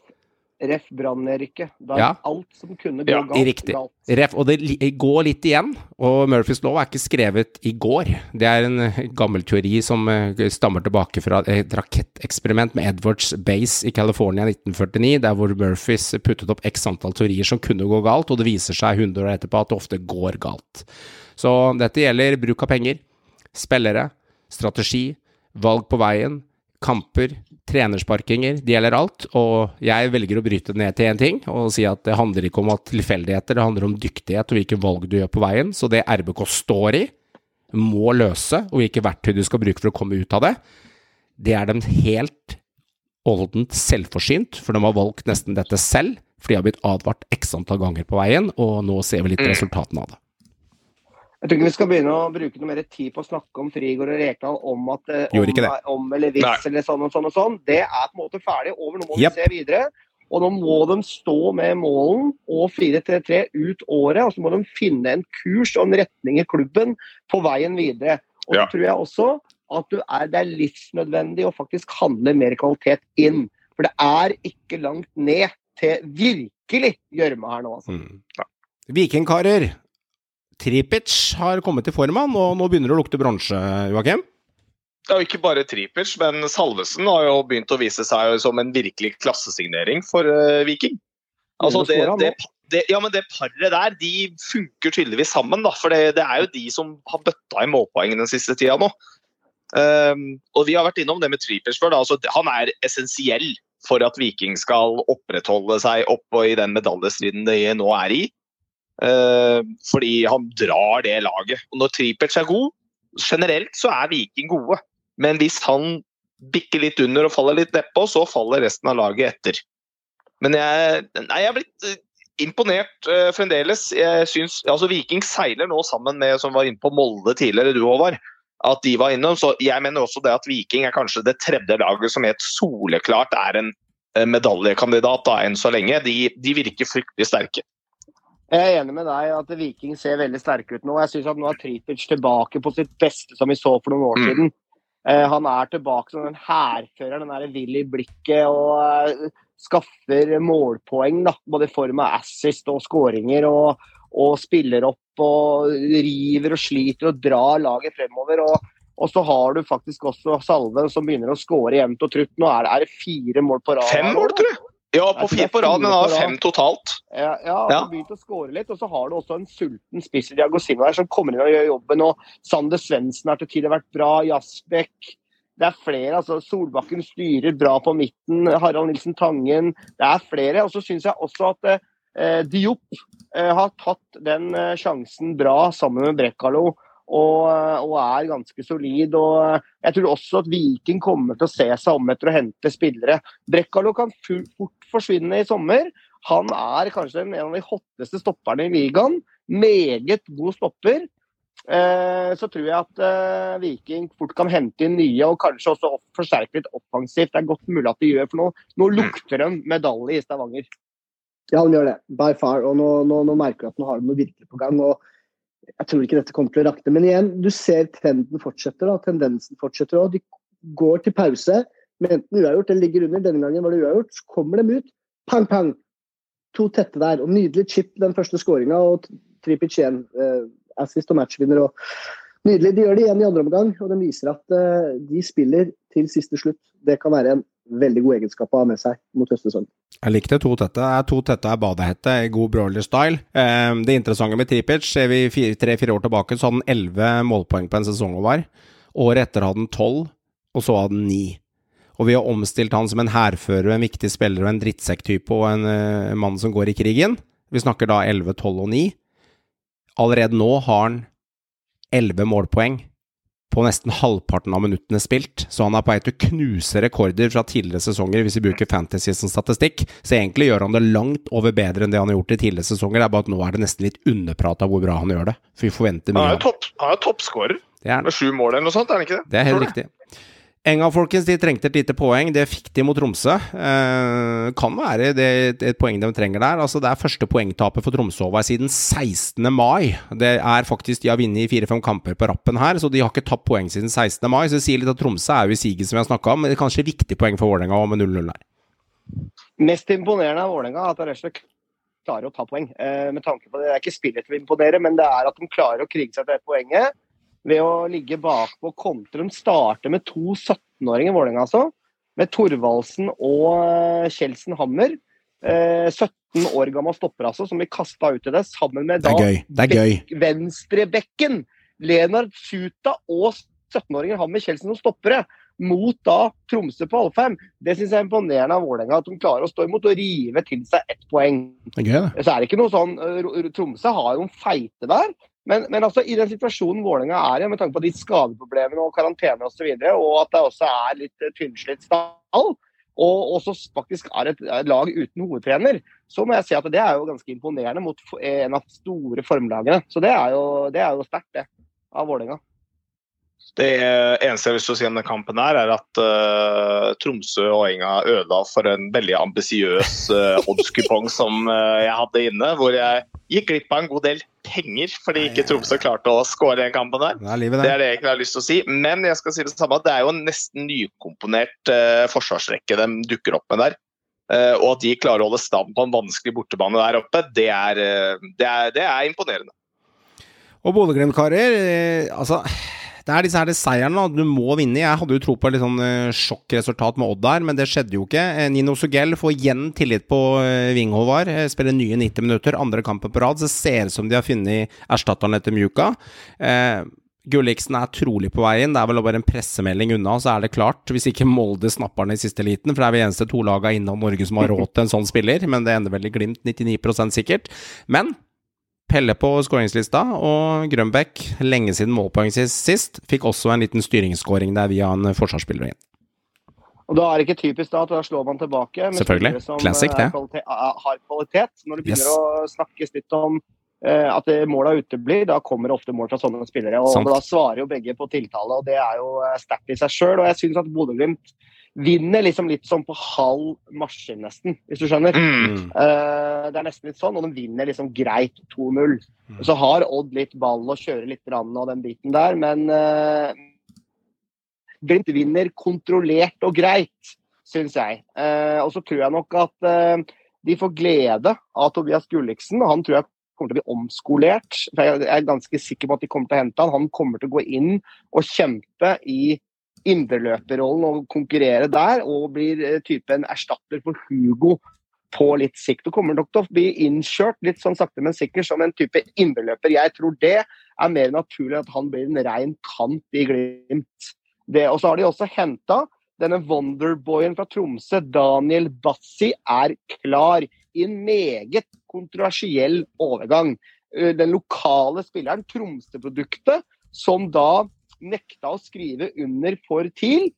Ref, Brann-Erik. Da er Ja. alt som kunne gå Ja, galt, Riktig. galt. Ref, og det går litt igjen, og Murphys lov er ikke skrevet i går. Det er en eh, gammel teori som eh, stammer tilbake fra et raketteksperiment med Edwards Base i California i 1949, der hvor Murphys puttet opp x antall teorier som kunne gå galt, og det viser seg 100 år etterpå at det ofte går galt. Så dette gjelder bruk av penger, spillere, strategi, valg på veien, kamper, trenersparkinger, det gjelder alt. Og jeg velger å bryte det ned til én ting og si at det handler ikke om at tilfeldigheter, det handler om dyktighet og hvilke valg du gjør på veien. Så det RBK står i, må løse, og hvilke verktøy du skal bruke for å komme ut av det, det er dem helt oldent selvforsynt, for de har valgt nesten dette selv. For de har blitt advart x antall ganger på veien, og nå ser vi litt Mm. resultatene av det. Jeg tror ikke vi skal begynne å bruke noe mer tid på å snakke om Frigård og Rekdal om at eh, ikke det. om, om eller hvis Nei. eller sånn og sånn og sånn. Det er på en måte ferdig over. Nå må yep. vi se videre. Og nå må de stå med målen og 4-3-3 ut året. Og så må de finne en kurs og en retning i klubben på veien videre. Og så Ja. tror jeg også at du er, det er livsnødvendig å faktisk handle mer kvalitet inn. For det er ikke langt ned til virkelig gjørme her nå, altså. Mm. Vikingkarer. Tripic har kommet i form, han, og nå begynner det å lukte bronse, Joakim. Det er jo ikke bare Tripic, men Salvesen har jo begynt å vise seg som en virkelig klassesignering for eh, Viking. Altså det, det, det, ja, men det paret der, de funker tydeligvis sammen. da, For det, det er jo de som har bøtta i målpoeng den siste tida nå. Um, og vi har vært innom det med Tripic før. da, altså Han er essensiell for at Viking skal opprettholde seg oppå i den medaljestriden de nå er i. Uh, fordi han drar det laget. Og når Tripic er god, generelt så er Viking gode. Men hvis han bikker litt under og faller litt nedpå, så faller resten av laget etter. Men jeg, nei, jeg er blitt eh, imponert uh, fremdeles. Jeg synes, altså Viking seiler nå sammen med som var inne på Molde tidligere, du Håvard. At de var innom. Så jeg mener også det at Viking er kanskje det tredje laget som helt soleklart er en medaljekandidat da, enn så lenge. De, de virker fryktelig sterke. Jeg er enig med deg at Viking ser veldig sterke ut nå. Jeg synes at Nå er Tripic tilbake på sitt beste, som vi så for noen år Mm. siden. Eh, han er tilbake som den hærføreren, den derre vill i blikket og eh, skaffer målpoeng. da, Både i form av assist og skåringer. Og, og spiller opp og river og sliter og drar laget fremover. og og så har du faktisk også Salve som begynner å skåre jevnt og trutt. Nå er det, er det fire mål på rad. Fem mål, tror jeg. Ja, på fire på rad, men han har fem totalt. Ja, ja, han begynt å skåre litt. Og så har du også en sulten spiss i Diago Silva her som kommer inn og gjør jobben. Og Sander Svendsen har til tider vært bra. Jasbekk. Det er flere. altså Solbakken styrer bra på midten. Harald Nilsen Tangen. Det er flere. Og så syns jeg også at eh, Diop eh, har tatt den eh, sjansen bra sammen med Brekkalo. Og, og er ganske solid. og Jeg tror også at Viking kommer til å se seg om etter å hente spillere. Brekkalo kan fort forsvinne i sommer. Han er kanskje en av de hotteste stopperne i ligaen. Meget god stopper. Eh, så tror jeg at eh, Viking fort kan hente inn nye og kanskje også forsterke litt offensivt. Det er godt mulig at de gjør, for nå, nå lukter de medalje i Stavanger. Ja, han gjør det. By far. Og nå, nå, nå merker du at nå har de noe virkelig på gang. og Jeg tror ikke dette kommer til å rakne. Men igjen, du ser trenden fortsetter. da, Tendensen fortsetter. og De går til pause med enten uavgjort eller ligger under. Denne gangen var det uavgjort. Så kommer de ut. Pang, pang! To tette der. og Nydelig chip, den første skåringa. Og Tripic igjen. Eh, assist og matchvinner. og Nydelig. De gjør det igjen i andre omgang, og de viser at eh, de spiller til siste slutt. Det kan være en veldig god egenskap å ha med seg mot sesong. Jeg likte to tette. Det er To tette er badehette i god brawler-style. Eh, det interessante med Tripic ser vi tre-fire år tilbake, så hadde han elleve målpoeng på en sesong og var. Året etter hadde han tolv, og så hadde han ni. Og vi har omstilt han som en hærfører, en viktig spiller og en drittsekktype og en uh, mann som går i krigen. Vi snakker da 11, 12 og 9. Allerede nå har han 11 målpoeng på nesten halvparten av minuttene spilt, så han er på vei til å knuse rekorder fra tidligere sesonger hvis vi bruker Fantasy som statistikk. Så egentlig gjør han det langt over bedre enn det han har gjort i tidligere sesonger. Det er bare at nå er det nesten litt underprat av hvor bra han gjør det. For vi forventer Han er jo topp, er toppskårer det. Er, med sju mål eller noe sånt, er han ikke det? det er helt riktig. Enga, folkens, de trengte et lite poeng. Det fikk de mot Tromsø. Eh, kan være det et poeng de trenger der. Altså, det er første poengtapet for Tromsø over siden 16. mai. Det er faktisk De har vunnet fire-fem kamper på rappen her, så de har ikke tapt poeng siden 16. mai. Så det sier litt at Tromsø er jo i siget, som vi har snakka om, men det er kanskje viktig poeng for Vålerenga med 0-0 her. Mest imponerende av Vålerenga er at slett klarer å ta poeng. Eh, med tanke på Det Det er ikke spillet til å imponere, men det er at de klarer å krige seg til det poenget ved å ligge bakpå. De starter med to 17-åringer, Vålerenga altså. Med Thorvaldsen og eh, Kjeldsen Hammer. Eh, 17 år gammel stopper, altså, som blir kasta ut i det, sammen med da venstrebekken Lenard Suta og 17-åringer Hammer Kjeldsen som stoppere mot da Tromsø på Alfheim. Det syns jeg er imponerende av Vålerenga, at de klarer å stå imot og rive til seg ett poeng. Det er gøy, det. Så er det ikke noe sånn uh, Tromsø har jo en feite der. Men, men altså, i den situasjonen Vålerenga er i, med tanke på de skadeproblemene og karantene osv., og, så videre, og at det også er litt uh, tynnslitt stall, og også faktisk er et, lag uten hovedtrener, så må jeg si at det er jo ganske imponerende mot en av de store formlagene. Så det er jo, jo sterkt, det, av Vålerenga. Det eneste jeg å si om den kampen, her er at uh, Tromsø og Enga ødela for en veldig ambisiøs uh, oddskupong som uh, jeg hadde inne, hvor jeg gikk glipp av en god del penger fordi ikke Tromsø klarte å skåre den kampen der. Det er livet, Det det. er det jeg egentlig har lyst til å si. Men jeg skal si det samme, det er jo en nesten nykomponert uh, forsvarsrekke de dukker opp med der. Uh, og at de klarer å holde stand på en vanskelig bortebane der oppe, det er, det er, det er imponerende. Og Bodø-Glimt-karer, altså det er disse her seierne du må vinne. Jeg hadde jo tro på et litt sånn eh, sjokkresultat med Odd der, men det skjedde jo ikke. Eh, Nino Sugell får igjen tillit på eh, Ving Håvard. Spiller nye 90 minutter, andre kampen på rad. Så det ser ut som de har funnet erstatteren etter Mjuka. Eh, Gulliksen er trolig på veien. Det er vel bare en pressemelding unna, så er det klart. Hvis ikke Molde snapper den i siste liten, for det er vi eneste to laga innom Norge som har råd til en sånn spiller. Men det ender vel i Glimt 99% sikkert. Men Pelle på skåringslista, og Grønbæk, lenge siden målpoeng sist, sist, fikk også en liten styringsskåring der via en forsvarsspiller inn. Og Da er det ikke typisk da at da slår man tilbake med spillere som Classic, eh, det. kvalite- ah, har kvalitet. Når det begynner Yes. å snakkes litt om eh, at det- måla uteblir, da kommer det ofte mål fra sånne spillere. og og Da svarer jo begge på tiltale, og det er jo eh, sterkt i seg sjøl. Og jeg syns at Bodø-Glimt vinner liksom litt sånn på halv marsj, nesten, hvis du skjønner. Mm. Uh, det er nesten litt sånn, og de vinner liksom greit 2-0. Mm. Så har Odd litt ball og kjører litt rann og den biten der, men uh, Glimt vinner kontrollert og greit, syns jeg. Uh, og så tror jeg nok at uh, de får glede av Tobias Gulliksen. og Han tror jeg kommer til å bli omskolert. For jeg er ganske sikker på at de kommer til å hente han. Han kommer til å gå inn og kjempe i indreløperrollen og konkurrere der, og blir typen erstatter for Hugo på litt sikt. Og kommer nok til å bli innkjørt litt sånn sakte, men sikkert som en type indreløper. Jeg tror det er mer naturlig at han blir en rein kant i Glimt. Det, og så har de også henta denne Wonderboyen fra Tromsø, Daniel Bassi, er klar i en meget kontroversiell overgang. Eh, Den lokale spilleren, Tromsø-produktet, som da nekta å skrive under for TIL,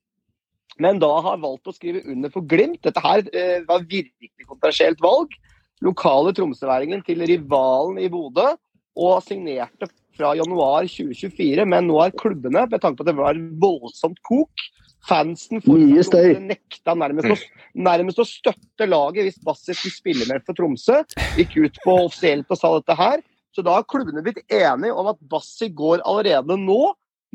men da har valgt å skrive under for Glimt. Dette her eh, var virkelig kontroversielt valg. Lokale tromsøværingen til rivalen i Bodø, og signerte fra januar 2024. Men nå er klubbene, med tanke på at det var voldsomt kok, fansen nekta nærmest å, nærmest å støtte laget hvis Bassi skulle spille med for Tromsø. Gikk ut på offisielt og sa dette her. Så da har klubbene blitt enige om at Bassi går allerede nå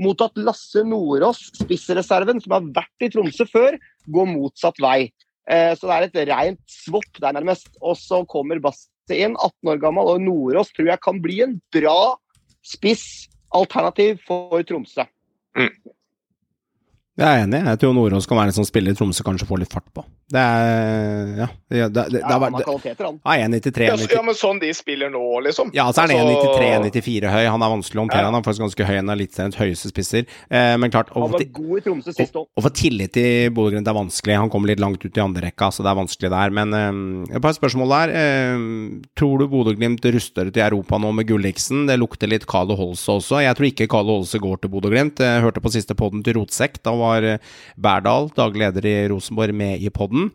mot at Lasse Nordås, spissreserven, som har vært i Tromsø før, går motsatt vei. Eh, så det er et rent svopp der, nærmest. Og så kommer Basti inn, 18 år gammel, og Nordås tror jeg kan bli en bra spissalternativ for Tromsø. Jeg er enig. Jeg tror Nordås kan være en sånn spiller Tromsø kanskje får litt fart på. Det er Ja. Det, det, det, det, Ja, han har kvaliteter, han. Ja, 1,93. Ja, så, ja, men sånn de spiller nå, liksom. Ja, så er han Altså- 1,93-1,94 høy. Han er vanskelig å håndtere. Ja. Han er faktisk ganske høy. Han er Eliteseriens høyeste spisser. Eh, men klart, å Han få var ti- god i Tromsø sist òg. å få tillit til Bodø-Glimt er vanskelig. Han kommer litt langt ut i andre rekka, så det er vanskelig der. Men eh, et par spørsmål der. Eh, tror du Bodø-Glimt ruster ut i Europa nå med Gulliksen? Det lukter litt Carlo Holse også. Jeg tror ikke Carlo Holse går til Bodø-Glimt. Jeg hørte på siste poden til Rotsekk. Da var eh, Berdal, daglig leder i Rosenborg, med i podden.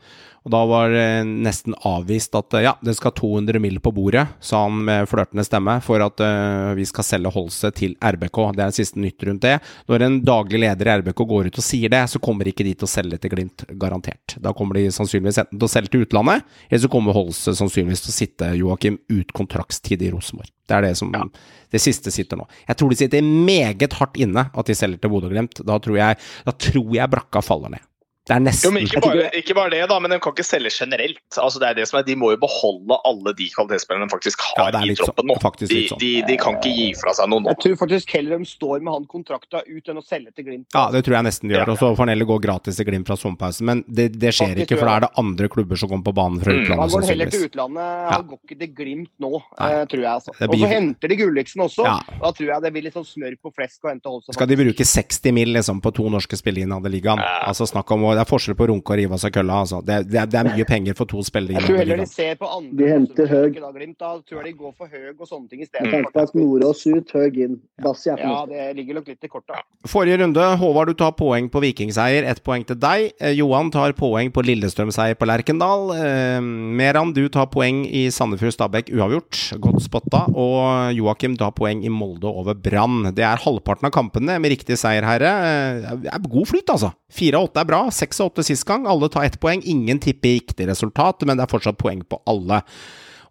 Og da var det nesten avvist at eh, ja, det skal 200 mill. på bordet, sa han med flørtende stemme, for at uh, vi skal selge Holse til RBK. Det er det siste nytt rundt det. Når en daglig leder i RBK går ut og sier det, så kommer ikke de til å selge til Glimt, garantert. Da kommer de sannsynligvis enten til å selge til utlandet, eller så kommer Holse sannsynligvis til å sitte, Joakim, ut kontraktstid i Rosenborg. Det er det som det siste sitter nå. Jeg tror de sitter meget hardt inne at de selger til Bodø-Glimt. Da, tror jeg- da tror jeg brakka faller ned. Det er Jo, nesten men ikke bare, ikke bare det, da, men de kan ikke selge generelt. Altså, det er det som er, De må jo beholde alle de kvalitetsspillerne de faktisk har det er i troppen nå. Sånn. De, sånn. de, de kan ikke gi fra seg noe nå. Jeg tror faktisk heller de står med han kontrakta ut enn å selge til Glimt. Ja, det tror jeg nesten de gjør. Ja. Og så får han heller gå gratis til Glimt fra sommerpausen. Men det, det skjer Faktisk ikke, for da er det andre klubber som kommer på banen fra Mm. utlandet. Han går heller til utlandet. Han går ikke til Glimt nå, Nei. eh, tror jeg. altså. Blir... Og så henter de Gulliksen også. Ja. Da tror jeg det blir litt sånn smør på flesk å hente Holse. Skal de bruke 60 mill. liksom på to norske spillere innad i ligaen? Ja. Altså snakk om, Det er forskjell på å runke og rive av seg kølla. Altså. Det, det, er, det er mye penger for to spillere Jeg tror heller de ser på andre De henter Høg. Da, Glimt, da tror jeg de går for Høg og sånne ting i Med stedet. tanke på at Nordås ut, Høg inn. Bassi er Ja, det ligger nok litt i kortet. Forrige runde, Håvard du tar poeng på Vikingseier, ett poeng til deg. Eh, Johan tar poeng på Lillestrøm-seier på Lerkendal. Eh, Meran, du tar poeng i Sandefjord Stabæk uavgjort, godt spotta. Og Joakim tar poeng i Molde over Brann. Det er halvparten av kampene med riktig seier, herre. Eh, Det er god flyt, altså. Fire av åtte er bra, seks av åtte sist gang. Alle tar ett poeng. Ingen tipper riktig resultat, men det er fortsatt poeng på alle.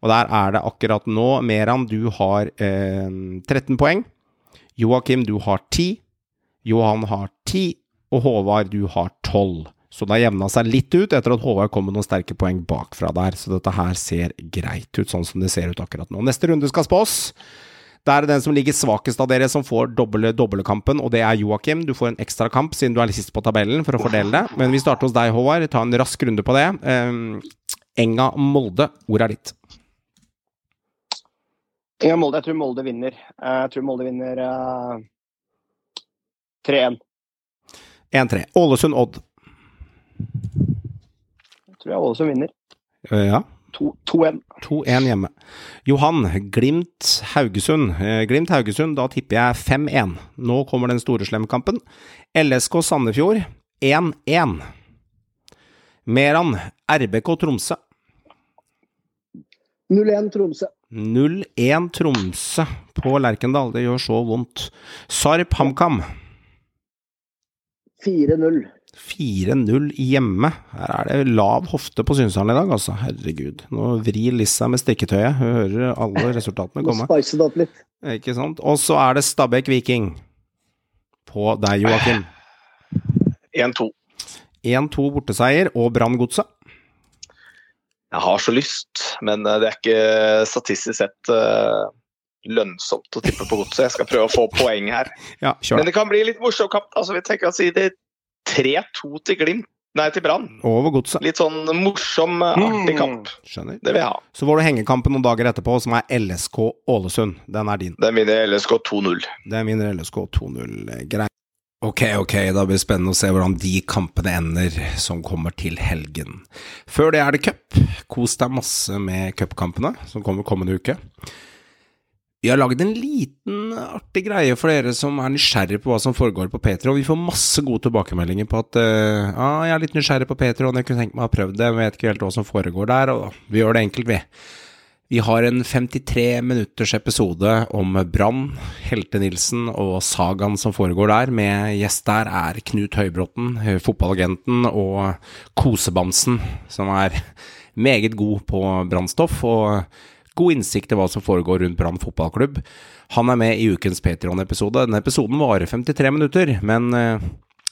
Og der er det akkurat nå Meran, du har eh, 13 poeng. Joakim, du har 10. Johan har 10. Og Håvard, du har 12. Så det har jevna seg litt ut etter at Håvard kom med noen sterke poeng bakfra der. Så dette her ser greit ut, sånn som det ser ut akkurat nå. Neste runde skal spås. Det er den som ligger svakest av dere som får doble dobbeltkampen, og det er Joakim. Du får en ekstra kamp siden du er sist på tabellen for å fordele det. Men vi starter hos deg, Håvard. Ta en rask runde på det. Um, Enga Molde, ordet er ditt? Enga Molde, jeg tror Molde vinner. Eh, Jeg tror Molde vinner eh, 3-1. 1-3. Ålesund-Odd. Jeg Tror jeg Ålesund vinner. Eh, Ja. 2-1. 2-1 hjemme. Johan, Glimt-Haugesund. Eh, Glimt-Haugesund, da tipper jeg 5-1. Nå kommer den store slemkampen. LSK Sandefjord 1-1. Meran, RBK Tromsø 0-1 Tromsø. 0-1 Tromsø på Lerkendal. Det gjør så vondt. Sarp HamKam 4-0. 4-0 hjemme. Her er det lav hofte på Synshallen i dag, altså. Herregud. Nå vrir Lissa med strikketøyet. Hun hører alle resultatene komme. spice det opp litt. Ikke sant? Og så er det Stabæk Viking på deg, Joakim. 1-2. 1-2 borteseier og Brann Godset. Jeg har så lyst, men eh, det er ikke statistisk sett eh, lønnsomt å tippe på godset. Jeg skal prøve å få poeng her. Ja, kjør Men det kan bli litt morsom kamp. Altså, vi tenker å si det 3-2 til Glimt. Nei, til Brann. Over Godset. Litt sånn morsom, artig kamp. Skjønner. Det vil jeg ha. Så får du hengekampen noen dager etterpå, som er LSK Ålesund. Den er din. Den vinner LSK 2-0. Den vinner LSK 2-0. Greit. Ok, ok, da blir det spennende å se hvordan de kampene ender som kommer til helgen. Før det er det cup. Kos deg masse med cupkampene som kommer kommende uke. Vi har lagd en liten artig greie for dere som er nysgjerrig på hva som foregår på P3, vi får masse gode tilbakemeldinger på at uh, ja, jeg er litt nysgjerrig på P3, jeg kunne tenkt meg å ha prøvd det, men vet ikke helt hva som foregår der, og vi gjør det enkelt, vi. Vi har en 53 minutters episode om Brann, Helte Nilsen og sagaen som foregår der. Med gjest der er Knut Høybråten, fotballagenten, og Kosebamsen, som er meget god på brannstoff og god innsikt i hva som foregår rundt Brann fotballklubb. Han er med i ukens Patreon-episode. Denne episoden varer 53 minutter, men eh,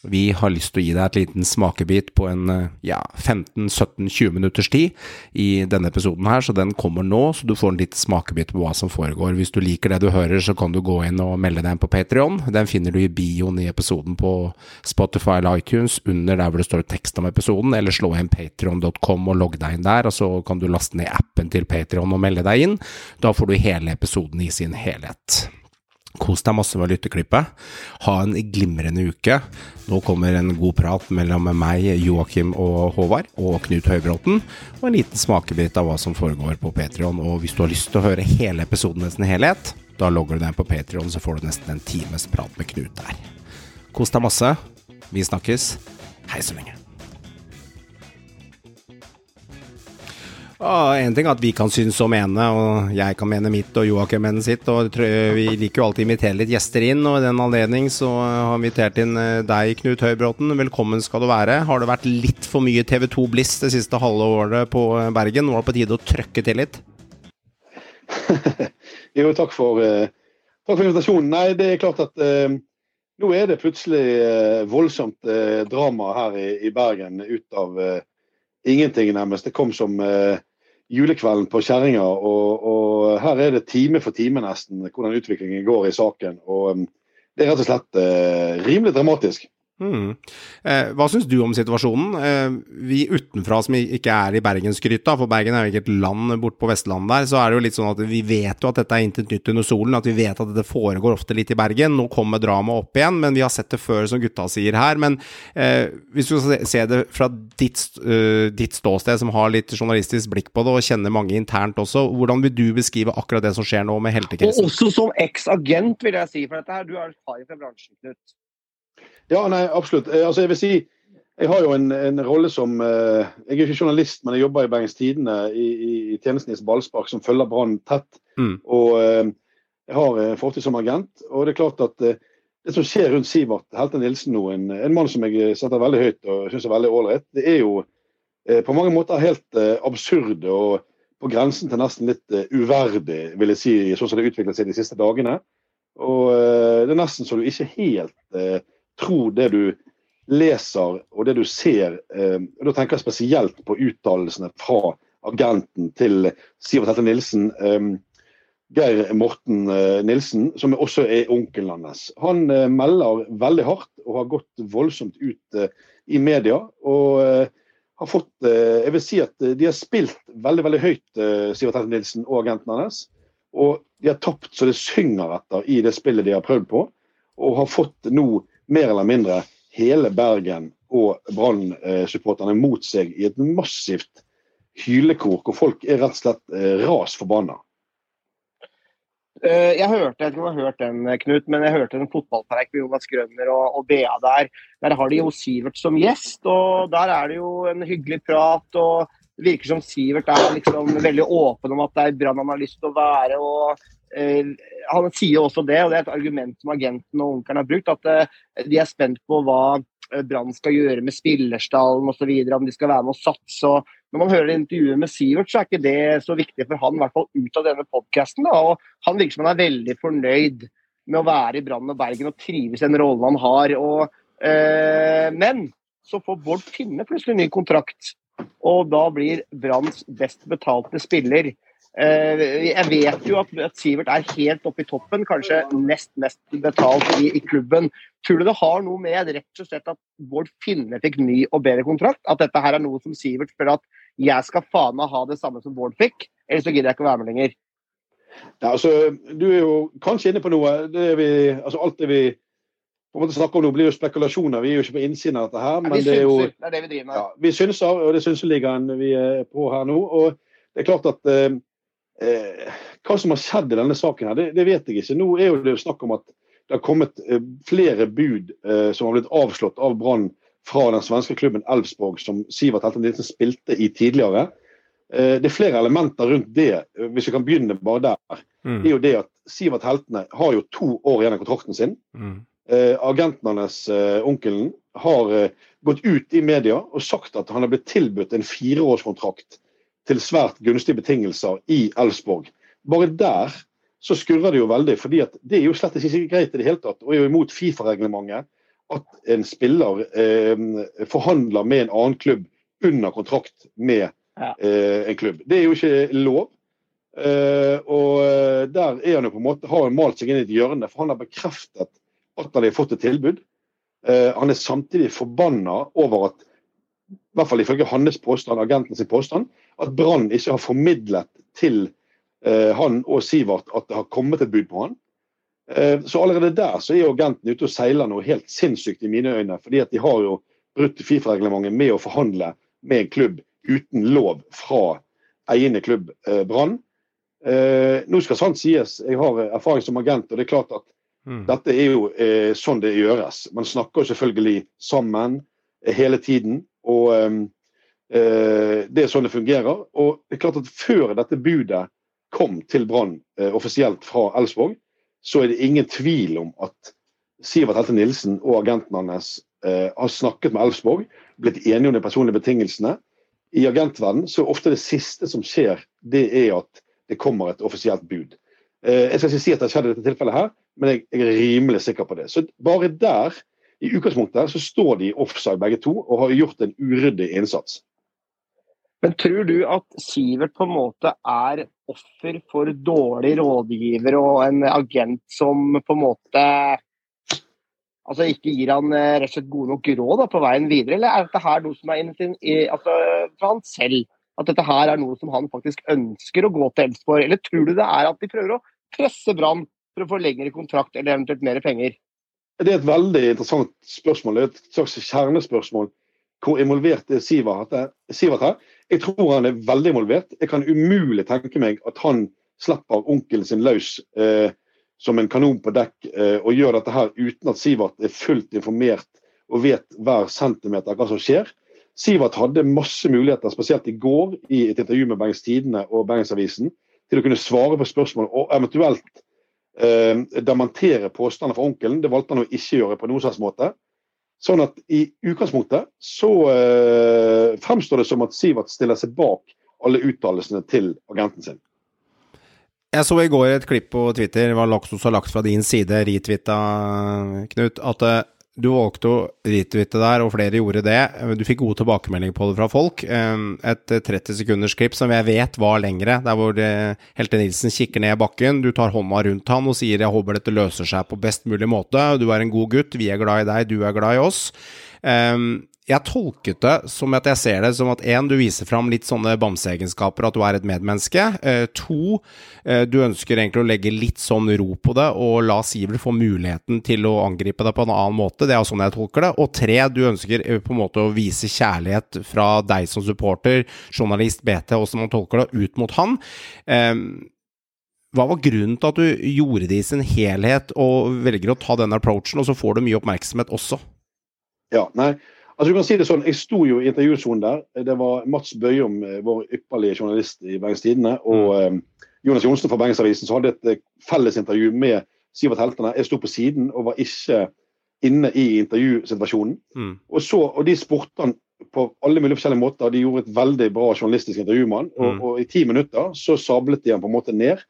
vi har lyst til å gi deg et liten smakebit på en eh, ja, 15-17-20 minutters tid i denne episoden her, så den kommer nå, så du får en liten smakebit på hva som foregår. Hvis du liker det du hører, så kan du gå inn og melde deg inn på Patreon. Den finner du i bioen i episoden på Spotify eller iTunes, under der hvor det står tekst om episoden, eller slå inn patreon.com og logg deg inn der, og så kan du laste ned appen til Patreon og melde deg inn. Da får du hele episoden i sin helhet. Kos deg masse med lytteklippet. Ha en glimrende uke. Nå kommer en god prat mellom meg, Joakim og Håvard, og Knut Høybråten, og en liten smakebit av hva som foregår på Patreon. Og hvis du har lyst til å høre hele episoden i sin helhet, da logger du deg på Patreon, så får du nesten en times prat med Knut der. Kos deg masse. Vi snakkes. Hei så lenge. En ting er at vi kan synes og mene, og jeg kan mene mitt, og Joakim mene sitt. og Vi liker jo alltid å invitere litt gjester inn, og i den anledning så har vi invitert inn eh, deg, Knut Høybråten. Velkommen skal du være. Har det vært litt for mye TV2 Bliss det siste halve året på eh, Bergen? Er det på tide å trøkke til litt? (laughs) Jo, takk for, eh, takk for invitasjonen. Nei, det er klart at eh, nå er det plutselig eh, voldsomt eh, drama her i, i Bergen ut av ingenting, nærmest. Det kom som eh, julekvelden på kjerringa, og, og her er det time for time nesten hvordan utviklingen går i saken. Og eh, det er rett og slett eh, rimelig dramatisk. Hmm. Eh, hva syns du om situasjonen? Eh, vi utenfra som ikke er i Bergensgryta, for Bergen er jo ikke et land borte på Vestlandet der, så er det jo litt sånn at vi vet jo at dette er intet nytt under solen, at vi vet at dette foregår ofte litt i Bergen. Nå kommer dramaet opp igjen, men vi har sett det før, som gutta sier her. Men eh, hvis du skal se- det fra ditt, uh, ditt ståsted, som har litt journalistisk blikk på det, og kjenner mange internt også, hvordan vil du beskrive akkurat det som skjer nå med Og også som eks-agent, vil jeg si. For dette her, du er erfaring fra bransjen, Knut. Ja, nei, absolutt. Eh, Altså, jeg vil si, jeg har jo en, en rolle som eh, Jeg er ikke journalist, men jeg jobber i Bergens Tidende i, i, i tjenesten i ballspark, som følger Brann tett. Mm. Og eh, jeg har en fortid som agent. Og det er klart at eh, det som skjer rundt Sivert Helte Nilsen nå, en, en mann som jeg setter veldig høyt og syns er veldig ålreit, det er jo eh, på mange måter helt eh, absurd og på grensen til nesten litt eh, uverdig, vil jeg si, sånn som det utviklet seg de siste dagene. Og eh, det er nesten så du ikke helt tror det du leser og det du ser. Eh, og Da tenker jeg spesielt på uttalelsene fra agenten til Sivert Hette Nilsen. Eh, Geir Morten eh, Nilsen, som også er onkelen hans. Han melder veldig hardt og har gått voldsomt ut i media. og har fått, jeg vil si at De har spilt veldig veldig høyt, Sivert Hette Nilsen og agenten hans. Og de har tapt så det synger etter i det spillet de har prøvd på. Og har fått nå mer eller mindre hele Bergen og Brann-supporterne mot seg i et massivt hylekor hvor folk er rett og slett eh, ras forbanna. Eh, Jeg hørte, jeg vet ikke om du har hørt den, Knut, men jeg hørte en fotballpreik med Jonas Grønner og, og Bea der. Der har de jo Sivert som gjest, og der er det jo en hyggelig prat. og Det virker som Sivert er liksom veldig åpen om at det er Brann han har lyst til å være. og eh, Han sier også det, og det er et argument som agenten og onkelen har brukt, at eh, de er spent på hva eh, Brann skal gjøre med spillerstallen osv., om de skal være med å satse. og når man hører intervjuet med Sivert, så er ikke det så viktig for han, i hvert fall ut av denne podkasten. Han virker som han er veldig fornøyd med å være i Brann og Bergen og trives i den rollen han har. Og, eh, men så får Bård Finne plutselig ny kontrakt, og da blir Branns best betalte spiller. Eh, jeg vet jo at, Sivert er helt oppe i toppen, kanskje nest mest betalt i, i klubben. Tror du det har noe med rett og slett at Bård Finne fikk ny og bedre kontrakt? At dette her er noe som Sivert spør at jeg skal faen meg ha det samme som Bård fikk, eller så gidder jeg ikke å være med lenger. Ja, altså, du er jo kanskje inne på noe. Det er vi, altså, alt det vi på en måte snakker om nå, blir jo spekulasjoner. Vi er jo ikke på innsiden av dette her. Men vi det er jo, det er det vi driver med. ja, vi synser, og det synser ligaen vi er på her nå. og det er klart at eh, eh, Hva som har skjedd i denne saken, her, det, det vet jeg ikke. Nå er jo det snakk om at det har kommet eh, flere bud eh, som har blitt avslått av Brann fra den svenske klubben Elfsborg, som Sivert Helten Nilsen spilte i tidligere. Eh, det er flere elementer rundt det, eh, hvis vi kan begynne bare der. Mm. Det er jo det at Sivert Heltene har jo to år igjen av kontrakten sin. Mm. Eh, agenten hans, onkelen, har gått ut i media og sagt at han har blitt tilbudt en fireårskontrakt til svært gunstige betingelser i Elfsborg. Bare der så skurrer det jo veldig, fordi det er jo slett ikke greit i det hele tatt, og er jo imot Fifa-reglementet at en spiller eh, forhandler med en annen klubb under kontrakt med eh, en klubb. Det er jo ikke lov. Eh, og eh, der er han jo på en måte, har han malt seg inn i et hjørne, for han har bekreftet at han har fått et tilbud. Eh, han er samtidig forbanna over at, i hvert fall ifølge hans påstand, agenten sin påstand, at Brann ikke har formidlet til eh, han og Sivert at det har kommet et bud på han. Eh, så allerede der så er jo agenten ute og seiler noe helt sinnssykt i mine øyne. fordi at de har jo brutt Fifa-reglementet med å forhandle med en klubb uten lov fra eiende klubb eh, Brann. Eh, nå skal sant sies, jeg har erfaring som agent, og det er klart at Mm. dette er jo eh, sånn det gjøres. Man snakker jo selvfølgelig sammen eh, hele tiden. Og ehm, eh, det er sånn det fungerer. Og det er klart at før dette budet kom til Brann eh, offisielt fra Elfsborg, så er det ingen tvil om at Sivert Helte Nilsen og agenten hans eh, har snakket med Elfsborg, blitt enige om de personlige betingelsene. I agentverden så er ofte det siste som skjer, det er at det kommer et offisielt bud. Eh, jeg skal ikke si at det har skjedd i dette tilfellet her, men jeg, jeg er rimelig sikker på det. Så bare der, i utgangspunktet, så står de offside begge to og har gjort en uryddig innsats. Men tror du at Sivert på en måte er offer for dårlig rådgiver og en agent som på en måte altså ikke gir han eh, rett og slett gode nok råd da, på veien videre, eller er dette her noe som er altså, fra han selv? At dette her er noe som han faktisk ønsker å gå til Elfsborg? Eller tror du det er at de prøver å presse Brann for å få lengre kontrakt eller eventuelt mer penger? Det er et veldig interessant spørsmål. Det er et slags kjernespørsmål. Hvor involvert er Sivert her? Jeg tror han er veldig involvert. Jeg kan umulig tenke meg at han slipper onkelen sin løs eh, som en kanon på dekk eh, og gjør dette her uten at Sivert er fullt informert og vet hver centimeter hva som skjer. Sivert hadde masse muligheter, spesielt i går i et intervju med Bergens Tidende og Bergensavisen, til å kunne svare på spørsmål og eventuelt dementere påstander fra onkelen. Det valgte han å ikke gjøre på noen slags måte. Sånn at i utgangspunktet så eh, fremstår det som at Sivert stiller seg bak alle uttalelsene til agenten sin. Jeg så i går et klipp på Twitter, hva Laksos har lagt fra din side, retwitta, Knut, at eh, du valgte å retwitte der, og flere gjorde det. Du fikk gode tilbakemeldinger på det fra folk. Eh, Et 30 sekunders klipp som jeg vet var lengre, der hvor eh, Helte Nilsen kikker ned i bakken. Du tar hånda rundt han og sier 'jeg håper dette løser seg på best mulig måte'. Du er en god gutt, vi er glad i deg, du er glad i oss. Jeg tolket det som at jeg ser det som at én, du viser fram litt sånne bamseegenskaper, at du er et medmenneske. Eh, to, eh, du ønsker egentlig å legge litt sånn ro på det og la Sivert få muligheten til å angripe deg på en annen måte. Det er sånn jeg tolker det. Og tre, du ønsker eh, på en måte å vise kjærlighet fra deg som supporter, journalist, BT, hvordan man tolker det, ut mot han. Eh, hva var grunnen til at du gjorde det i sin helhet og velger å ta den approachen, og så får du mye oppmerksomhet også? Ja, nei, Altså du kan si det sånn, Jeg sto jo i intervjusonen der. Det var Mats Bøyum, eh, vår ypperlige journalist i Bergens Tidende, og mm. eh, Jonas Johnsen fra Bergensavisen, som hadde et felles intervju med Sivert Heltene. Jeg sto på siden og var ikke inne i intervjusituasjonen. Mm. Og, så, og de spurte han på alle mulige forskjellige måter. De gjorde et veldig bra journalistisk intervju med han. Og, mm. og, i ti minutter så sablet de han på en måte ned.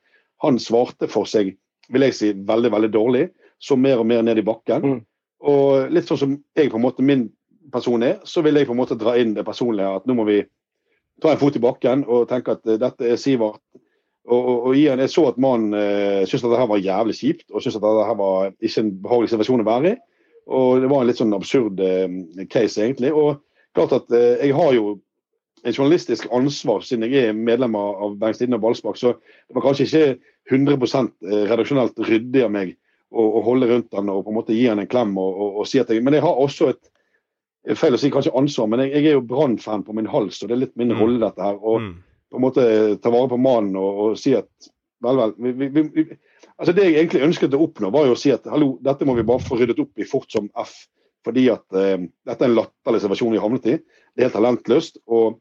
Han svarte for seg, vil jeg si, veldig, veldig dårlig. Så mer og mer ned i bakken. Mm. Og litt sånn som jeg på en måte min person er, så vil jeg på en måte dra inn det personlige. At nå må vi ta en fot i bakken og tenke at uh, dette er Sivert. Og, og, og igjen, Jeg så at mannen uh, syntes dette var jævlig kjipt og syntes at dette var ikke en behagelig situasjon å være i. Og Det var en litt sånn absurd uh, case, egentlig. Og klart at uh, Jeg har jo en journalistisk ansvar siden jeg er medlem av Bergens Tidende og Ballspark, så det var kanskje ikke 100 redaksjonelt ryddig av meg å, å, holde rundt han og på en måte gi han en klem og, og, og si at jeg, Men jeg har også et feil å si kanskje ansvar, men jeg, jeg er jo Brann-fan på min hals, og det er litt min mm. rolle, dette her. Og mm. på en måte ta vare på mannen og, og, si at vel, vel vi, vi, vi, altså Det jeg egentlig ønsket å oppnå, var jo å si at hallo, dette må vi bare få ryddet opp i fort som F. Fordi at eh, dette er en latterlig situasjon vi havnet i. Det er helt talentløst. og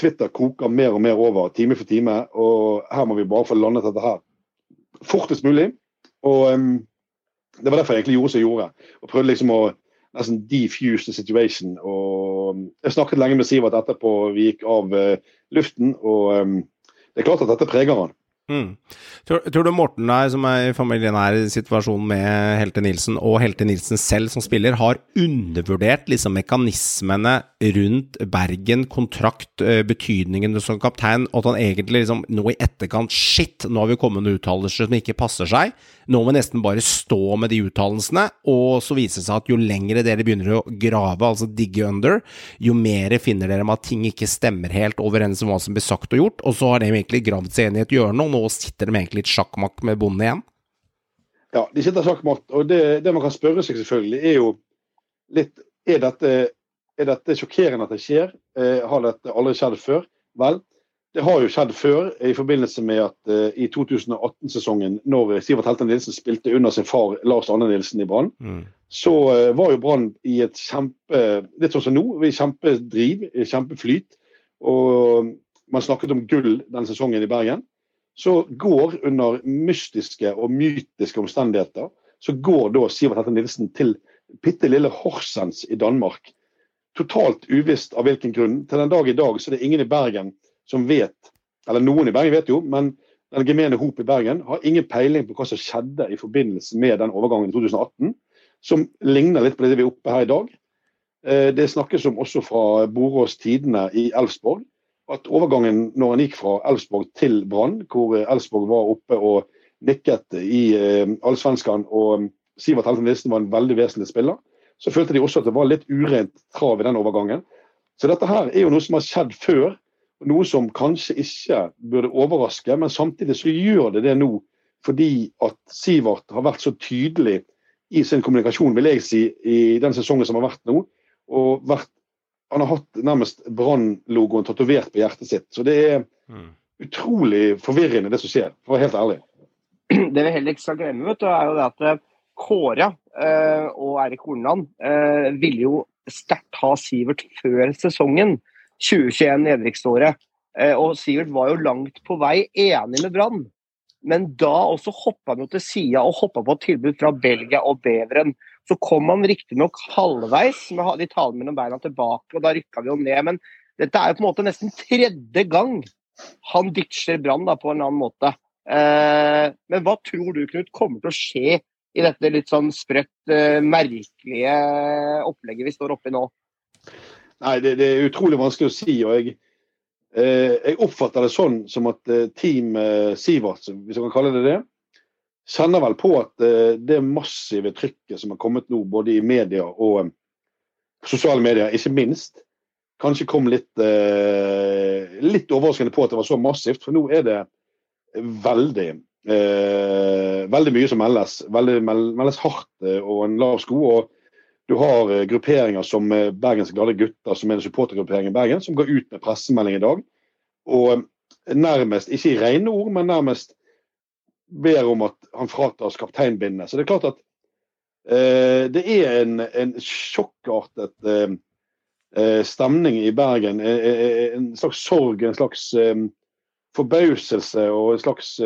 Twitter koker mer og mer over time for time. og Her må vi bare få landet dette her fortest mulig. og um, Det var derfor jeg egentlig gjorde som jeg gjorde. og Prøvde liksom å nesten defuse the situation. Og jeg snakket lenge med Sivert etterpå, vi gikk av uh, luften. Og um, det er klart at dette preger han. Mm. Tror, tror, du Morten der, som er i familienær situasjon med Helte Nilsen, og Helte Nilsen selv som spiller, har undervurdert liksom mekanismene rundt Bergen, kontrakt, eh, betydningen som kaptein, og at han egentlig liksom nå i etterkant Shit, nå har vi kommet med uttalelser som ikke passer seg. Nå må vi nesten bare stå med de uttalelsene, og så viser det seg at jo lengre dere begynner å grave, altså digge under, jo mer finner dere med at ting ikke stemmer helt overens med hva som blir sagt og gjort, og så har de egentlig gravd seg inn i et hjørne, nå sitter de egentlig litt sjakkmakk med bonden igjen? Ja, de sitter sjakkmatt, og det, det, man kan spørre seg selvfølgelig, er jo litt Er dette, er dette sjokkerende at det skjer? Eh, har dette aldri skjedd før? Vel, det har jo skjedd før, i forbindelse med at eh, i 2018-sesongen, når Sivert Helten Nilsen spilte under sin far Lars Anne Nilsen i Brann, mm. så eh, var jo Brann i et kjempe Litt sånn som nå, i kjempedriv, i kjempeflyt. Og man snakket om gull den sesongen i Bergen. Så går, under mystiske og mytiske omstendigheter, så går da Sivert Hette Nilsen til bitte lille Horsens i Danmark. Totalt uvisst av hvilken grunn. Til den dag i dag så er det ingen i Bergen som vet, eller noen i Bergen vet jo, men den gemene hop i Bergen har ingen peiling på hva som skjedde i forbindelse med den overgangen i 2018, som ligner litt på det vi er oppe her i dag. Eh, det snakkes om også fra Borås Tidende i Elfsborg at overgangen når han gikk fra Elfsborg til Brann, hvor Elfsborg var oppe og nikket i eh, Allsvenskan og Sivert Helten Listen var en veldig vesentlig spiller, så følte de også at det var litt urent trav i den overgangen. Så dette her er jo noe som har skjedd før. Noe som kanskje ikke burde overraske, men samtidig så gjør det det nå fordi at Sivert har vært så tydelig i sin kommunikasjon, vil jeg si, i den sesongen som har vært nå. og vært, Han har hatt nærmest Brann-logoen tatovert på hjertet sitt. Så det er mm. utrolig forvirrende, det som skjer, for å være helt ærlig. (clears throat) Det vi heller ikke skal glemme, vet du, er jo det at eh, Kåre uh, og Erik Horneland eh, ville jo sterkt ha Sivert før sesongen. 2021, nedrykksåret. Eh, og Sivert var jo langt på vei enig med Brann. Men da også hoppa han jo til sida og hoppa på et tilbud fra Belgia og Beveren. Så kom han riktignok halvveis med de talene mellom beina tilbake, og da rykka vi jo ned. Men dette er jo på en måte nesten tredje gang han ditcher Brann på en annen måte. Eh, men hva tror du, Knut, kommer til å skje i dette litt sånn sprøtt, eh, merkelige opplegget vi står oppi nå? Nei, det, det, er utrolig vanskelig å si. og jeg, jeg oppfatter det sånn som at eh, Team eh, Sivert, hvis jeg kan kalle det det, kjenner vel på at eh, det massive trykket som har kommet nå, både i media og eh, sosiale medier, ikke minst, kanskje kom litt, eh, litt overraskende på at det var så massivt. For nå er det veldig eh, veldig mye som meldes. Veldig meldes hardt eh, og en lav sko. og du har eh, grupperinger som eh, Bergens Glade Gutter, som er en supportergruppering i Bergen, som går ut med pressemelding i dag. Og nærmest, ikke i rene ord, men nærmest ber om at han fratas kapteinbindet. Så det er klart at eh, det er en, en sjokkartet eh, stemning i Bergen. En slags sorg, en slags eh, forbauselse og en slags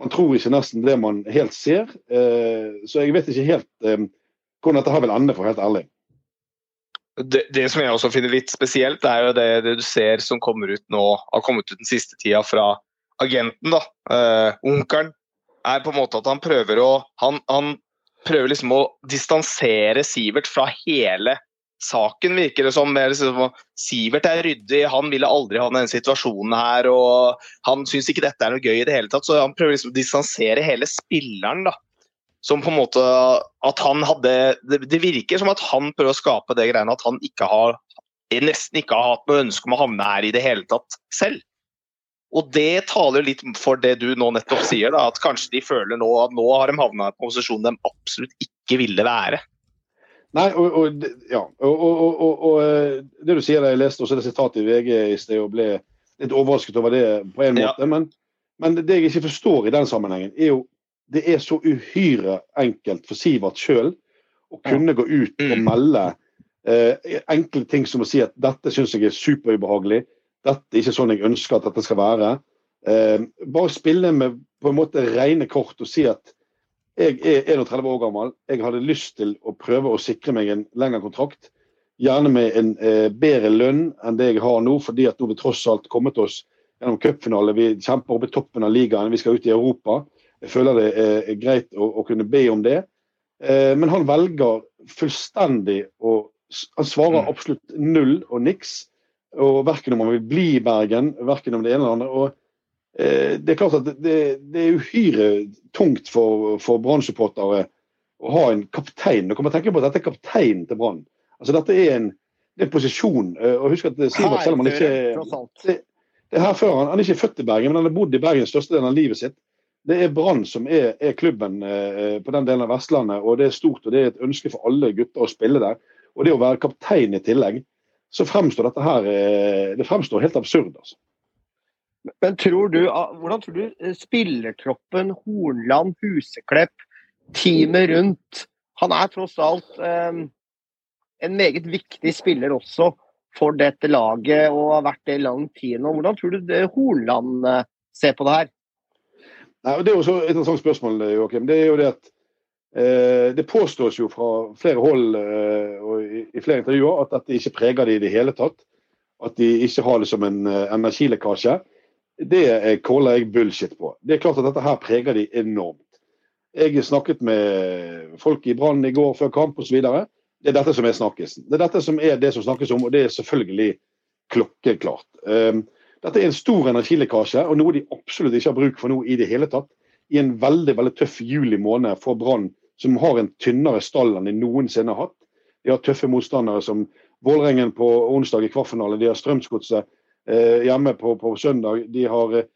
Man tror ikke nesten det man helt ser. Så jeg vet ikke helt hvordan dette har vil ende, for helt ærlig. Det, det, som jeg også finner litt spesielt, er jo det, det, du ser som kommer ut nå, har kommet ut den siste tida fra agenten. da, uh, Onkelen. er på en måte at han prøver å han, han prøver liksom å distansere Sivert fra hele saken, virker det som. Liksom, Sivert er ryddig, han ville aldri ha denne situasjonen her. og Han syns ikke dette er noe gøy i det hele tatt, så han prøver liksom å distansere hele spilleren. da som på en måte at han hadde det, virker som at han prøver å skape det greiene at han ikke har nesten ikke har hatt noe ønske om å havne her i det hele tatt selv. Og det taler litt for det du nå nettopp sier, da, at kanskje de føler nå at nå har de havna i en posisjon de absolutt ikke ville være. Nei, og, og ja, og, og, og, eh, det du sier, jeg leste også det sitatet i VG i sted og ble litt overrasket over det på en måte. Ja. Men, men det jeg ikke forstår i den sammenhengen, er jo det er så uhyre enkelt for Sivert sjøl å kunne gå ut og mm. melde eh, enkle ting som å si at dette syns jeg er superubehagelig, dette er ikke sånn jeg ønsker at dette skal være. Eh, bare spille med på en måte rene kort og si at jeg er 31 år gammel, jeg hadde lyst til å prøve å sikre meg en lengre kontrakt. Gjerne med en eh, bedre lønn enn det jeg har nå, fordi at nå har vi tross alt kommet oss gjennom cupfinale. Vi kjemper opp i toppen av ligaen, vi skal ut i Europa. Jeg føler det er greit å, å kunne be om det. Eh, men han velger fullstendig å Han svarer mm. absolutt null og niks. Og Verken om han vil bli i Bergen, verken om det ene eller andre. og eh, Det er klart at det, det er uhyre tungt for, for Brann-supportere å ha en kaptein. Nå kan man tenke på at dette er kapteinen til Brann. Altså, dette er en, det er en posisjon. Eh, og husk at Sivert, selv om han ikke det, det er her før han, han er ikke født i Bergen, men han har bodd i Bergen størstedelen av livet sitt. Det er Brann som er, er klubben eh, på den delen av Vestlandet, og det er stort. og Det er et ønske for alle gutter å spille der. Og det å være kaptein i tillegg, så fremstår dette her eh, det fremstår helt absurd. altså. Men tror du, ah, hvordan tror du eh, spillertroppen, Hornland, Huseklepp, teamet rundt Han er tross alt eh, en meget viktig spiller også for dette laget og har vært det i lang tid nå. Hvordan tror du det, Hornland ser på det her? Nei, og Det er jo et interessant spørsmål, Joakim. Det er jo det at eh, det påstås jo fra flere hold eh, og i, i, flere intervjuer at dette ikke preger de i det hele tatt. At de ikke har det som en eh, energilekkasje. Det caller jeg bullshit på. Det er klart at dette her preger de enormt. Jeg snakket med folk i Brann i går før kamp osv. Det er dette som er snakkisen. Det er dette som er det som snakkes om, og det er selvfølgelig klokkeklart. Um, dette er en stor energilekkasje, og noe de absolutt ikke har bruk for nå i det hele tatt. I en veldig veldig tøff juli måned for Brann, som har en tynnere stall enn de noensinne har hatt. De har tøffe motstandere som Vålerengen på onsdag i kvartfinale. De har Strømsgodset eh, hjemme på, på, søndag. De har eh,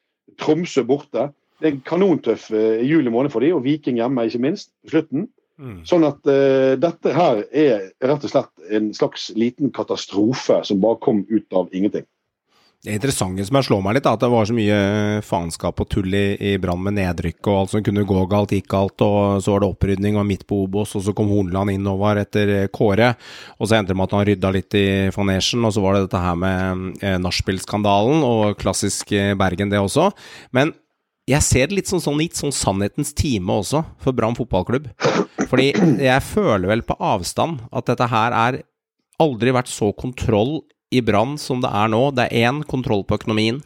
Tromsø borte. Det er en kanontøff eh, juli måned for dem, og Viking hjemme, ikke minst, på slutten. Mm. Sånn at eh, dette her er rett og slett en slags liten katastrofe som bare kom ut av ingenting. Det interessante som jeg slår meg litt, er at det var så mye faenskap og tull i, i Brann med nedrykk og alt som kunne gå galt, gikk galt, og så var det opprydning og midt på Obos, og så kom Hornland innover etter Kåre, og så endte det med at han rydda litt i fanesjen, og så var det dette her med eh, nachspiel-skandalen og klassisk eh, Bergen, det også. Men jeg ser det litt sånn, sånn, litt sånn sannhetens time også, for Brann fotballklubb. Fordi jeg føler vel på avstand at dette her er aldri vært så kontroll i Brann som det er nå. Det er én kontroll på økonomien,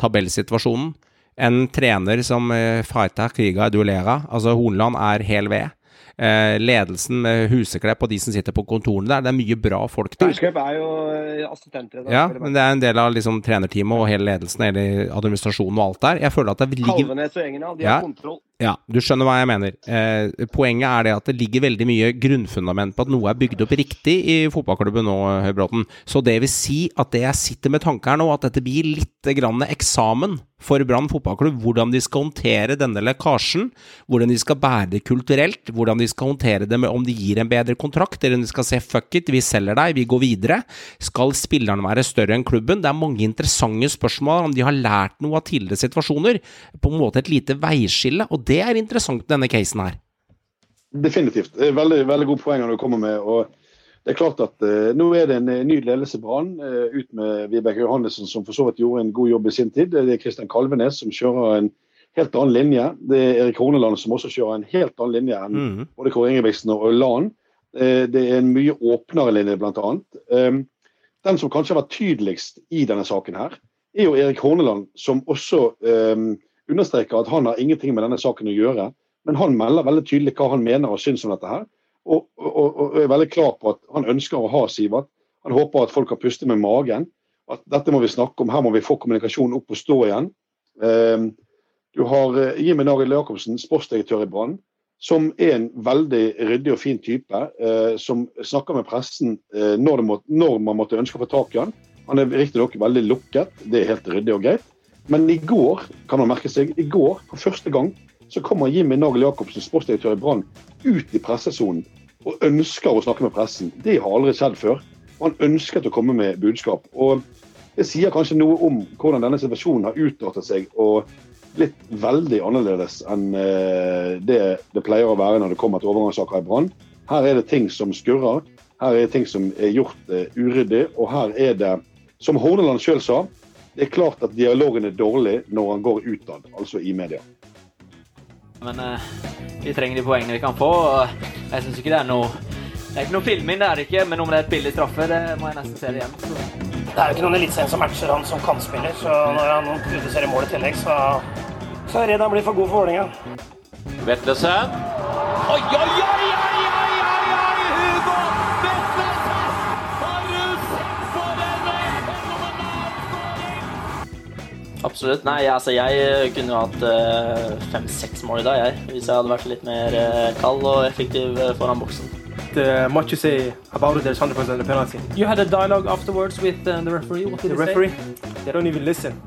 tabellsituasjonen. En trener som uh, fighter kriga duellera. Altså, Hornland er hel ved. Uh, ledelsen med Huseklepp og de som sitter på kontorene der. Det er mye bra folk der. Huseklepp er jo eh, assistenter. Ja, men det er en del av liksom, trenerteamet og hele ledelsen, hele administrasjonen og alt der. Jeg føler at det ligger Kalvenes og gjengen, de har kontroll. Ja, du skjønner hva jeg mener. Eh, poenget er det at det ligger veldig mye grunnfundament på at noe er bygd opp riktig i fotballklubben nå, Høybråten. Så det vil si at det jeg sitter med tanke her nå, at dette blir litt grann eksamen for Brann fotballklubb. Hvordan de skal håndtere denne lekkasjen, hvordan de skal bære det kulturelt, hvordan de skal håndtere det med om de gir en bedre kontrakt, eller om de skal se fuck it, vi selger deg, vi går videre. Skal spillerne være større enn klubben? Det er mange interessante spørsmål om de har lært noe av tidligere situasjoner. På en måte et lite veiskille. og det er interessant denne casen her. Definitivt. Veldig, veldig gode poenger du kommer med. og det er klart at uh, Nå er det en uh, ny ledelse i Brann, uh, ut med Vibeke Johannessen, som for så vidt gjorde en god jobb i sin tid. Det er Kristian Kalvenes som kjører en helt annen linje. Det er Erik Horneland som også kjører en helt annen linje enn Mm. både Kåre Ingebrigtsen og Lan. det er en mye åpnere linje, bl.a. Um, den som kanskje har vært tydeligst i denne saken, her, er jo Erik Horneland, som også um, understreker at han har ingenting med denne saken å gjøre. Men han melder veldig tydelig hva han mener og syns om dette her. Og, og, og er veldig klar på at han ønsker å ha Sivert. Han håper at folk har pustet med magen. At dette må vi snakke om, her må vi få kommunikasjonen opp og stå igjen. Um, du har uh, Jimmy Narild Jacobsen, sportsdirektør i Brann, som er en veldig ryddig og fin type. Uh, som snakker med pressen uh, når, må, når man måtte ønske å få tak i han. Han er riktignok veldig lukket, det er helt ryddig og greit. Men i går kan man merke seg, i går for første gang så kommer Jimmy Nagel Jacobsen, sportsdirektør i Brann, ut i pressesonen og ønsker å snakke med pressen. Det har aldri skjedd før. Og han ønsket å komme med budskap. Og Det sier kanskje noe om hvordan denne situasjonen har utartet seg og blitt veldig annerledes enn eh, det det pleier å være når det kommer til overgangssaker i Brann. Her er det ting som skurrer, her er det ting som er gjort eh, uryddig, og her er det, som Horneland sjøl sa, det er klart at dialogen er dårlig når han går utad, altså i media. Men eh, vi trenger de poengene vi kan få. og Jeg syns ikke det er noe Det er ikke noe filming, det er det ikke. Men om det er et billig straffe, det må jeg nesten se det igjen. Så. Det er jo ikke noen eliteserien som matcher han som kantspiller, så når han produserer mål i tillegg, så, så er jeg redd han blir for god for Vålerenga. Vetlesen. Oi, oi, oi, oi, oi, oi, Absolutt. Nei, altså jeg eh, kunne jo hatt eh, fem-seks mål i dag, jeg. Hvis jeg hadde vært litt mer eh, kald og effektiv foran boksen. Uh, much you say about it, there's 100% the penalty. You had a dialogue afterwards with uh, the referee. What did the referee? Say? They don't even listen.